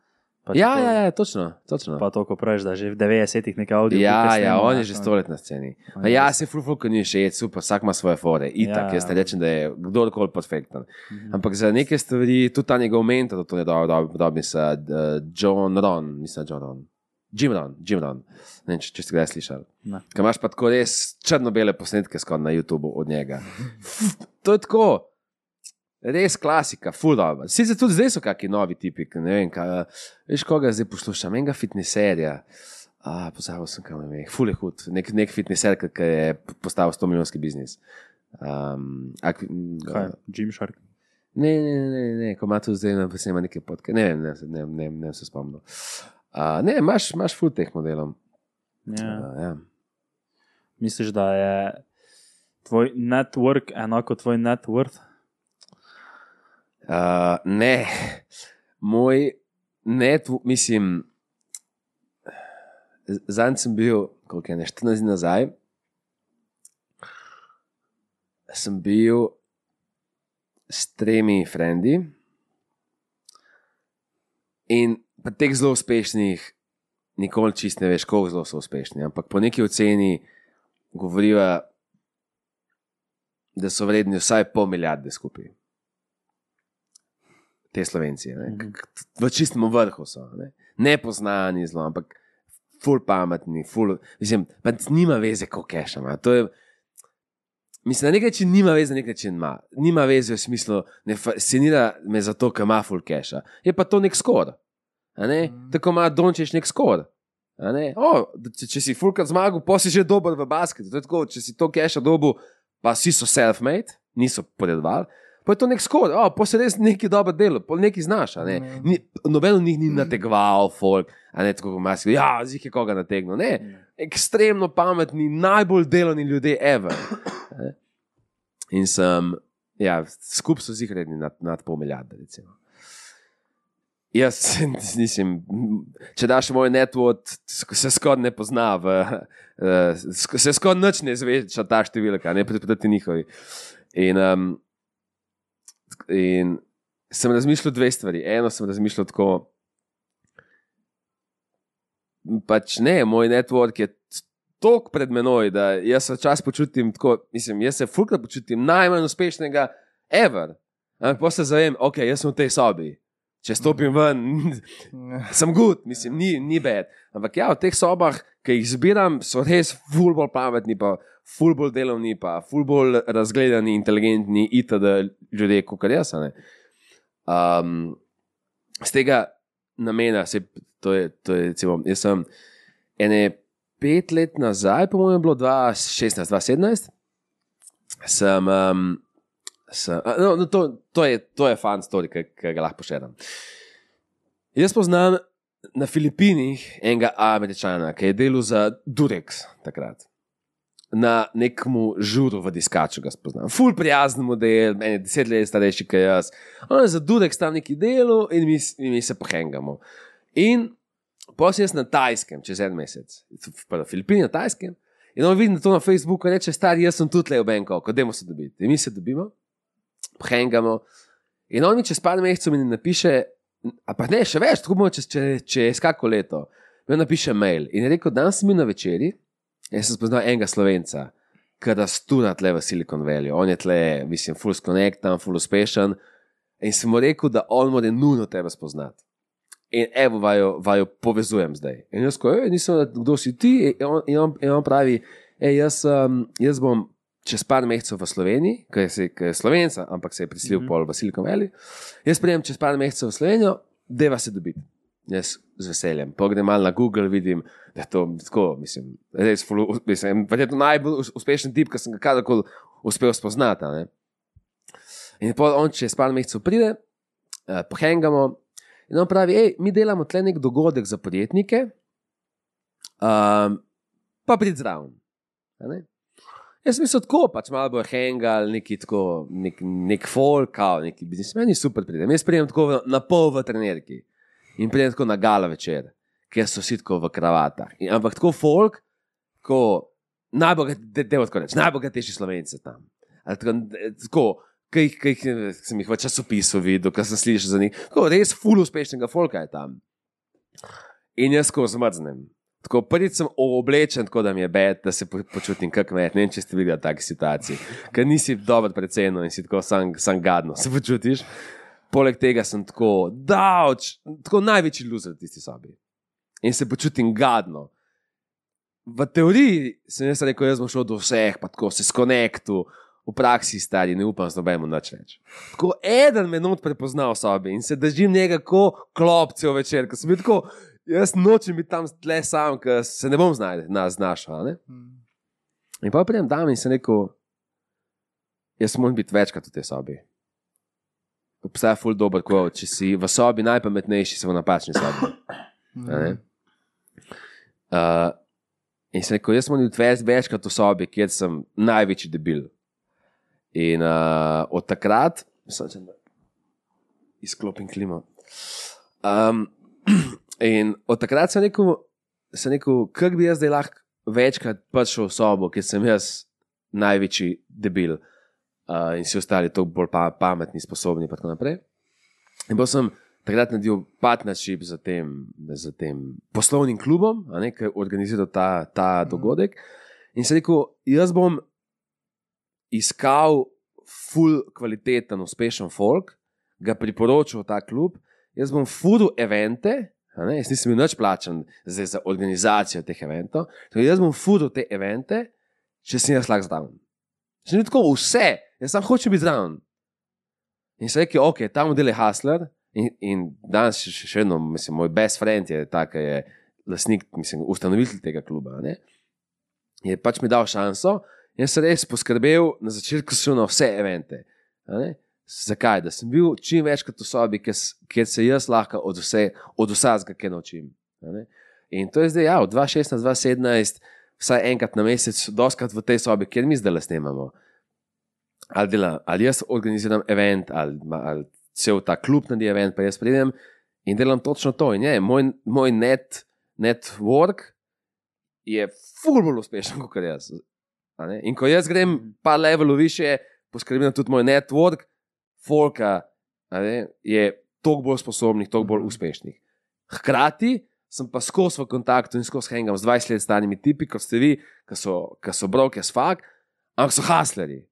Pa Ja, to- ja, ja, točno. točno. Pa to, ko praviš, da že v 90-ih nekaj audio. Ja, ja, on je že sto let na sceni. Je ja, se fulfulko ni še, super, vsak ima svoje fore. Itak, Ja, jaz ne rečem, da je kdorkoli perfekten. Mhm. Ampak za neke stvari, tudi ta njegov mentor, to je dobro, dobro, mislim, John Ron, mislim, John Ron. Jim Ron, Jim Ron. Ne če, če ste ga slišali. Ker imaš pa tako res črno-bele posnetke skoraj na YouTubu od njega. To je tako. Res klasika, full dobro. Sicer tudi zdaj so kakšni novi tipi, ne vem, kaj, veš, koga zdaj poslušam, enega fitneserja. Ah, pozabil sem, kam je, full je hud, nek, nek fitneser, ki je postavil 100 milijonski biznis. Um, ak, Kaj, Jim Shark. Ne, ne, ne, ne, ne, ko ima tu zdaj na vsema neke potke, ne, vem, ne, ne, ne, ne se spomnim. Uh, ne, imaš, imaš full teh modelov. Ja. Uh, ja. Misliš, da je tvoj network enako tvoj net worth? Uh, ne, moj net, mislim, zadnji sem bil, koliko je ne 14 dni nazaj, sem bil s tremi frendi in pa teh zelo uspešnih, nikoli čist ne veš, koliko zelo so uspešni, ampak po neki oceni govorijo, da so vredni vsaj pol milijarde skupaj. Te slovenci, ne? K- k- v čistem vrhu so, ne? nepoznani zelo, ampak ful pametni, ful, mislim, pa nima veze, kako keša ima. To je, mislim, na nek način nima veze, na nek način ima. Nima veze v smislu, ne fascinira me zato, ker ima ful keša. Je pa to nek skor. Ne? Mhm. Tako ima Dončiš nek skor. ne. O, če, če si fulkrat zmagal, pa si že dober v basketu. Tako, če si to keša dobu, pa vsi so self-made, niso podedovali. Pa je to nek skor, oh, pa si res neki dober del, pa neki znaš. ne. Mhm. Ni, noben od njih ni nategoval, folk, a ne tako kot maski. Ja, zih je koga nategnil. Ne, ekstremno pametni, najbolj delovni ljudje, ever. In sem, ja, skupaj so zih redni nad, nad pol milijarde. Recimo. Jaz nisem, če daš moj network, se skoraj ne pozna, v, uh, se skoraj noč ne zveča ta številka, ne proti njihovi. In, um, in sem razmišljal dve stvari. Eno sem razmišljal tako, pač ne, moj network je tako pred menoj, da jaz se včasih počutim tako, mislim, jaz se fulkrat počutim najmanj uspešnega, ever. Ampak pa se zavem, ok, jaz sem v tej sobi. Če stopim ven, sem good, mislim, ni, ni bed. Ampak ja, v teh sobah, ki jih zbiram, so res ful bolj pametni, pa ful bolj delovni, pa ful bolj razgledani, inteligentni, itd. ljudje, kot jaz. Um, z tega namena, se, to je, to je recimo, jaz sem ene pet let nazaj, po mojem, bilo 2016-2017, sem. Um, sem no, no, to, to, je, to je fan story, ki ga lahko pošiljam. Jaz poznam na Filipinih enega američana, ki je delal za Durex takrat. Na nekem žuru v diskaču ga spoznam. Ful prijazen model, meni je deset let starejši kot jaz. On je za Durex tam neki delo in mi, in mi se pohengamo. In jaz na Tajskem, čez en mesec, v Filipini na Tajskem. In on vidi to na Facebooku in reče: Stari, jaz sem tudi le v Bangkoku, dajmo se dobiti. In mi se dobimo, pohengamo. In on mi čez par mesecev mi napiše, pa ne, še več, tako bomo čez, če, čez kako leto. Mi napiše mail in je rekel, danes sem bil na večerji, jaz sem spoznal enega slovenca, ki rastura tle v Silicon Valley. On je tle, mislim, full connectan, full uspešen. In sem mu rekel, da on mora nujno tebe spoznati. In evo, vaju, vaju povezujem zdaj. In jaz, "Ej, nisem, vedel, kdo si ti, in on, in on, in on pravi, "Ej, jaz, um, jaz bom čez par mesecev v Sloveniji, ker je, ker je slovenca, ampak se je priselil mm. -hmm. pol v Silicon Valley. Jaz prijem čez par mesecev v Slovenijo, deva se dobiti. Jaz z veseljem. Pogledam malo na Google, vidim, da je to tako, mislim, res, mislim, verjetno najbolj us- uspešen tip, ki sem ga kadarkoli uspel spoznati. ne. In pol on čez par mesecev pride, uh, pohengamo. In on pravi, hej, mi delamo tle nek dogodek za podjetnike, um, pa prid zraven. Jaz sem mislil tako, pač malo bo hengal, neki tako, nek, nek folk, neki biznismeni, super pridem. Jaz pridem tako na pol v trenerki in pridem tako na gala večer, ker so vsi tako v kravatah. In, ampak tako folk, ko najbogatejši, najbogatejši slovenci tam. Ali Tako, tako ki jih, ki jih sem jih v časopisu videl, ki sem slišal za njih. Tako res ful uspešnega folka je tam. In jaz ko zmrznem. Tako prvič sem oblečen, tako da mi je bed, da se po- počutim kot kmet. Ne vem, če ste videli take situacije, ker nisi dobro predceno in si tako sam, sam gadno se počutiš. Poleg tega sem tako davč, tako največji loser v tisti sobi. In se počutim gadno. V teoriji sem jaz rekel, jaz bom šel do vseh, pa tako se skonektu, v praksi stari, ne upam z nobenim nič več. Tako eden me not prepoznal v sobi in se držim njega kot klopce večer, ko sem bil tako, jaz nočem biti tam tle sam, ker se ne bom znaj- na- znašel. a ne. In pa pridem tam in sem rekel, jaz moram biti večkrat v tej sobi. Obstaja ful dober kvot, če si v sobi najpametnejši, si v napačni sobi. ne. Uh, In sem rekel, jaz sem odvez večkrat v sobi, kjer sem največji debil. In uh, od takrat, sem se izklopil klimo. Um, in od takrat sem rekel, sem rekel kako bi jaz zdaj lahko večkrat prišel v sobo, kjer sem jaz največji debil uh, in vsi ostali tako bolj pa, pametni, sposobni. In tako naprej. In pa sem takrat naredil partnership z tem, z tem poslovnim klubom, a ne, ki je organiziral ta, ta dogodek. In sem rekel, jaz bom iskal full kvaliteten, uspešen folk, ga priporočil v ta klub, jaz bom fudu evente. Ne, jaz nisem bil več plačen za organizacijo teh eventov. Torej, jaz bom fudu te evente, če sem jaz lahko zraven. Če ni tako, vse, jaz samo hočem biti zraven. In se reče, ok, ta model je Hasler. In, in danes še, še vedno, mislim, moj best friend je ta, ki je lastnik, mislim, ustanovitelj tega kluba. Ne? Je pač mi dal šanso in sem res poskrbel na začetku, na vse evente. Zakaj? Da sem bil čim večkrat v sobi, kjer, kjer se jaz lahko od, vse, od vsega kaj naučim. In to je zdaj, ja, od 2016, 2017, vsaj enkrat na mesec, doskrat v tej sobi, kjer mi zdaj le snemamo. Ali, dela, ali jaz organiziram event, ali, ali cel ta klub naredi event, pa jaz pridem in delam točno to. In je, moj, moj net, network je ful bolj uspešen kot jaz. In ko jaz grem pa levelov više, poskrbim tudi moj network, folka ne, je toliko bolj sposobnih, toliko bolj uspešnih. Hkrati sem pa skozi v kontaktu in skozi hangam z 20 let starimi tipi, kot ste vi, ki so, ki so broke as fuck, ampak so hasleri.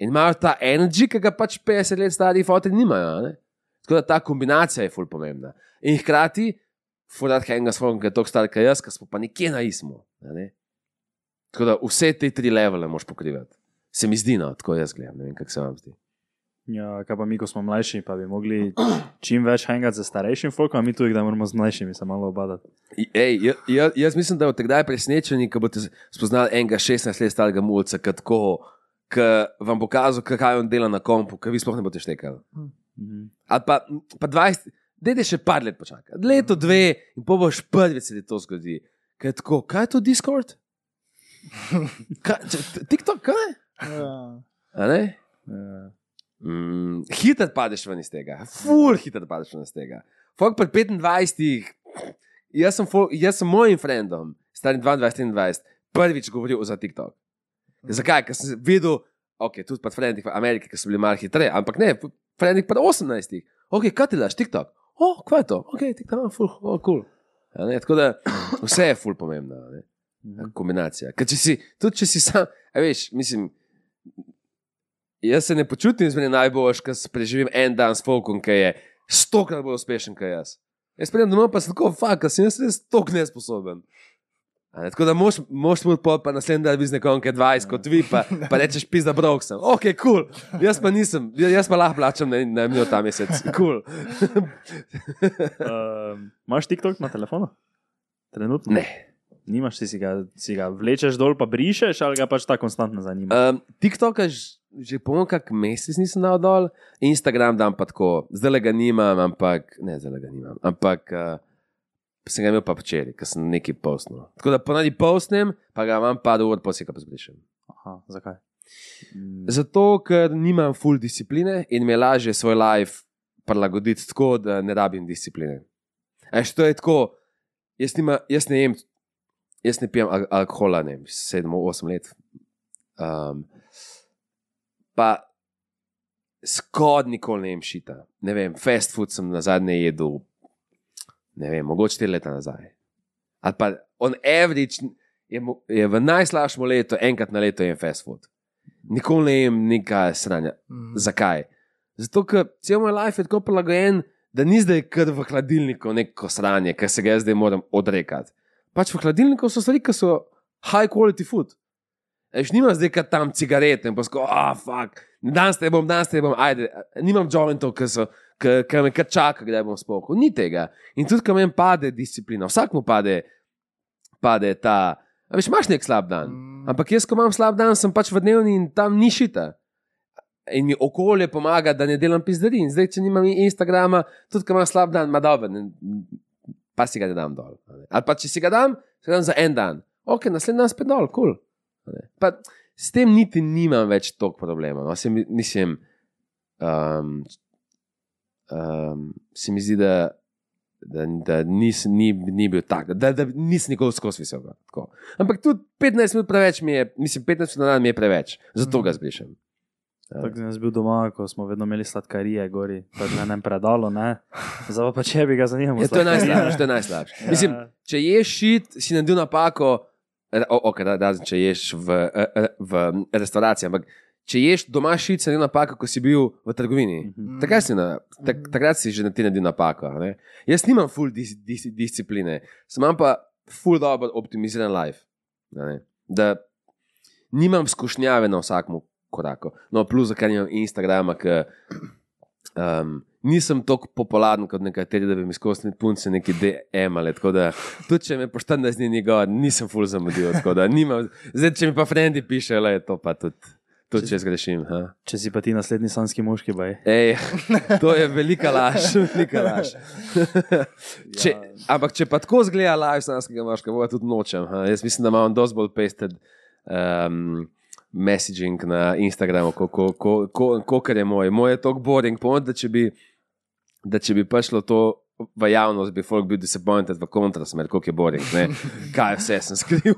In imajo ta energy, ki ga pač 50 let stari fotri nimajo. a ne. Tako da ta kombinacija je ful pomembna. In hkrati, furat hanga s fotom, ki je tako star kot jaz, ki smo pa nekje na ismu. a ne. Tako da vse te tri levele moš pokrivati. Se mi zdi, no, tako jaz gledam, ne vem, kako se vam zdi. Ja, kaj pa mi, ko smo mlajši, pa bi mogli čim več hangati z starejšim folkom, a mi tudi, da moramo z mlajšimi se malo obadati. Ej, jaz, jaz, jaz mislim, da boste kdaj presenečeni, ko boste spoznali enega 16 let starega mulca, ki vam bo kazal, kaj on dela na kompu, ki vi sploh ne boste štekali. Mhm. Ali pa, pa 20, dede še par let počakati. Leto, dve in pa boš prvi, se ti to zgodi. Kaj je tako, kaj je to Discord? Kaj, če- TikTok, kaj? Ja. A ne? Ja. Mm, hiter padeš ven iz tega, ful hiter padeš ven iz tega. Fok pred 25, jaz sem, fol, jaz sem mojim frendom, starim 22-23, prvič govoril za TikTok. Zakaj? Ker sem videl, ok, tudi pa frendi v Ameriki, ki so bili malo hitreje, ampak ne, frendi pa 18. Ok, kaj ti daš TikTok? O, oh, kaj je to? Ok, TikTok, oh, ful, oh, cool. A Ne, tako da vse je ful pomembno. Ne? Kombinacija. Ker če si, tudi če si sam, a veš, mislim, jaz se ne počutim zmeraj najboljš, ker preživim en dan s folkom, ki je stokrat bolj uspešen kot jaz. Jaz pridem domov, pa sem tako, fuck, sem jaz res tok nesposoben. Ne, tako da moš, moš mu pa, pa naslednji dan z nekom, ki je 20 kot vi, pa, pa rečeš, pizda brok sem. Ok, kul, cool. jaz pa nisem, jaz pa lahko plačam na, na minjo ta mesec. Kul. Cool. Um, Imaš TikTok na telefonu? Trenutno? ne. Nimaš, si, ga, si ga vlečeš dol, pa brišeš, ali ga pač ta konstantno zanima. Um, TikTok že pomem, kak mesec nisem dal dol, Instagram dam pa tako, zdaj le ga nimam, ampak ne, zdaj le ga nimam. Ampak uh, sem ga imel pa včeraj, ker sem nekaj postnil. Tako da ponadi postnem, pa ga imam pa ur, pa si ga zbrišem. Aha, zakaj? Mm, Zato, ker nimam full discipline in mi je lažje svoj life prilagoditi tako, da ne rabim discipline. Eš, to je tako, jaz, nima, jaz ne jem, jaz ne pijem al alkohola, ne vem, 7-8 let. Um, pa skod nikoli ne jem šita. Ne vem, fast food sem na zadnje jedel, ne vem, mogoče 4 leta nazaj. Ali pa on average je, je v najslabšem letu, enkrat na leto jem fast food. Nikoli ne jem nekaj sranja. Mm. Zakaj? Zato, ker cel moj life je tako prilagojen, da ni zdaj kar v hladilniku neko sranje, ker se ga zdaj moram odrekati. Pač v hladilniku so stvari, ki so high quality food. Eš, nimam zdaj kar tam cigarete in posko, ah, fuck, danes te bom, danes te bom, ajde, nimam jointov, ki so. Ker me kar čaka, kdaj bom spokoj. Ni tega. In tudi, ko meni pade disciplina, vsak mu pade, pade ta. A veš, imaš nek slab dan. Mm. Ampak jaz, ko imam slab dan, sem pač v dnevni in tam ni šita. In mi okolje pomaga, da ne delam pizdari. In zdaj, če nimam Instagrama, tudi ko imam slab dan, ima dober, ne- pa si ga ne dam dol. Ali pa če si ga dam, si ga dam za en dan. ok, naslednji dan spet dol, kul. Cool. S tem niti nimam več toliko problemov. No. Se mi- Mislim, um, um, se mi zdi, da, da, da nis, ni, ni bil tak, da, da nisem nikoli skozi visel. Tako. Ampak tudi 15 minut preveč mi je, mislim, 15 minut na dan mi je preveč, zato ga zbrišem. Tako sem jaz bil doma, ko smo vedno imeli sladkarije, gori, tako na enem predalu, ne. Zdaj pa če bi ga zanimalo. Ja, to je najslabše, to je najslabše. Ja. Mislim, če ješ šit, si naredil napako, re- o- ok, da, da, če ješ v, eh, eh, v restavraciji, ampak če ješ doma šit, si naredil napako, ko si bil v trgovini. Mhm. Takrat si, na, tak, takrat si že na ti naredil napako. a Ne? Jaz nimam full dis, dis, discipline, sem imam pa full dobro optimiziran life. ne. Da nimam skušnjave na vsakem koraku. No, plus, ker nimam Instagrama, ker um, nisem tako popularen kot nekateri, da bi mi skozi punce neki DM ali tako da. Tudi če me po 14 dni ni gor, nisem full zamudil. tako da nimam- Zdaj, če mi pa frendi pišejo, le to pa tudi. Tudi če zgrešim. Ha? Če si pa ti naslednji sanski moški, baj. Ej, to je velika laž, velika laž. če, ampak če pa tako zgleda laž, sanskega moškega, bo tudi nočem. Ha? Jaz mislim, da imam dosti bolj pasted um, messaging na Instagramu, kot ko, ko, ko, ko, je moj. Moj je tako boring, pomeni, da če bi, da če bi prišlo to. V javnost bi folk bil disappointed v kontrasmer, koliko je boring, ne? kaj vse sem skril.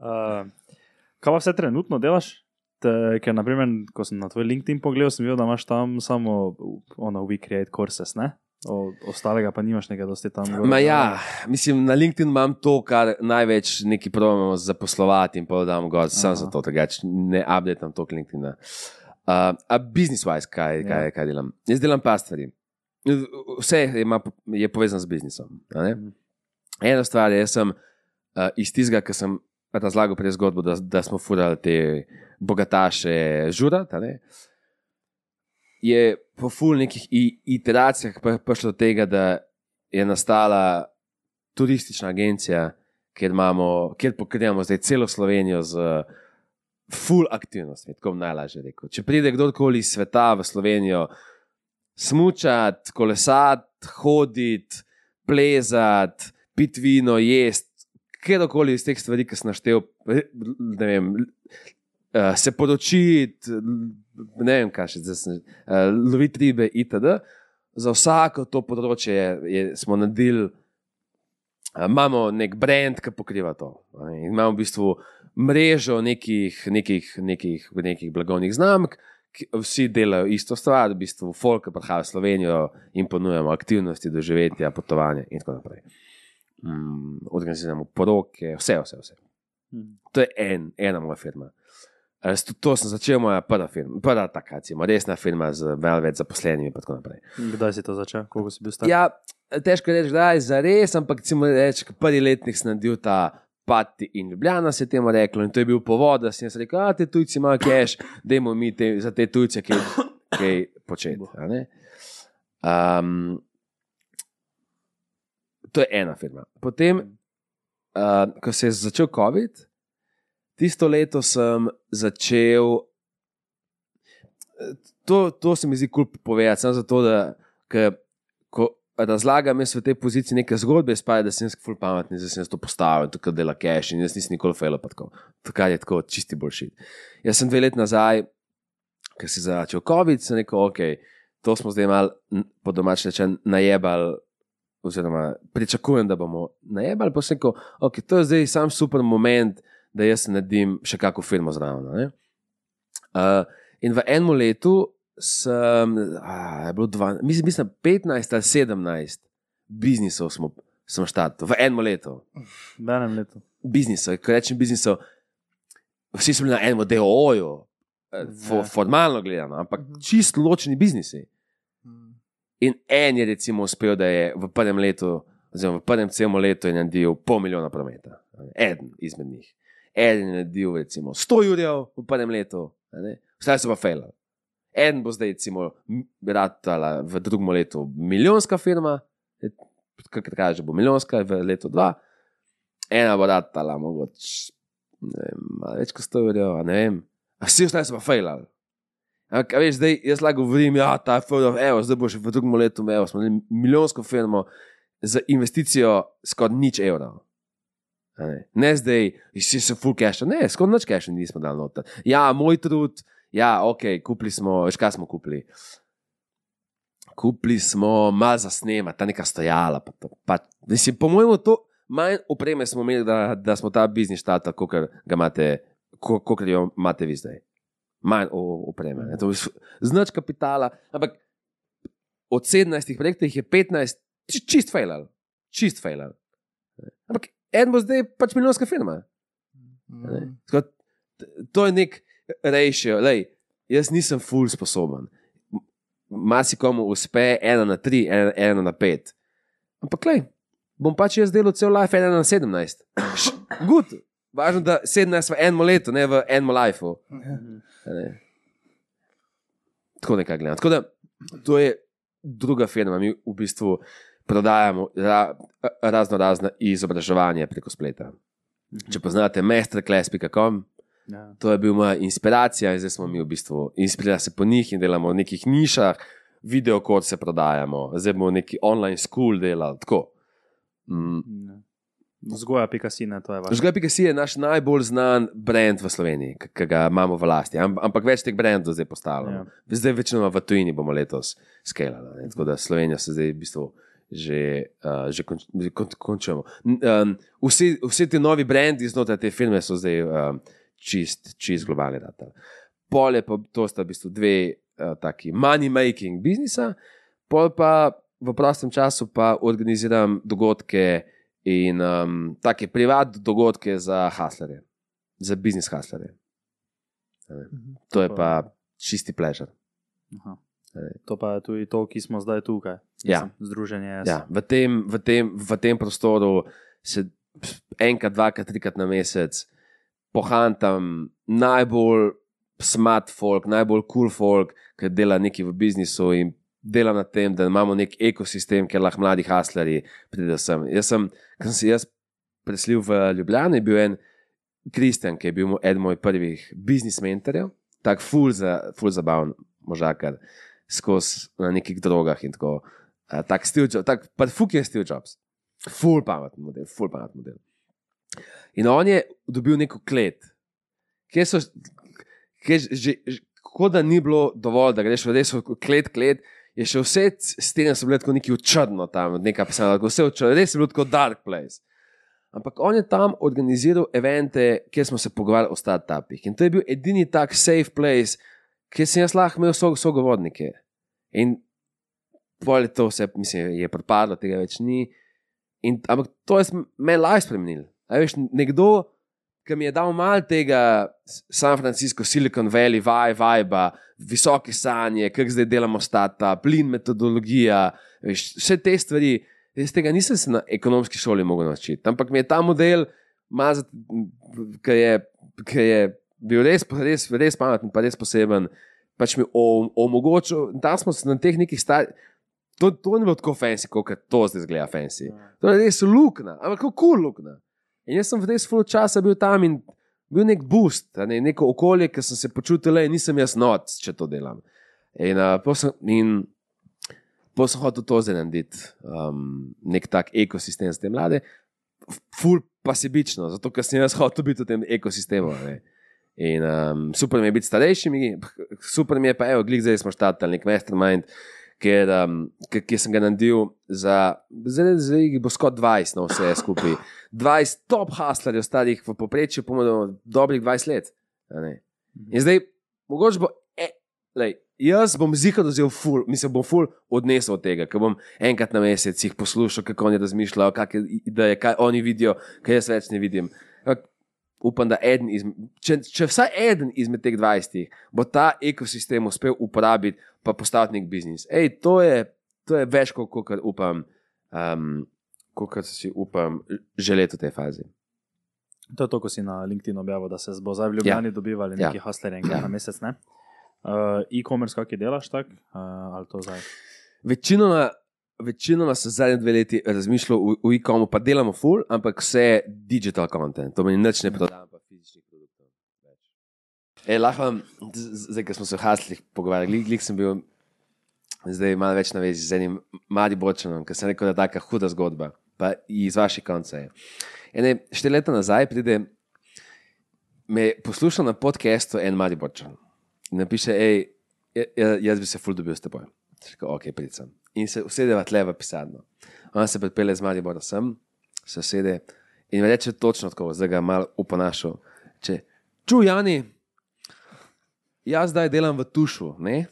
Uh, kaj pa vse trenutno delaš? Te, ker, naprimer, ko sem na tvoj LinkedIn pogledal, sem videl, da imaš tam samo ono, we create courses, ne? O, ostalega pa nimaš nekaj, dosti tam. gor. Ma ja, mislim, na LinkedIn imam to, kar največ neki probujemo zaposlovati in pa dam gor, sem za to, drugače ne updatem to LinkedIn. Uh, a business-wise, kaj, kaj, Ja. kaj delam? Jaz delam pa stvari. Vse ima, je povezano z biznisom. Mhm. Ena stvar je, jaz sem uh, iz tistega, ki sem razlagal prej zgodbo, da, da smo furali te bogataše žurati. a ne. Je po ful nekih iteracijah pri- prišlo do tega, da je nastala turistična agencija, kjer, imamo, kjer pokrijemo zdaj celo Slovenijo z full aktivnostmi, tako bom najlažje rekel. Če pride kdorkoli iz sveta v Slovenijo, smučati, kolesati, hoditi, plezati, piti vino, jesti, kjerkoli iz teh stvari, ki sem naštel, ne vem, eh, se poročiti, ne vem, kaj še zdaj, sem, eh, loviti ribe itd. Za vsako to področje je, je, smo naredili, eh, imamo nek brand, ki pokriva to. ne. Imamo v bistvu mrežo nekih, nekih, nekih, nekih blagovnih znamk, vsi delajo isto stvar, v bistvu folk, ki prihaja v Slovenijo in ponujamo aktivnosti, doživetja, potovanja in tako naprej. Mm, organiziramo poroke, vse, vse, vse. Mhm. To je en, ena moja firma. S- To sem začel, moja prva firma, prva taka, recimo, resna firma z veliko več zaposlenimi. Kdaj si to začel, koliko si bil star? Ja, težko reči, da je za res, ampak recimo reči, prvi letnik sem naredil ta Pati in Ljubljana, se je temu reklo, in to je bil povod, da sem rekel, da te tujci imajo cash, dajmo mi te, za te tujce kaj, kaj početi. Um, to je ena firma. Potem, uh, ko se je začel COVID, tisto leto sem začel. To, to se mi zdi kul cool povedati, samo zato, da ker, ko razlagam jaz v tej poziciji neke zgodbe, spaj, da sem jaz ful pametni, da sem jaz to postavil, tako dela cache in jaz nisem nikoli fejlo pa tako. Tako je tako čisti boljši. Jaz sem dve leti nazaj, ker se je začel COVID, sem rekel, ok, to smo zdaj mal po domač rečen najebali. Oziroma, pričakujem, da bomo najebali, pa sem rekel, ok, to je zdaj sam super moment, da jaz naredim še kakšno firmo zraven. Uh, in v enem letu sem, a, je bilo dva, mislim, mislim, 15 ali 17 biznisov smo, sem štartil, v enem letu. V enem letu. Biznisov, ko rečem biznisov, vsi so bili na enem DOO-ju, eh, fo, Ja. formalno gledano, ampak Mhm. čist ločeni biznisi. In en je recimo uspel, da je v prvem letu, oziroma v prvem celem letu, je naredil pol milijona prometa. Eden izmed njih. Eden je naredil recimo 100 jurjev v prvem letu, vse so pa fejali. En bo zdaj, recimo, m- ratala v drugem letu milijonska firma, kot kaže, bo milijonska v letu dva, ena bo ratala mogoče ne vem, več kot 100 jurjev, ne vem. A vsi ostali so pa fejali. Ampak, veš, zdaj jaz lahko govorim, da ja, ta firma, evo, zdaj boš v drugem letu, evo, smo imeli milijonsko firmo z investicijo skoraj nič evrov. Ne, ne zdaj, si se full cache, ne, skoro noč cache nismo dal noter. Ja, moj trud, ja, ok, kupili smo, veš kaj smo kupili. Kupili smo malo za snema, ta neka stojala. Pa to, pa, mislim, po mojem, to manj opreme smo imeli, da, da smo ta biznis štata, kot ga imate, kot jo imate vi zdaj. Manj opreme. ne. To je Znač kapitala, ampak od 17 projektov jih je 15 či- čist failal. Čist failal. Ampak en bo zdaj pač milijonska firma. Ne? Tako To je nek ratio. Lej, jaz nisem full sposoben. Masikomu uspe ena na tri, ena, ena na pet. Ampak, lej, bom pač jaz delal cel life ena na sedemnajst. Good. Važno, da sedemnajst v enem letu, ne v enem lifeu. A ne. Tako nekaj gledam. Tako da to je druga firma. Mi v bistvu prodajamo ra, razno razne izobraževanje preko spleta. Če poznate masterclass.com, Ja. to je bil moja inspiracija in zdaj smo mi v bistvu inspirirali se po njih in delamo v nekih nišah, video kod se prodajamo, zdaj bomo neki online school delali. Tako. Mm. Ja. Vzgoja, pika sine, to je vaš. Žgaj Pika je naš najbolj znan brand v Sloveniji, ki ga imamo v lasti. Am, ampak več teh brandov zdaj postavljamo. Ja. Zdaj večinoma v tujini bomo letos skelali. Tako da Slovenija se zdaj v bistvu že, uh, že konč, kon, končujemo. Um, vsi, vsi ti novi brendi znotraj te firme so zdaj um, čist, čist globalni data. Pol je pa to sta v bistvu dve uh, taki money making biznisa, pol pa v prostem času pa organiziram dogodke in um, take privat dogodke za haslerje, za biznis haslerje. To je pa čisti pležer. To pa je tudi to, ki smo zdaj tukaj. Ja. Mislim, Združenje S. Ja, v, tem, v, tem, v tem prostoru se enkrat, dvakrat, trikrat na mesec pohantam najbolj smart folk, najbolj cool folk, ki dela nekaj v biznisu in dela na tem, da imamo nek ekosistem, kjer lahko mladi hasleri pridejo sem. Jaz sem, ko sem se jaz preselil v Ljubljano, je bil en Kristjan, ki je bil eden mojih prvih biznis mentorjev, tako ful, za, ful zabaven možakar, skozi na nekih drogah in tako. Tak Steve Jobs, tak, pa fuk je Steve Jobs. Ful pameten model, ful pameten model. In on je dobil neko klet, kjer so, kjer že, že kot da ni bilo dovolj, da greš v res klet, klet, je še vse stene so bile tako neki v črno tam, nekaj pisalo, tako vse v črno, res je bilo tako dark place. Ampak on je tam organiziral evente, kjer smo se pogovarjali o startupih. In to je bil edini tak safe place, kjer sem jaz lahko imel so, sogovornike. In pol je to vse, mislim, je propadlo, tega več ni. In, ampak to je s- me life spremenil. A veš, nekdo, ki mi je dal malo tega San Francisco, Silicon Valley, vibe, vibe, visoke sanje, kako zdaj delamo startup, plin metodologija, veš, vse te stvari. Jaz tega nisem se na ekonomski šoli mogel naučiti, ampak mi je ta model, mazat, ki je, ki je bil res, res, res pameten, pa res poseben, pač mi omogočil, da smo se na teh nekih starih. To, to ni bilo tako fancy, kot to zdaj zgleda fancy. To je res luknja, ampak kako cool luknja. In jaz sem v res full časa bil tam in bil nek boost, ne, neko okolje, ki sem se počutil, da nisem jaz noč, če to delam. In, uh, pol sem, in pol sem hotel to zdaj narediti, um, nek tak ekosistem za te mlade, full pa sebično, zato ker sem jaz hotel biti v tem ekosistemu. ne. In um, super mi je biti starejšimi, super mi je pa, evo, glik zdaj smo štartali nek mastermind, ker, um, ki sem ga naredil za, zdaj, zdaj jih bo skoro 20, no vse skupaj. 20 top haslerjev, starih v povprečju, pomeni, dobrih 20 let. In zdaj, mogoče bo, e, lej, jaz bom zihar vzel ful, mislim, bom ful odnesel od tega, ker bom enkrat na mesec jih poslušal, kako oni razmišljajo, kakšne ideje, kaj oni vidijo, kaj jaz več ne vidim. Ampak Upam, da eden izmed, če, če vsaj eden izmed teh 20 bo ta ekosistem uspel uporabiti, pa postaviti nek biznis. Ej, to, je, to je več, kot kar upam, um, kot si upam želeti v tej fazi. To je to, ko si na LinkedIn objavil, da se bo zdaj v Ljubljani ja. dobivali Ja. neki ja. hustlerji enkrat ja. na mesec. ne? Uh, e-commerce, kak je delaš tak? Uh, ali to zdaj? Večinoma, večinoma se zadnje dve leti razmišljal v, v e-komu, pa delamo full, ampak vse digital content, to meni nič ne prodajam, pa fizičnih produktov. E, lahko vam, zdaj, ko smo se v Haslih pogovarjali, glik, sem bil zdaj malo več na vezi z enim mladim bočanom, ki sem rekel, da je tako huda zgodba. pa iz vaših koncev. Ene štiri leta nazaj pride, me posluša na podkastu en mali bočan. In napiše, hej, jaz bi se ful dobil s teboj. Rekel, ok, pridem. In se usedeva tle v pisarno. On se pripelje z Maribora sem, se usede in reče točno tako, zdaj ga malo uponašal. Če, čuj, Jani, jaz zdaj delam v tušu, ne?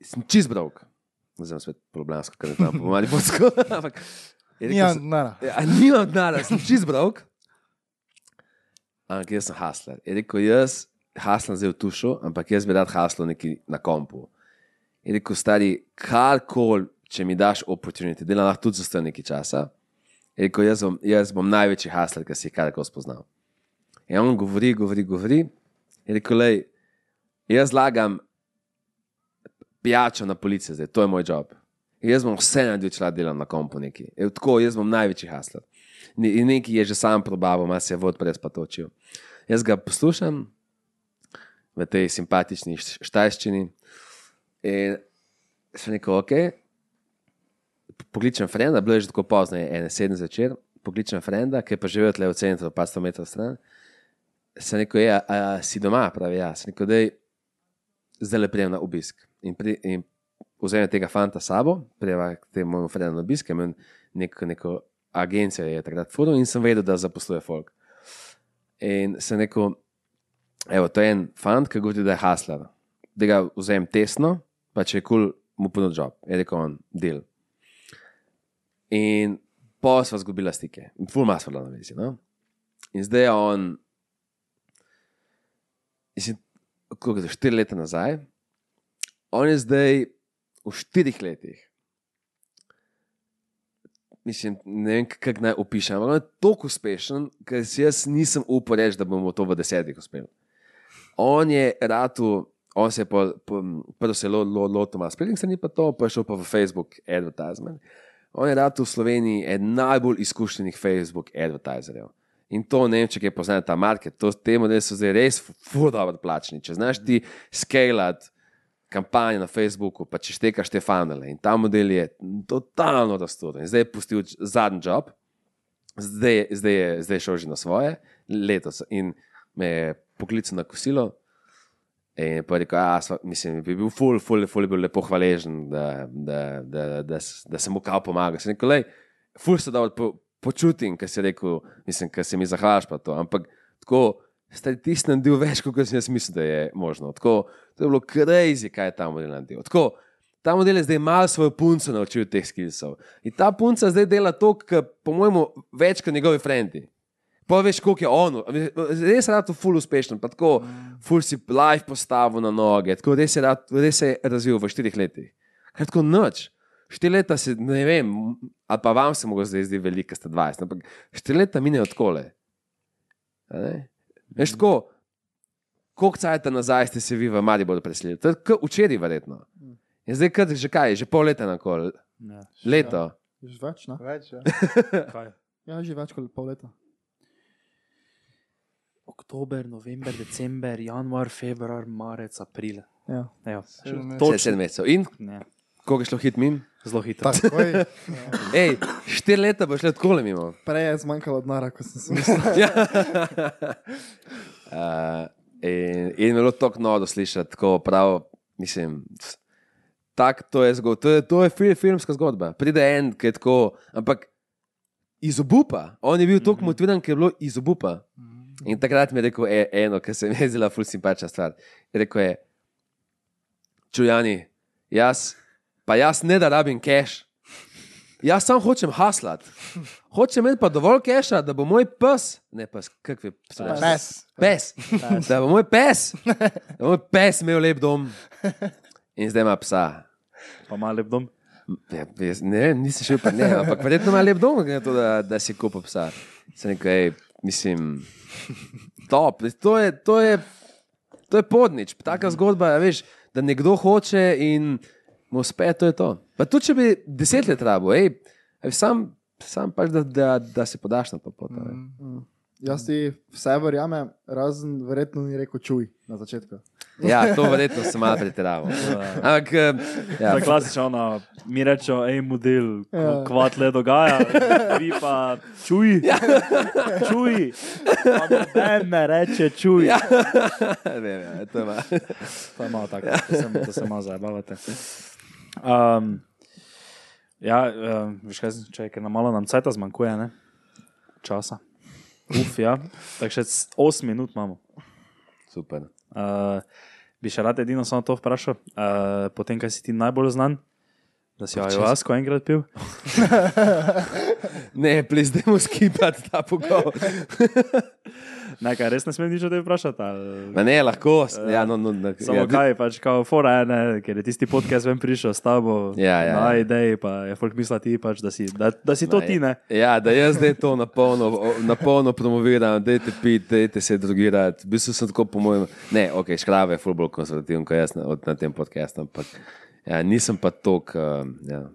Sem čist brok. Zdaj spet problemsko, ker ne znam po Mariborsko. Ampak, je rekel, Nima sem- denarja. Ja, nimam denarja, sem čist brok. Ampak jaz sem hasler. Je rekel, jaz haslam zdaj v tušu, ampak jaz bi rad haslo neki na kompu. Je rekel, stari, karkoli, če mi daš opportunity, delam lahko tudi za nekaj časa. Je rekel, jaz bom, jaz bom največji hasler, ki si jih karkoli spoznal. In on govori, govori, govori. Je rekel, lej, jaz lagam pijačo na polici, zdaj, to je moj job. Jaz bom vse naredil, če lahko delam na kompu neki. Je, tako, jaz bom največji hasler. In neki je že sam probaval, ima se vod pred spatočil. Jaz ga poslušam v tej simpatični št- štajščini in sem rekel, ok. Pokličem frenda, bilo je že tako pozno, je ene sedem zvečer, pokličem frenda, ki je pa živel tle v centru, pa sto metrov stran. Sem rekel, ja, a, si doma, pravi ja. Sem rekel, da zdaj le prijem na obisk. In, pri, in vzamem tega fanta sabo, prijeva k temu frendu na obisk, imel neko, neko agencijo je takrat furo in sem vedel, da zaposluje folk. In sem rekel, evo, to je en fant, ki govori, da je hasler. Da ga vzamem tesno, pa če je kul, cool, mu ponudil job. Je rekel on, del. In pa sva zgubila stike, ful mas bila na vezi. No? In zdaj je on, mislim, koliko je to, štiri leta nazaj, on je zdaj v štirih letih. Mislim, ne vem, kako naj opišem. ampak On je tako uspešen, ker si jaz nisem upal reči, da bomo to v desetih uspeli. On je ratu, on se je po, prvo se lo- lo- lotil malo spletnih strani, pa to, pa je šel pa v Facebook advertisement. On je ratu v Sloveniji eden najbolj izkušenih Facebook advertiserjev. In to ne vem, če kaj poznajo ta market, to te modeli so zdaj res ful dobro plačni. Če znaš ti skalati kampanje na Facebooku, pa če štekaš te funnele in ta model je totalno razstoden. Zdaj je pustil zadnji job, zdaj, je- zdaj, je, zdaj je šel že na svoje, letos in me je poklical na kosilo. In pa je rekel, da mislim, bi bil ful, ful, ful, je bil lepo hvaležen, da, da, da, da, s- da sem mu kao pomagal. Sem rekel, lej, ful se dobro po, počutim, ker si rekel, mislim, ker se mi zahvališ pa to. Ampak tako, ste ti naredil več, kot sem jaz mislil, da je možno. Tako, to je bilo crazy, kaj je ta model naredil. Tako, ta model je zdaj malo svojo punco naučil teh skillsov. In ta punca zdaj dela to, kar po mojemu več kot njegovi frendi. Pa veš, koliko je on, res je rado ful uspešen, pa tako ful si live postavil na noge, tako res je, rad, res se je razvil v štirih letih. Kaj tako noč. Štiri leta se, ne vem, ali pa vam se mogo zdaj zdi veliko, ker ste 20, ampak štiri leta minejo takole. A ne? Veš tako, koliko cajta nazaj ste se vi v Mariboru preselili? To je kot včeraj, verjetno. In zdaj, kad, že kaj, že pol leta na kol, Ja. leto. Že več, ne? Več, ja. Ja, že več kot pol leta. Oktober, november, december, januar, februar, marec, april. Ja. Evo, Sedem mesecev. Točno točno. sedem mesecev. In Ne, koliko je šlo hit mim? zelo hitro. Ej, štiri leta bo šlo tako mimo. Prej je zmanjkalo denarja, kot sem si mislil. Ja. uh, in, in bilo je tako noro slišati, tako prav, mislim. Tak, to je, zgod, to je, to je fil, filmska zgodba. Pride en, ki je tako, ampak iz obupa. On je bil tako motiviran, ker je bilo iz obupa. In takrat mi je rekel e, eno, kar se mi je zdela ful simpatična stvar. Rekel je, čujani, jaz, pa jaz ne da rabim cash. Jaz sam hočem haslat. Hočem imeti pa dovolj keša, da bo moj pes, ne pes, kakvi so reči? Pes. Pes. Da bo moj pes, da bo moj pes imel lep dom. In zdaj ima psa. Pa malo lep dom. Ja, jaz ne, nisem šel pa ne, ampak verjetno ima lep dom, to, da, da si kupil psa. Sem rekel, ej, mislim, top. To je, to je, to je podnič, taka zgodba, a veš, da nekdo hoče in mu uspe, to je to. Pa tudi, če bi deset let rabo, ej, ej, sam, sam pač, da, da, da se podaš na to pot. a ne. Jaz ti vse verjamem, razen verjetno ni rekel čuj na začetku. Ja, to verjetno sem malo pretiraval. Ampak, eh, ja, To je klasično, ono, mi rečemo, hej, model, Ja. kvat le dogaja, vi pa čuj. Čuj. Pa noben ne reče čuj. Ja. ne, ne, to je malo. To je malo tako, da se, da se malo zabavate. Um, ja, um, veš kaj, če je nam malo nam cajta zmanjkuje, ne? Časa. Uf, ja. Tako še 8 minut imamo. Super. Uh, bi še rad edino samo to vprašal, uh, potem, kaj si ti najbolj znan, da si ayahuasco enkrat pil. Ne, plizdemo skipati ta pogovor. Nekaj res ne smem nič o tem vprašati. ali- Ma ne, lahko. Ja, no, no, no, Samo ja, kaj, pač kao fora, ne, ker je tisti podcast ven prišel s tabo, Ja, ja, na ja. ideji, pa je folk misla ti, pač, da, si, da, da si to ti, ne. Ja, da jaz zdaj to na polno, o- na polno promoviram, dajte piti, dajte se drugirati. V bistvu sem tako, po mojem, ne, ok, škrave je fulbol konzervativen, kot jaz na, od- na tem podkastu, ampak ja, nisem pa tok. Uh, ja.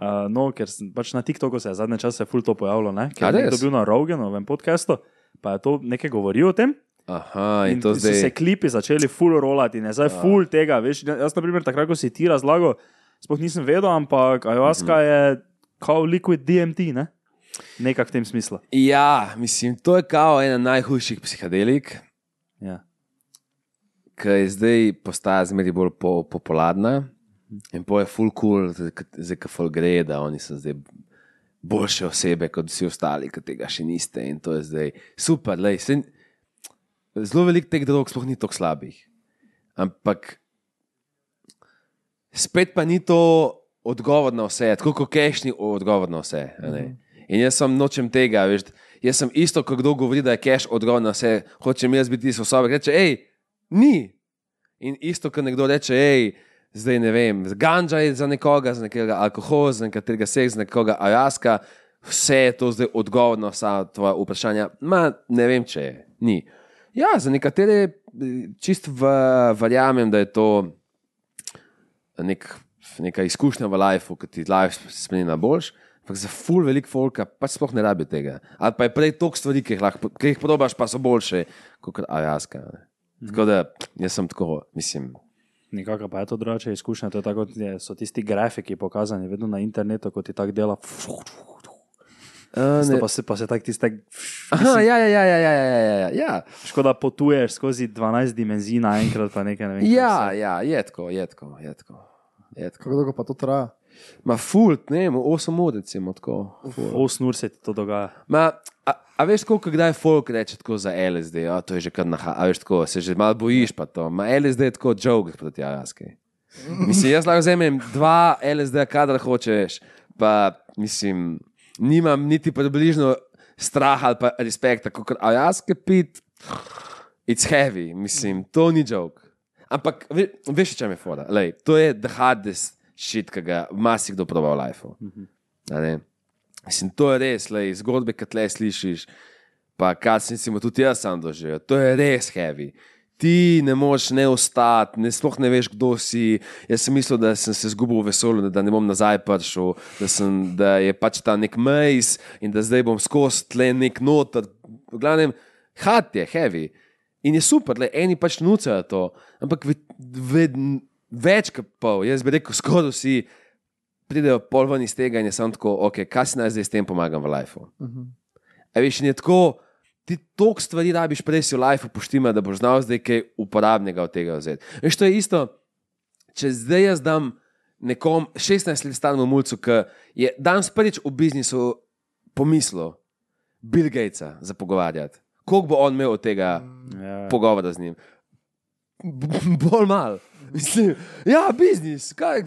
Uh, no, ker sem, pač na TikToku se je zadnje čase ful to pojavilo, ne? Ker je bil na Roganovem podkastu, pa je to nekaj govoril o tem. Aha, in, In to so se zdaj. klipi začeli full rolati, in je zdaj full tega. Veš, jaz, na primer, takrat, ko si ti razlagal, sploh nisem vedel, ampak ayahuasca Mhm. je kot liquid DMT, ne? Nekak v tem smislu. Ja, mislim, to je kao ena najhujših psihadelik, Ja. ki je zdaj postaja zmeraj bolj po, popularna. In po je full cool, zdaj full gre, da oni so zdaj boljše osebe kot vsi ostali, ki tega še niste. In to je zdaj super. Lej, sej, zelo veliko teh drog sploh ni tako slabih. Ampak spet pa ni to odgovor na vse, tako kot keš ni odgovor na vse. ne. In jaz sem nočem tega, veš. Jaz sem isto, kot kdo govori, da je keš odgovor na vse, hočem jaz biti tisti osobe, ki reče, hej, ni. In isto, kot nekdo reče, hej, zdaj ne vem, ganja je za nekoga, za nekega alkohol, za nekega seks, za nekoga ajaska, vse je to zdaj odgovor na vsa tvoja vprašanja. Ma, ne vem, če je, ni. Ja, za nekatere čist v, verjamem, da je to nek, neka izkušnja v lifeu, ki ti life spremeni na boljš. Ampak za full velik folka pač sploh ne rabi tega. Ali pa je prej toliko stvari, ki jih, lahko, ki jih probaš, pa so boljše kot ajaska. ne. Tako da jaz sem tako, mislim. Nekako pa je to drugače izkušnja. To je tako, so tisti grafiki pokazani vedno na internetu, kot ti tako dela. Uh, Pa se, pa se tako tiste. Aha, ja, ja, ja, ja, ja, ja, ja, ja, ja. Škoda potuješ skozi 12 dimenzij naenkrat, pa nekaj ne vem. Ja, ja, je tako, je tako, je tako. Je tako. Kako dolgo pa to traja? Ma fult, ne, 8 ur, recimo tako. ful. Osem ur se ti to dogaja. Ma, a, a veš, koliko kdaj folk reče tako za LSD, a to je že kar naha, a veš tako, se že malo bojiš pa to. Ma LSD je tako joke proti Alaski. Mislim, jaz lahko vzamem dva LSD, kadar hočeš, pa mislim, nimam niti približno straha ali pa respekta, kot Alaska pit, it's heavy, mislim, to ni joke. Ampak ve, veš, če me fora, Lej, to je the hardest shit, ki ga marsikdo proba v lifeu. A ne? Mislim, to je res, lej, zgodbe, ki tle slišiš, pa kaj sem si tudi jaz sam doživel, to je res heavy. Ti ne moreš ne ostati, ne, sploh ne veš, kdo si. Jaz sem mislil, da sem se zgubil v vesolju, da ne bom nazaj prišel, da, sem, da je pač ta nek mejs in da zdaj bom skozi tle nek noter. V glavnem, hat je heavy. In je super, le eni pač nucajo to, ampak ve, ve, več kot pol, jaz bi rekel, skoraj vsi pridejo pol ven iz tega in je samo tako, ok, kaj si naj zdaj s tem pomagam v lifeu. Uh -huh. A veš, in je tako, ti toliko stvari rabiš prej si v lifeu poštima, da boš znal zdaj kaj uporabnega od tega vzeti. Veš, to je isto, če zdaj jaz dam nekom 16 let staremu mulcu, ki je danes prvič v biznisu pomislil Bill Gatesa za pogovarjati. Koliko bo on imel od tega Ja. pogovora z njim? B- Bolj mal. Mislim, ja, biznis, kaj,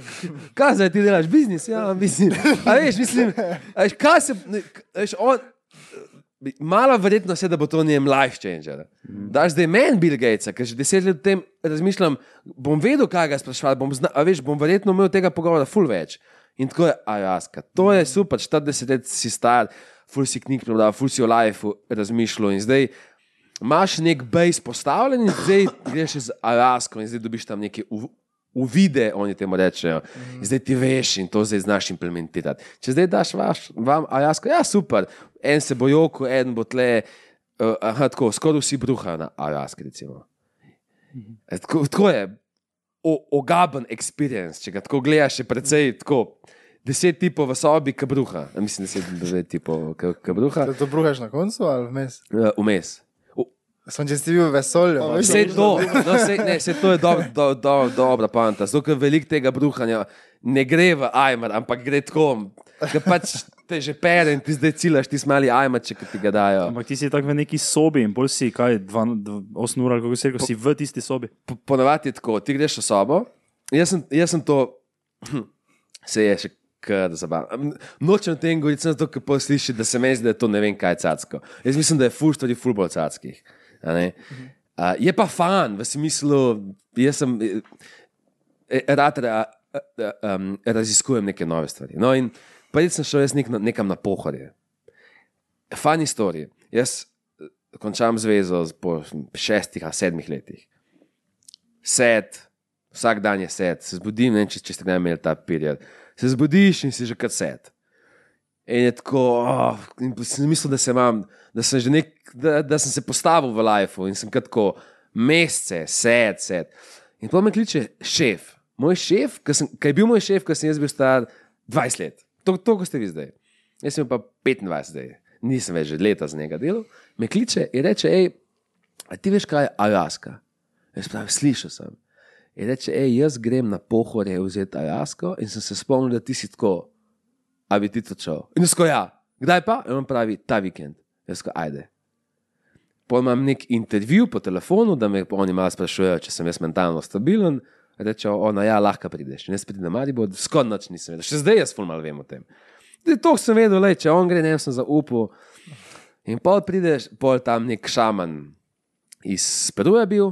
kaj zdaj ti delaš, biznis, ja, mislim. A veš, mislim, a veš, kaj se, a veš, on, Malo verjetno je, da bo to njem life changer. Daš zdaj meni Bill Gatesa, ker že deset let o tem razmišljam, bom vedel, kaj ga sprašval, bom, zna, a veš, bom verjetno imel tega pogovora ful več. In tako je, ajaska, to je super, 40 let si star, ful si knjig prebral, ful si o lifeu razmišljal in zdaj imaš nek base postavljen in zdaj greš z Alasko in zdaj dobiš tam neke uv- uvide, oni temu rečejo. In zdaj ti veš in to zdaj znaš implementirati. Če zdaj daš vaš, vam Alasko, ja super, en se bo joko, en bo tle, uh, aha, tako, skoraj vsi bruhajo na Alaski, recimo. E, Tako, tako je o, ogaben experience, če ga tako gledaš, je precej tako. Deset tipov v sobi, kabruha, A mislim, deset, deset tipov ka- kabruha, Da to bruhaš na koncu ali vmes? Eh, vmes. Če si bil v vesolju. Pa pa- veš, Vse to, no, vse, ne, vse to je dobro, do, do, dobra panta. Zato, ker veliko tega bruhanja ne gre v ajmer, ampak gre tako, da pač te že pere in ti zdaj cilaš, ti smali ajmer, če ti ga dajo. Ampak ti si tako v neki sobi in bolj si, kaj, 8 ur ali kako si rekel, si v tisti sobi. Po- Ponavadi je tako, ti greš v sobo. Jaz sem, jaz sem to, se je še kar zabavno. Nočem tem govoriti, sem zato, ker posliši, da se meni zdi, da je to ne vem kaj cacko. Jaz mislim, da je ful stvari ful bolj cackih. Ne. Uh, je pa fan, v smislu, jaz sem eh, eh, rad ra, um, raziskujem neke nove stvari. No, in pa sem šel jaz nek, na- nekam na pohorje. Fan istorije. Jaz končam zvezo po šestih ali sedmih letih. Set, vsak dan je set, se zbudim, ne vem, če, če ste kdaj imeli ta period. Se zbudiš in si že kar set. In je tako, oh, in sem mislil, da, se imam, da, sem nek, da, da sem se postavil v lifeu in sem tako mesece, set, set. In pa me kliče šef, moj šef, ki je bil moj šef, ko sem jaz bil star 20 let. To, to ko ste vi zdaj. Jaz sem pa 25 zdaj, nisem več leta z njega delal. Me kliče in reče, hej, a ti veš, kaj je Alaska? Jaz pravim, slišal sem. In reče, hej, jaz grem na pohorje vzeti Alasko in sem se spomnil, da ti si tako, a bi ti to šel. In jaz ko ja, kdaj pa? In on pravi, ta vikend. Jaz ko ajde. Pol imam nek intervju po telefonu, da me oni malo sprašujejo, če sem jaz mentalno stabilen. Reče, ona, ja, lahko prideš. Jaz pridem na Maribor, skoraj noč nisem vedel. Še zdaj jaz ful malo vem o tem. To sem vedel, le, če on gre, ne sem zaupal. In pol prideš, pol tam nek šaman iz Peruja bil,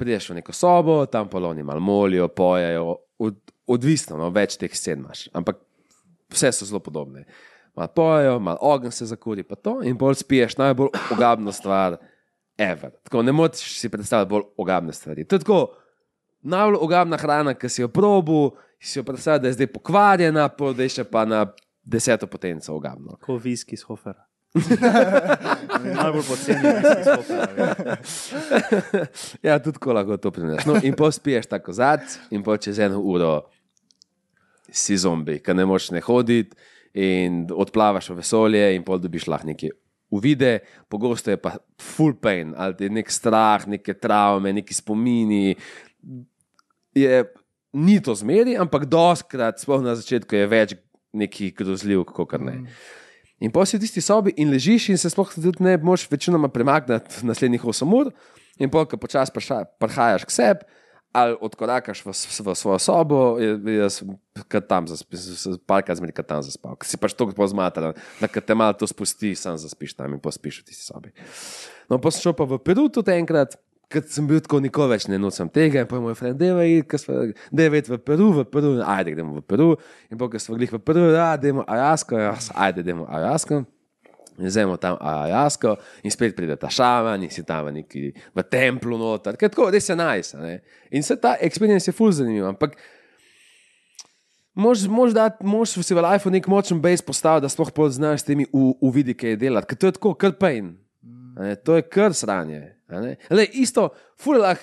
prideš v neko sobo, tam poloni malo molijo, pojejo, od, odvisno, no, več teh scen imaš. Ampak vse so zelo podobne. Malo pojejo, malo ogen se zakuri, pa to, in bolj spiješ najbolj ogabno stvar, ever. Tako ne moreš si predstavljati bolj ogabne stvari. To je tako najbolj ogabna hrana, ki si jo probu, si jo predstavljaš, da je zdaj pokvarjena, pol da je še pa na deseto potenco ogabno. Kot viski iz Hofera. Najbolj poceni viski iz Hofera. ja, tudi tako lahko to prinesiš. No, in pospiješ tako zad, in po čez eno uro si zombi, ki ne moreš ne hoditi, in odplavaš v vesolje, in pol dobiš lahko neke uvide, pogosto je pa full pain, ali je nek strah, neke travme, neki spomini. Je, ni to zmeri, ampak doskrat, sploh na začetku, je več nekih grozljivk, kot ne. In pa si v tisti sobi in ležiš, in se sploh tudi ne moreš večinoma premakniti naslednjih 8 ur, in pa, ko počasi prihajaš k sebi, ali odkorakaš v, v svojo sobo, jaz sem tam zaspal, parkrat zmeri, kad tam zaspal. Ker si pač tako pozmatan, da kad te malo to spusti, sam zaspiš tam in pospiš v tisti sobi. No, pa sem šel pa v Peru tudi enkrat. Ker sem bil tako nikoli več ne nočem tega, in pa moj friend, da je več v Peru, v Peru, ajde, gremo v Peru. In pa, ko smo bili v Peru, da idemo Ajasko, jaz, ajde, idemo Ajasko. In zdajmo tam Ajasko, in spet pride ta šaman, in si tam v neki v templu noter, ker tako, res je najs. Nice, in se ta experience je ful zanimiv. Ampak Moš si v lifeu nek močen base postaviti, da sploh poznaš s temi u- uvidi, ki je delati. Ker to je tako, kar pain. To je kar sranje. Le, isto, ful lah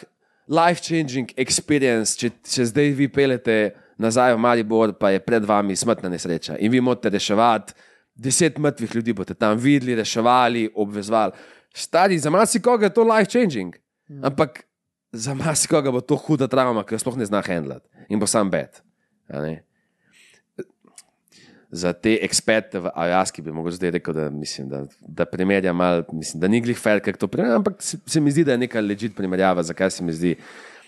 life-changing experience, če, če zdaj vi pelete nazaj v Maribor, pa je pred vami smrtna nesreča in vi morate reševati. Deset mrtvih ljudi boste tam videli, reševali, obvezvali. Stari, za marsikoga je to life-changing. Ampak za marsikoga bo to huda travma, ki jo sploh ne zna handlati in bo sam bed. Za te eksperte v Ajaski bi lahko zdaj rekel, da, mislim, da, da primerja malo, mislim, da ni glih fair, kako to primerja, ampak se, se mi zdi, da je neka ležit primerjava, zakaj se mi zdi,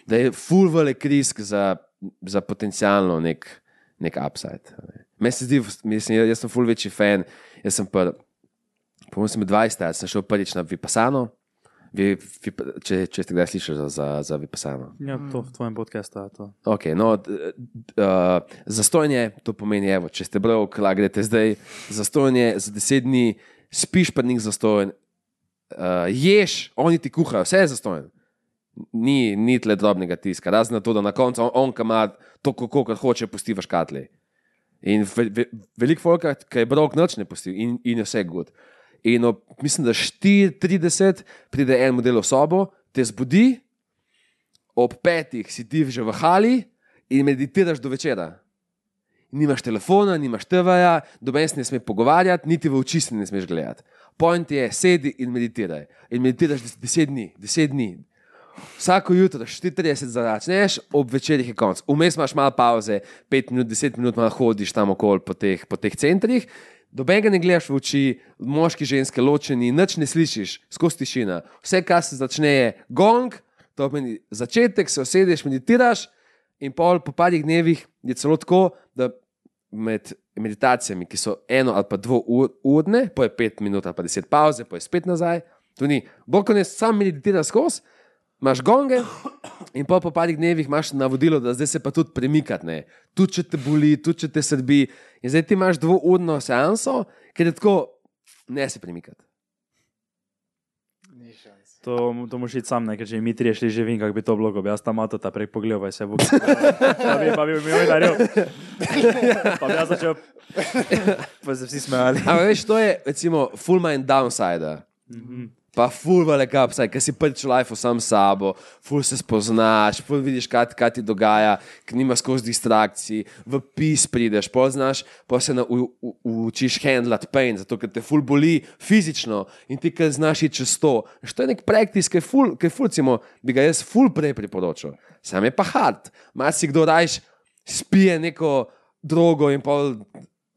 da je full velik risk za, za potencialno nek, nek upside. a ne. Meni se zdi, mislim, jaz sem full večji fan, jaz sem pa, po mojem, sem bil 20, let, sem šel prvič na Vipassano. Vi, vi, če, če ste kdaj slišali za, za, za Vipassano. Ja, to v tvojem podkastu je to. Okay, no, d- d- uh, zastojanje, to pomeni, evo, če ste bral, kaj greste zdaj, zastojanje za deset dni, spiš pa nik zastojen, uh, ješ, oni ti kuhajo, vse je zastojen. Ni, ni tle drobnega tiska, razen to, da na koncu on, on ki ima to, kako hoče, pusti v škatli. In ve, ve, veliko folk, ki je brok noč ne pusti in, in je vse good. In ob, mislim, da 34 pride en model v sobo, te zbudi, ob petih si ti že v hali in meditiraš do večera. Nimaš telefona, nimaš TV-ja, doben se ne smeš pogovarjati, niti v oči se ne smeš gledati. Point je, sedi in meditiraj. In meditiraš des- deset dni, deset dni. Vsako jutro, 34 začneš, ob večerih je konc. Vmes imaš malo pauze, 5 minut, 10 minut malo hodiš tam okoli po teh, po teh centrih. Dobenega ne gledaš v oči, moški, ženske, ločeni, nič ne slišiš, skozi tišina. Vse, kar se začne, je gong, to pomeni začetek, se osedeš, meditiraš, in pol po parih dnevih je celo tako, da med meditacijami, ki so eno ali pa dvourne, po je pet minut ali pa deset pauze, po je spet nazaj, to ni. Bog ne sam meditira skozi, imaš gonge in po parih dnevih imaš navodilo, da zdaj se pa tudi premikati, ne. tudi če te boli, tudi če te srbi. In zdaj ti imaš dvourno seanso, ker je tako, ne se premikati. To, to moš iti sam, ne, ker če mi trije šli že vem, kako bi to bilo, bi jaz tam mato ta prej pogledal, se bo. Pa bi, pa bi mi udaril. Pa bi jaz začel. Pa se vsi smejali. Ampak veš, to je recimo full mind downside. Pa full velik upside, ker si prvič v life sam s sabo, full se spoznaš, full vidiš, kaj, kaj ti dogaja, ker nimaš skozi distrakcij, v pis prideš, poznaš, pa se na, u, u, učiš handlat pain, zato ker te full boli fizično in ti kaj znaš iti čez to. Veš, To je nek praktis, ki je full, ki je full, recimo, bi ga jaz full prej priporočil. Sam je pa hard. Mas si kdo rajš spije neko drogo in pol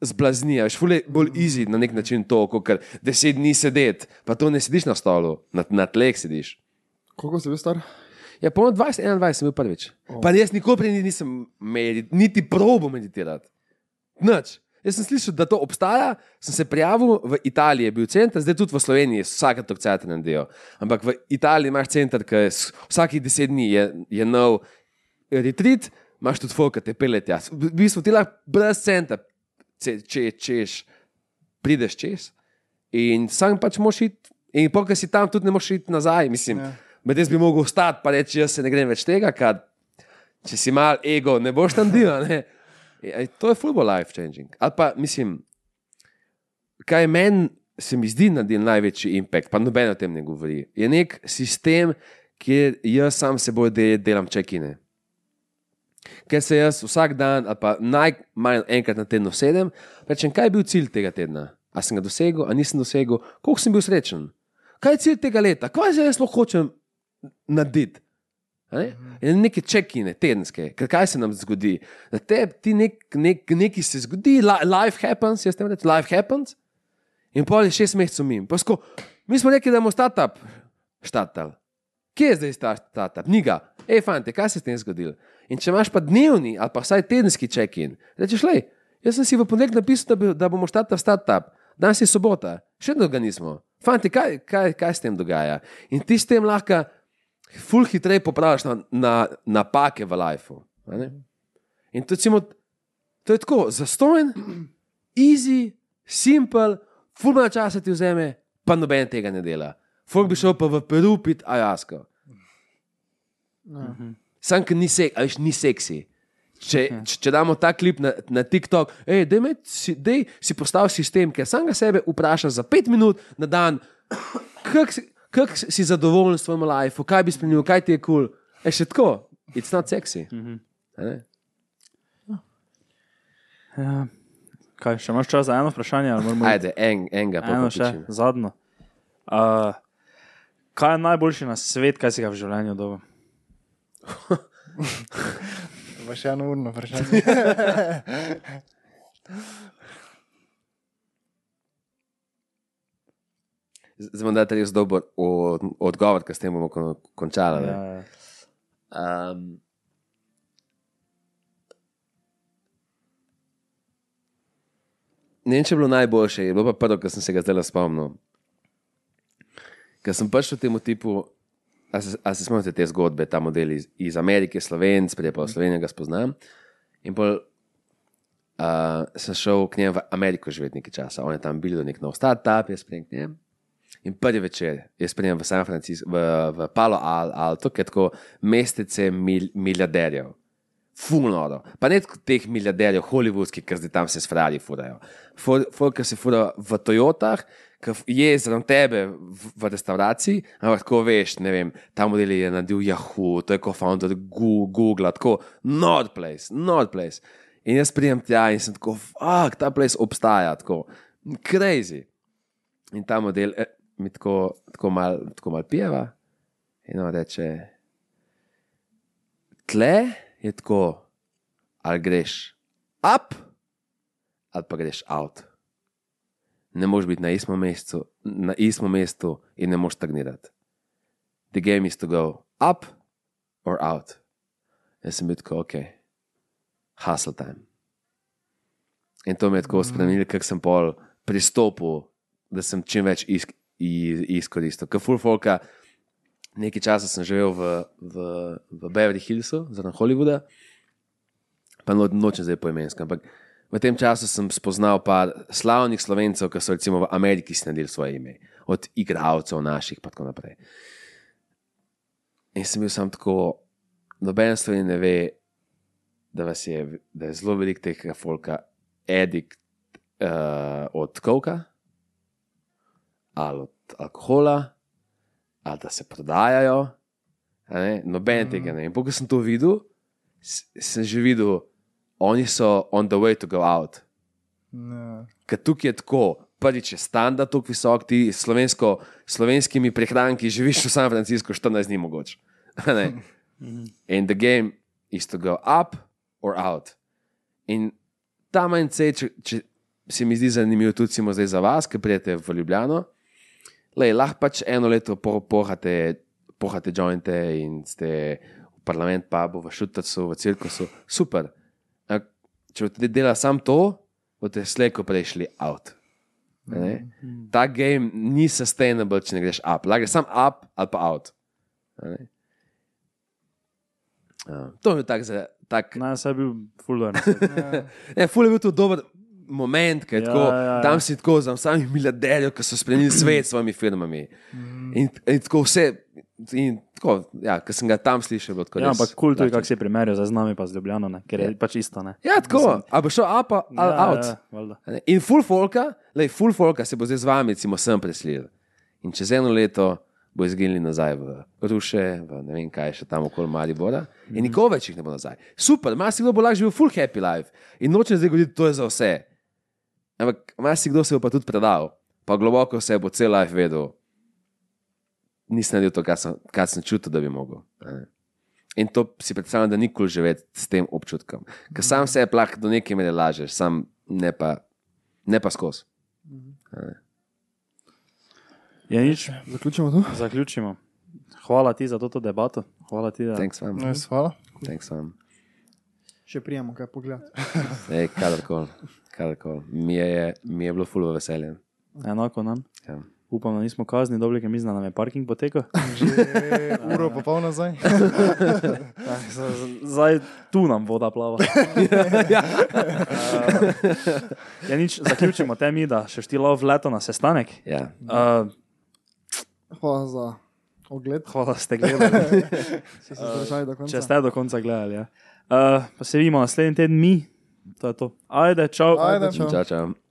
zblazni, veš, ful je bolj easy na nek način to, kot deset dni sedeti, pa to ne sediš na stolu, na, na tleh sediš. Koliko si bil star? Ja, po 20, 21 sem bil prvič. Oh. Pa jaz nikoli prej ni- nisem medit, niti probo meditirati. Nič. Jaz sem slišal, da to obstaja, sem se prijavil v Italiji, je bil center, zdaj tudi v Sloveniji, vsake to center naredijo. Ampak v Italiji imaš center, ki je vsakih deset dni je, je nov retreat, imaš tudi folk, ki te pelje tja. V bistvu ti lahko brez centa, če, če češ, prideš čez. In sam pač moš iti, in pa, ker si tam, tudi ne moš iti nazaj. Mislim, ja. Med jaz bi mogel ostati, pa reči, jaz se ne grem več tega, ker če si mal ego, ne boš tam dela. ne. Ja, To je football life changing. Ali pa mislim, kaj meni se mi zdi naredil največji impact, pa noben o tem ne govori. Je nek sistem, kjer jaz sam seboj de- delam čekine. Ker se jaz vsak dan, ali pa najmanj enkrat na teden sedem, rečem, kaj je bil cilj tega tedna. A sem ga dosegel, a nisem dosegel, koliko sem bil srečen. Kaj je cilj tega leta, kaj zdaj jaz sploh hočem narediti. Ne? In neke čekine, tedenske, ker kaj se nam zgodi. Da te, ti nek, nek, nekaj se zgodi, li- life happens, jaz tem rečem, life happens. In pol je šest mesecev Sko, mi smo rekli, da bomo startup štartali. Kje je zdaj ta startup? Ni ga. Ej, fante, kaj se je s tem zgodilo? In če imaš pa dnevni ali pa vsaj tedenski check-in, rečeš, le, jaz sem si v ponedeljek napisal, da, bi, da bomo štartali startup, danes je sobota, še vedno ga nismo. Fante, kaj, kaj, kaj s tem dogaja? In ti s tem lahko ful hitreje popraviš na, na napake v lifeu. a ne? In to, recimo, to je tako, zastojen, easy, simple, ful manj časa ti vzame, pa noben tega ne dela. Folk bi šel pa v Peru pit ajasko. Sam, ker ni, sek, veš, ni seksi. Če, če, če damo ta klip na, na TikTok, me, si, dej si postavi sistem, ki samega sebe vpraša za pet minut na dan, kako si, kak si zadovoljen s svojim lifeom, kaj bi spremenil, kaj ti je kul. Cool. Je še tako, it's not sexy. A ne? Ja. Kaj, še imaš čas za eno vprašanje? Ajde, en, enega pa Eno še, zadnjo. Uh, kaj je najboljši na svet, kaj si ga v življenju dobil? Pa še eno urno vprašanje. Zdaj bom dal res dober odgovor, ker s tem bomo kon, končali. ne. Ja, Um, ne vem, če je bilo najboljše, je bilo pa prvo, kar sem se ga zdaj spomnil. Ker sem prišel temu tipu, a se, a se spomnite te zgodbe, ta model iz, iz Amerike, Slovenc, prej pa v Sloveniji ga spoznam. In pol uh, sem šel k njemu v Ameriko živeti nekaj časa. On je tam bil, nek nov startup, jaz spremem k njemu. In prvi večer, jaz spremem v San Francisco, v, v Palo Al- Alto, ki je tako mestece mil, milijarderjev. Fulno. Pa ne teh milijarderjev, hollywoodskih, ki zdaj tam se s Ferrari furajo. Folk, ki se furajo v Toyotah, ki je zraven tebe v, v restavraciji, ampak tako veš, ne vem, ta model je nadil Yahoo, to je co-founder Google, tako not place, not place. In jaz pridem tja in sem tako, fuck, ta place obstaja, tako crazy. In ta model eh, mi tako, tako mal, tako mal pijeva in on reče, tle je tako, ali greš up, ali pa greš out. Ne moreš biti na istem mestu, na istem mestu in ne moreš stagnirati. The game is to go up or out. Jaz sem bil tako, ok, hustle time. In to me je tako spremenilo, ker sem pol pristopil, da sem čim več isk, izkoristil. Ker full folka, nekaj časa sem živel v, v, v Beverly Hillsu, zraven Hollywooda, pa no, nočem zdaj poimensko, ampak v tem času sem spoznal par slavnih slovencev, ki so recimo v Ameriki snedili svoje ime, od igralcev naših in tako naprej. In sem bil sam tako, noben sloven ne ve, da, je, da je zelo veliko teh folka edikt uh, od koka ali od alkohola, ali da se prodajajo. Noben mm. tega ne. In ko sem to videl, sem že videl, oni so on the way to go out. Ker tukaj je tako, prvič je standard tako visok, ti s slovenskimi prehranki živiš v San Franciscu 14 dni mogoče. ne. In the game is to go up or out. In ta mindset, če, če se mi zdi zanimivo tudi recimo zdaj za vas, ki prijete v Ljubljano, lej, lahko pač eno leto po- pohate, pohate jointe in ste v parlament, pa bo v šutarcu, v cirkusu, super. Če boste delali samo to, boste slejko prešli out. a ne. Ta game ni sustainable, če ne greš up. Lahko greš samo up ali pa out. Ja, to je bil tak, za- tak Na sebi bil fuldo. Ne, ful je bil to dober moment, ker Ja, ja, tako, ja, ja. tam si tako za samih milijarderjev, ki so spremenili svet s svojimi firmami. In, in tako vse, in tako, ja, ki sem ga tam slišal, je. Ja, res ampak kul cool, tudi, plačen. kako si primerjal zdaj z nami, pa z Ljubljano, ne? ker je Ja. pač isto. Ne? Ja, tako, a bo šel up ali ja, out. Ja, valjda. A ne? In full folka, lej, full folka se bo zdaj z vami, recimo, sem preselil. In čez eno leto bo izginili nazaj v Ruše, v ne vem kaj še tam okoli Maribora. In nikoli več jih ne bo nazaj. Super, marsikdo bo lahko živel full happy life. In noče zdaj govoriti, to je za vse. Ampak marsikdo se bo pa tudi predal, pa globoko se bo cel life vedel. Nisem naredil to, kar sem, kar sem čutil, da bi mogel. a ne. In to si predstavljam, da nikoli živeti s tem občutkom. Ker sam se lahko do neke mere lažeš, sam ne pa, ne pa skozi. Je nič, Zaključimo tu. zaključimo. Hvala ti za to debato. Hvala ti, da Thanks vam. No, hvala. Thanks vam. Še prijemo, kaj pogledati. Ej, kadarkoli, kadarkoli. Mi je, mi je bilo fulvo veselje. enako nam. Ja. Upam, da nismo kazni dobili, ker mislim, da nam je parking potekel. Že uro pa pol nazaj. Ja, Zdaj tu nam voda plava. ja. Ja, nič, zaključimo te mi, da še štilo v leto na sestanek. ja. Uh, Hvala za ogled, hvala, da ste gledali. če ste konca. Če ste do konca gledali. Ja. Uh, pa se vidimo naslednji teden mi. To je to. Ajde, čau. Ajde. Čau. Čau, čau.